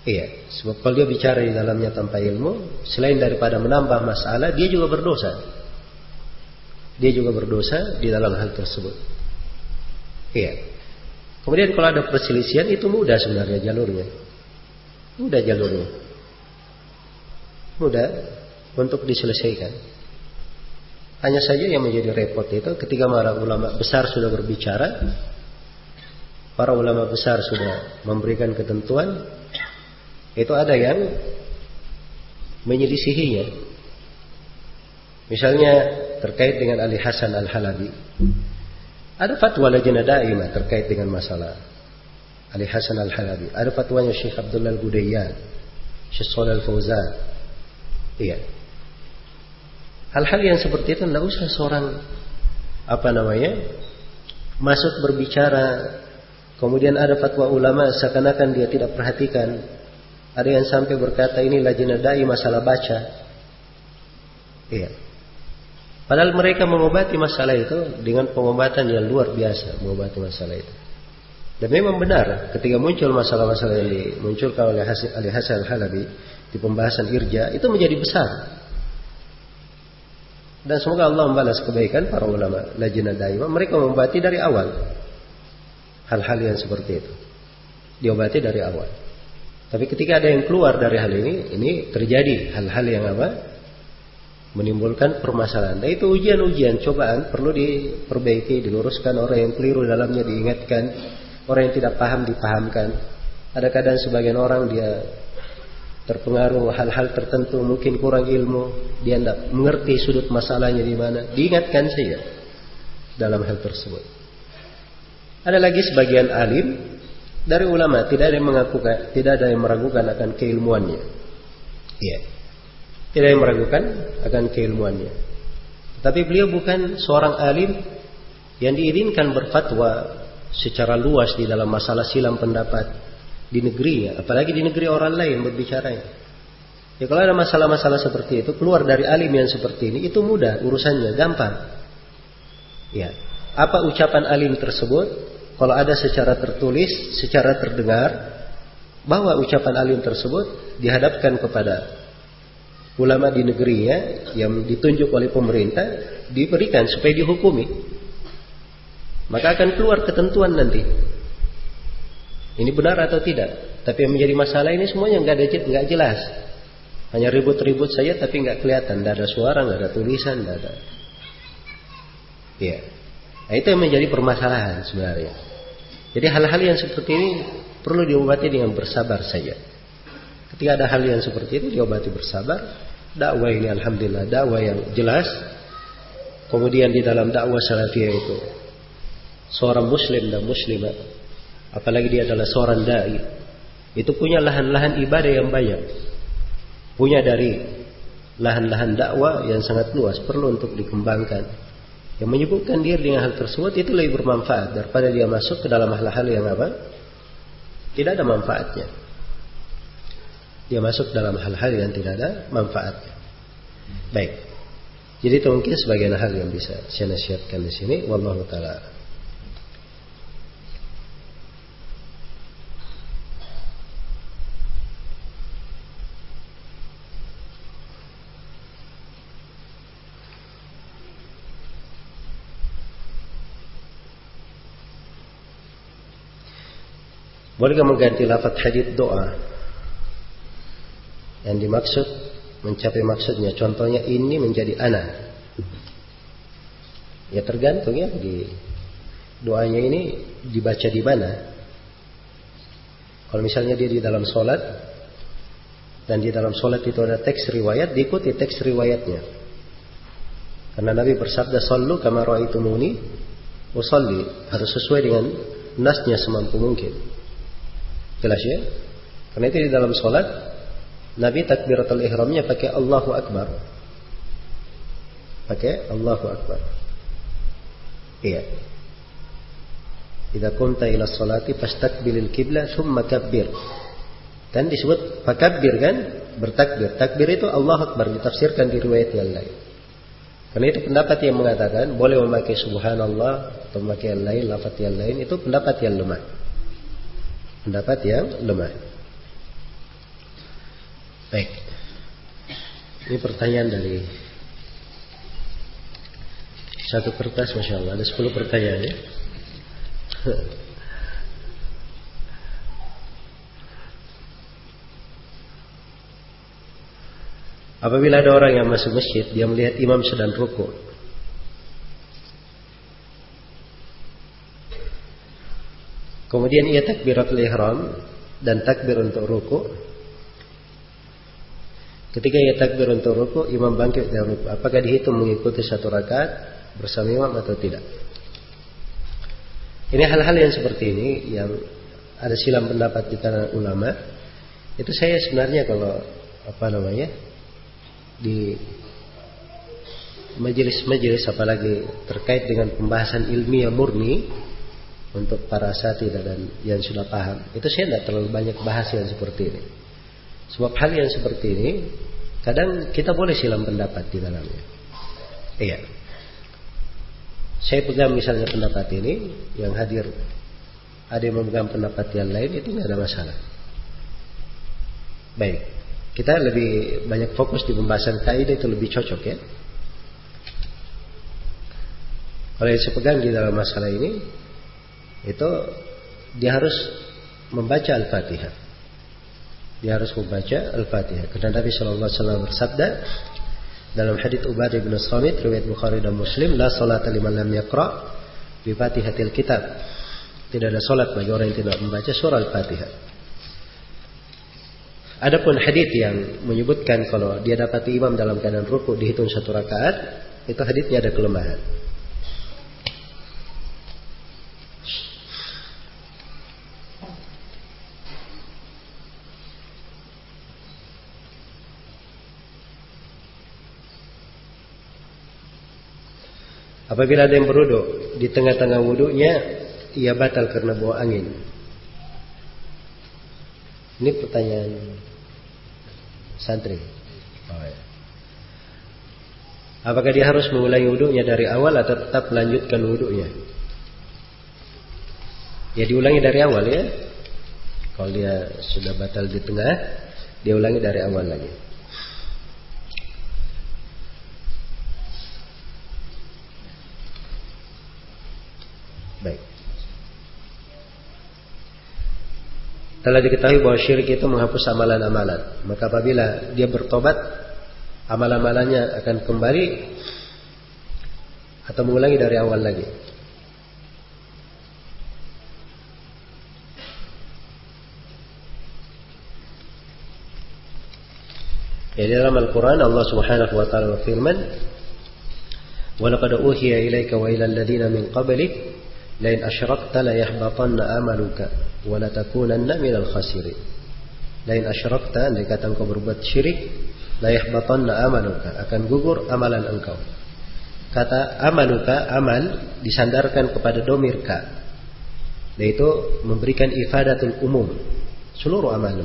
Iya, sebab kalau dia bicara di dalamnya tanpa ilmu, selain daripada menambah masalah, dia juga berdosa. Dia juga berdosa di dalam hal tersebut. Iya. Kemudian kalau ada perselisihan itu mudah sebenarnya jalurnya. Mudah jalurnya. Mudah untuk diselesaikan. Hanya saja yang menjadi repot itu ketika para ulama besar sudah berbicara, para ulama besar sudah memberikan ketentuan, itu ada yang menyelisihinya. Misalnya terkait dengan Ali Hasan Al-Halabi. Ada fatwa lajnah daimah terkait dengan masalah Ali Hasan Al-Halabi. Ada fatwanya Syekh Abdullah Al-Gudayyan, Syekh Shalal Al-Fauzan. Iya. Hal-hal yang seperti itu tidak usah seorang apa namanya masuk berbicara kemudian ada fatwa ulama seakan-akan dia tidak perhatikan ada yang sampai berkata ini lajnah dai masalah baca iya Padahal mereka mengobati masalah itu dengan pengobatan yang luar biasa mengobati masalah itu. Dan memang benar ketika muncul masalah-masalah yang dimunculkan oleh Hasan Al-Halabi di pembahasan irja itu menjadi besar. Dan semoga Allah membalas kebaikan para ulama lajnah daimah. Mereka mengobati dari awal hal-hal yang seperti itu. Diobati dari awal. Tapi ketika ada yang keluar dari hal ini, ini terjadi hal-hal yang apa? menimbulkan permasalahan. Nah itu ujian-ujian, cobaan perlu diperbaiki, diluruskan orang yang keliru dalamnya diingatkan, orang yang tidak paham dipahamkan. Ada kadang sebagian orang dia terpengaruh hal-hal tertentu, mungkin kurang ilmu, dia tidak mengerti sudut masalahnya di mana, diingatkan saja dalam hal tersebut. Ada lagi sebagian alim dari ulama tidak ada yang mengakukan, tidak ada yang meragukan akan keilmuannya. Yeah. Tidak yang meragukan akan keilmuannya. Tapi beliau bukan seorang alim yang diizinkan berfatwa secara luas di dalam masalah silam pendapat di negerinya, apalagi di negeri orang lain berbicara. Ya kalau ada masalah-masalah seperti itu keluar dari alim yang seperti ini itu mudah urusannya, gampang. Ya, apa ucapan alim tersebut? Kalau ada secara tertulis, secara terdengar, bahwa ucapan alim tersebut dihadapkan kepada ulama di negerinya yang ditunjuk oleh pemerintah diberikan supaya dihukumi. Maka akan keluar ketentuan nanti. Ini benar atau tidak? Tapi yang menjadi masalah ini semuanya nggak ada nggak jelas. Hanya ribut-ribut saja tapi nggak kelihatan, tidak ada suara, nggak ada tulisan, nggak ada. Ya, nah, itu yang menjadi permasalahan sebenarnya. Jadi hal-hal yang seperti ini perlu diobati dengan bersabar saja. Ketika ada hal yang seperti itu diobati bersabar, dakwah ini alhamdulillah dakwah yang jelas. Kemudian di dalam dakwah salafiyah itu seorang muslim dan muslimah apalagi dia adalah seorang dai itu punya lahan-lahan ibadah yang banyak. Punya dari lahan-lahan dakwah yang sangat luas perlu untuk dikembangkan. Yang menyibukkan diri dengan hal tersebut itu lebih bermanfaat daripada dia masuk ke dalam hal-hal yang apa? Tidak ada manfaatnya. Dia masuk dalam hal-hal yang tidak ada manfaatnya. Baik. Jadi itu mungkin sebagian hal yang bisa saya nasihatkan di sini. Wallahu taala. Bolehkah mengganti lafaz hadith doa? Yang dimaksud mencapai maksudnya. Contohnya ini menjadi ana. Ya tergantung ya di doanya ini dibaca di mana. Kalau misalnya dia di dalam sholat dan di dalam sholat itu ada teks riwayat, diikuti teks riwayatnya. Karena Nabi bersabda, "Sallu kama ra'aitumuni usalli." Harus sesuai dengan nasnya semampu mungkin. Jelas ya? Karena itu di dalam sholat Nabi takbiratul ihramnya pakai Allahu Akbar. Pakai Allahu Akbar. Iya. Idza kunta ila sholati fastaqbilil kiblah thumma kabbir. Dan disebut fakabbir kan? Bertakbir. Takbir itu Allah Akbar ditafsirkan di riwayat yang lain. Karena itu pendapat yang mengatakan boleh memakai subhanallah atau memakai yang lain, lafaz yang lain itu pendapat yang lemah pendapat yang lemah. Baik. Ini pertanyaan dari satu kertas, masya Allah ada sepuluh pertanyaan ya. Apabila ada orang yang masuk masjid, dia melihat imam sedang rukuk, Kemudian ia takbiratul ihram dan takbir untuk ruku. Ketika ia takbir untuk ruku, imam bangkit dari ruku. Apakah dihitung mengikuti satu rakaat bersama imam atau tidak? Ini hal-hal yang seperti ini yang ada silam pendapat di kalangan ulama. Itu saya sebenarnya kalau apa namanya di majelis-majelis apalagi terkait dengan pembahasan ilmiah murni untuk para asatidah dan yang sudah paham. Itu saya tidak terlalu banyak bahas yang seperti ini. Sebab hal yang seperti ini kadang kita boleh silam pendapat di dalamnya. Iya. Saya pegang misalnya pendapat ini yang hadir ada yang memegang pendapat yang lain itu tidak ada masalah. Baik. Kita lebih banyak fokus di pembahasan kaidah itu lebih cocok ya. Kalau yang saya pegang di dalam masalah ini itu dia harus membaca Al-Fatihah. Dia harus membaca Al-Fatihah. Karena Nabi Shallallahu Alaihi Wasallam bersabda dalam hadits Ubadah bin Samit riwayat Bukhari dan Muslim, la salat liman lam yaqra bi Fatihatil Kitab. Tidak ada salat bagi orang yang tidak membaca surah Al-Fatihah. Adapun hadis yang menyebutkan kalau dia dapati imam dalam keadaan ruku dihitung satu rakaat, itu hadisnya ada kelemahan. Apabila ada yang beruduk di tengah-tengah wudhunya, ia batal karena bawa angin. Ini pertanyaan santri. Oh, ya. Apakah dia harus mengulangi wudhunya dari awal atau tetap melanjutkan wudhunya? Ya diulangi dari awal ya. Kalau dia sudah batal di tengah, dia ulangi dari awal lagi. Baik. Telah diketahui bahwa syirik itu menghapus amalan-amalan. Maka apabila dia bertobat, amalan-amalannya akan kembali atau mengulangi dari awal lagi. Ya dalam Al-Quran Allah Subhanahu wa taala berfirman, "Wa laqad uhiya ilaika wa ila alladziina min lain asyrakta la yahbatanna amaluka wa la takunanna minal khasirin. Lain asyrakta andai kata engkau berbuat syirik la yahbatanna amaluka akan gugur amalan engkau. Kata amaluka amal disandarkan kepada domir ka yaitu memberikan ifadatul umum seluruh amalan.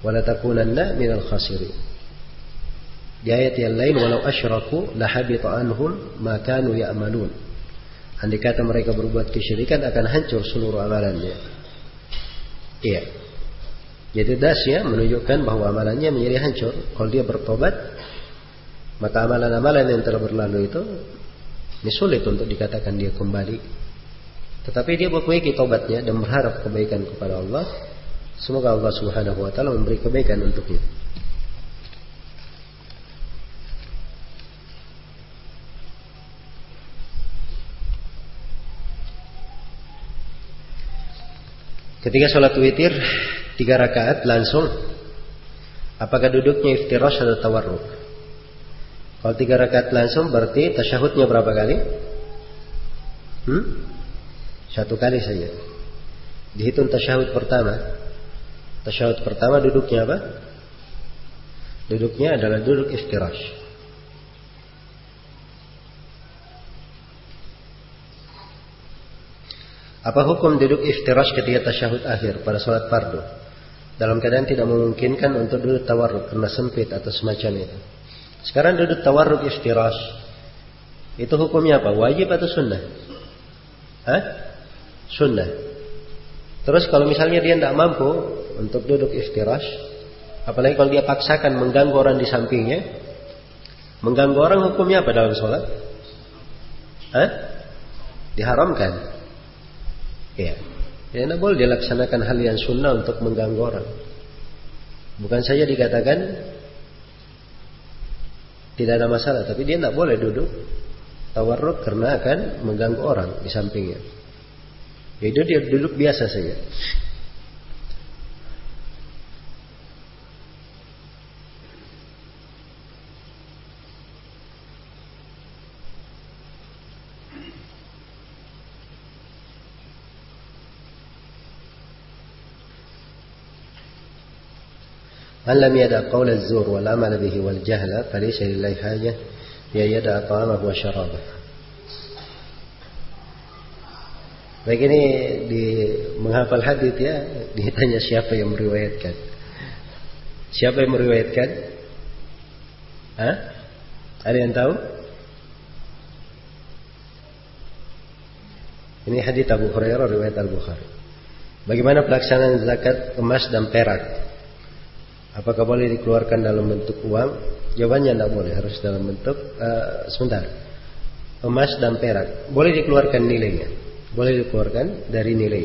Wala takunanna minal khasirin. Di ayat yang lain walau asyraku lahabita anhum ma kanu ya'malun andai kata mereka berbuat kesyirikan akan hancur seluruh amalannya iya jadi dasnya menunjukkan bahwa amalannya menjadi hancur kalau dia bertobat maka amalan-amalan yang telah berlalu itu ini sulit untuk dikatakan dia kembali. Tetapi dia berkuiki tobatnya dan berharap kebaikan kepada Allah. Semoga Allah Subhanahu wa taala memberi kebaikan untuknya. Ketika sholat witir tiga rakaat langsung, apakah duduknya iftirash atau tawarruk? Kalau tiga rakaat langsung berarti tasyahudnya berapa kali? Hmm? Satu kali saja. Dihitung tasyahud pertama. Tasyahud pertama duduknya apa? Duduknya adalah duduk iftirash. Apa hukum duduk iftirash ketika tasyahud akhir pada sholat fardu? Dalam keadaan tidak memungkinkan untuk duduk tawarruk karena sempit atau semacam itu. Sekarang duduk tawarruk iftirash. Itu hukumnya apa? Wajib atau sunnah? Hah? Sunnah. Terus kalau misalnya dia tidak mampu untuk duduk iftirash, apalagi kalau dia paksakan mengganggu orang di sampingnya, mengganggu orang hukumnya apa dalam sholat? Hah? Diharamkan. Ya. Ya, tidak boleh dilaksanakan hal yang sunnah untuk mengganggu orang. Bukan saja dikatakan tidak ada masalah, tapi dia tidak boleh duduk tawarruk karena akan mengganggu orang di sampingnya. Jadi dia duduk biasa saja. من لم يدع قول الزور والعمل به والجهل فليس لله حاجة ya yada ta'amah wa syarabah. Baik ini di menghafal hadis ya, ditanya siapa yang meriwayatkan. Siapa yang meriwayatkan? Hah? Ada yang tahu? Ini hadis Abu Hurairah riwayat Al-Bukhari. Bagaimana pelaksanaan zakat emas dan perak? Apakah boleh dikeluarkan dalam bentuk uang? Jawabannya tidak boleh, harus dalam bentuk uh, sebentar. Emas dan perak boleh dikeluarkan nilainya, boleh dikeluarkan dari nilai.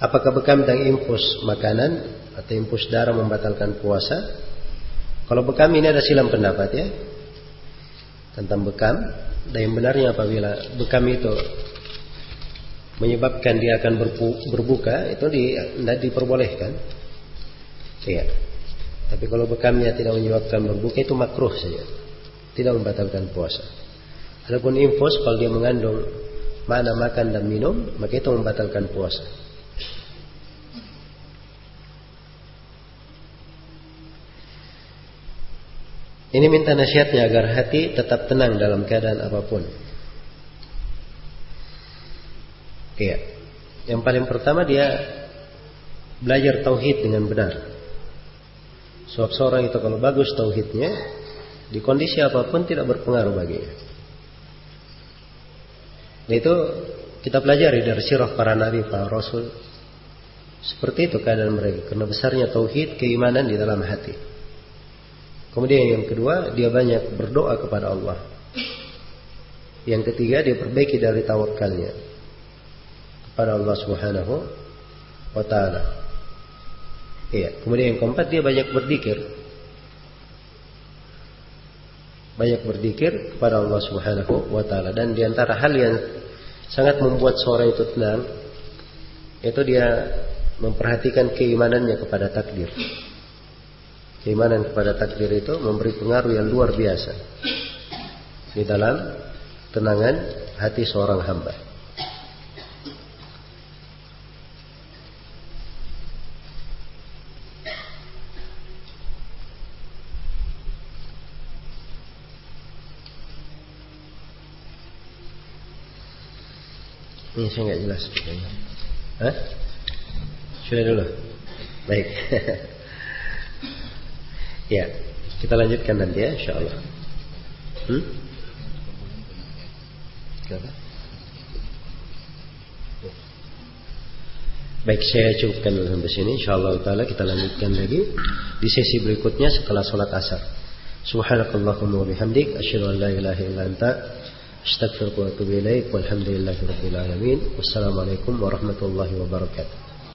Apakah bekam dan infus makanan atau infus darah membatalkan puasa? Kalau bekam ini ada silam pendapat ya tentang bekam. Dan yang benarnya apabila bekam itu menyebabkan dia akan berbuka itu tidak diperbolehkan. Iya. Tapi kalau bekamnya tidak menyebabkan berbuka itu makruh saja. Tidak membatalkan puasa. Adapun infus kalau dia mengandung mana makan dan minum, maka itu membatalkan puasa. Ini minta nasihatnya agar hati tetap tenang dalam keadaan apa pun. Iya. Yang paling pertama dia belajar tauhid dengan benar. Sebab seorang itu kalau bagus tauhidnya, di kondisi apa pun tidak berpengaruh baginya. Nah itu kita pelajari dari sirah para nabi, para rasul. Seperti itu keadaan mereka. Karena besarnya tauhid, keimanan di dalam hati. Kemudian yang kedua, dia banyak berdoa kepada Allah. Yang ketiga, dia perbaiki dari tawakalnya kepada Allah Subhanahu wa taala. Iya. Kemudian yang keempat dia banyak berzikir. Banyak berzikir kepada Allah Subhanahu wa taala dan di antara hal yang sangat membuat seorang itu tenang itu dia memperhatikan keimanannya kepada takdir. Keimanan kepada takdir itu memberi pengaruh yang luar biasa di dalam tenangan hati seorang hamba. Ini saya nggak jelas. Hah? Sudah dulu. Baik. ya, kita lanjutkan nanti ya, insya Allah. Hmm? Baik, saya cukupkan dulu sampai sini. Insyaallah taala kita lanjutkan lagi di sesi berikutnya setelah sholat asar. Subhanakallahumma wa bihamdik asyhadu an la ilaha illa anta astaghfiruka wa atubu ilaik walhamdulillahi rabbil alamin. Wassalamualaikum warahmatullahi wabarakatuh.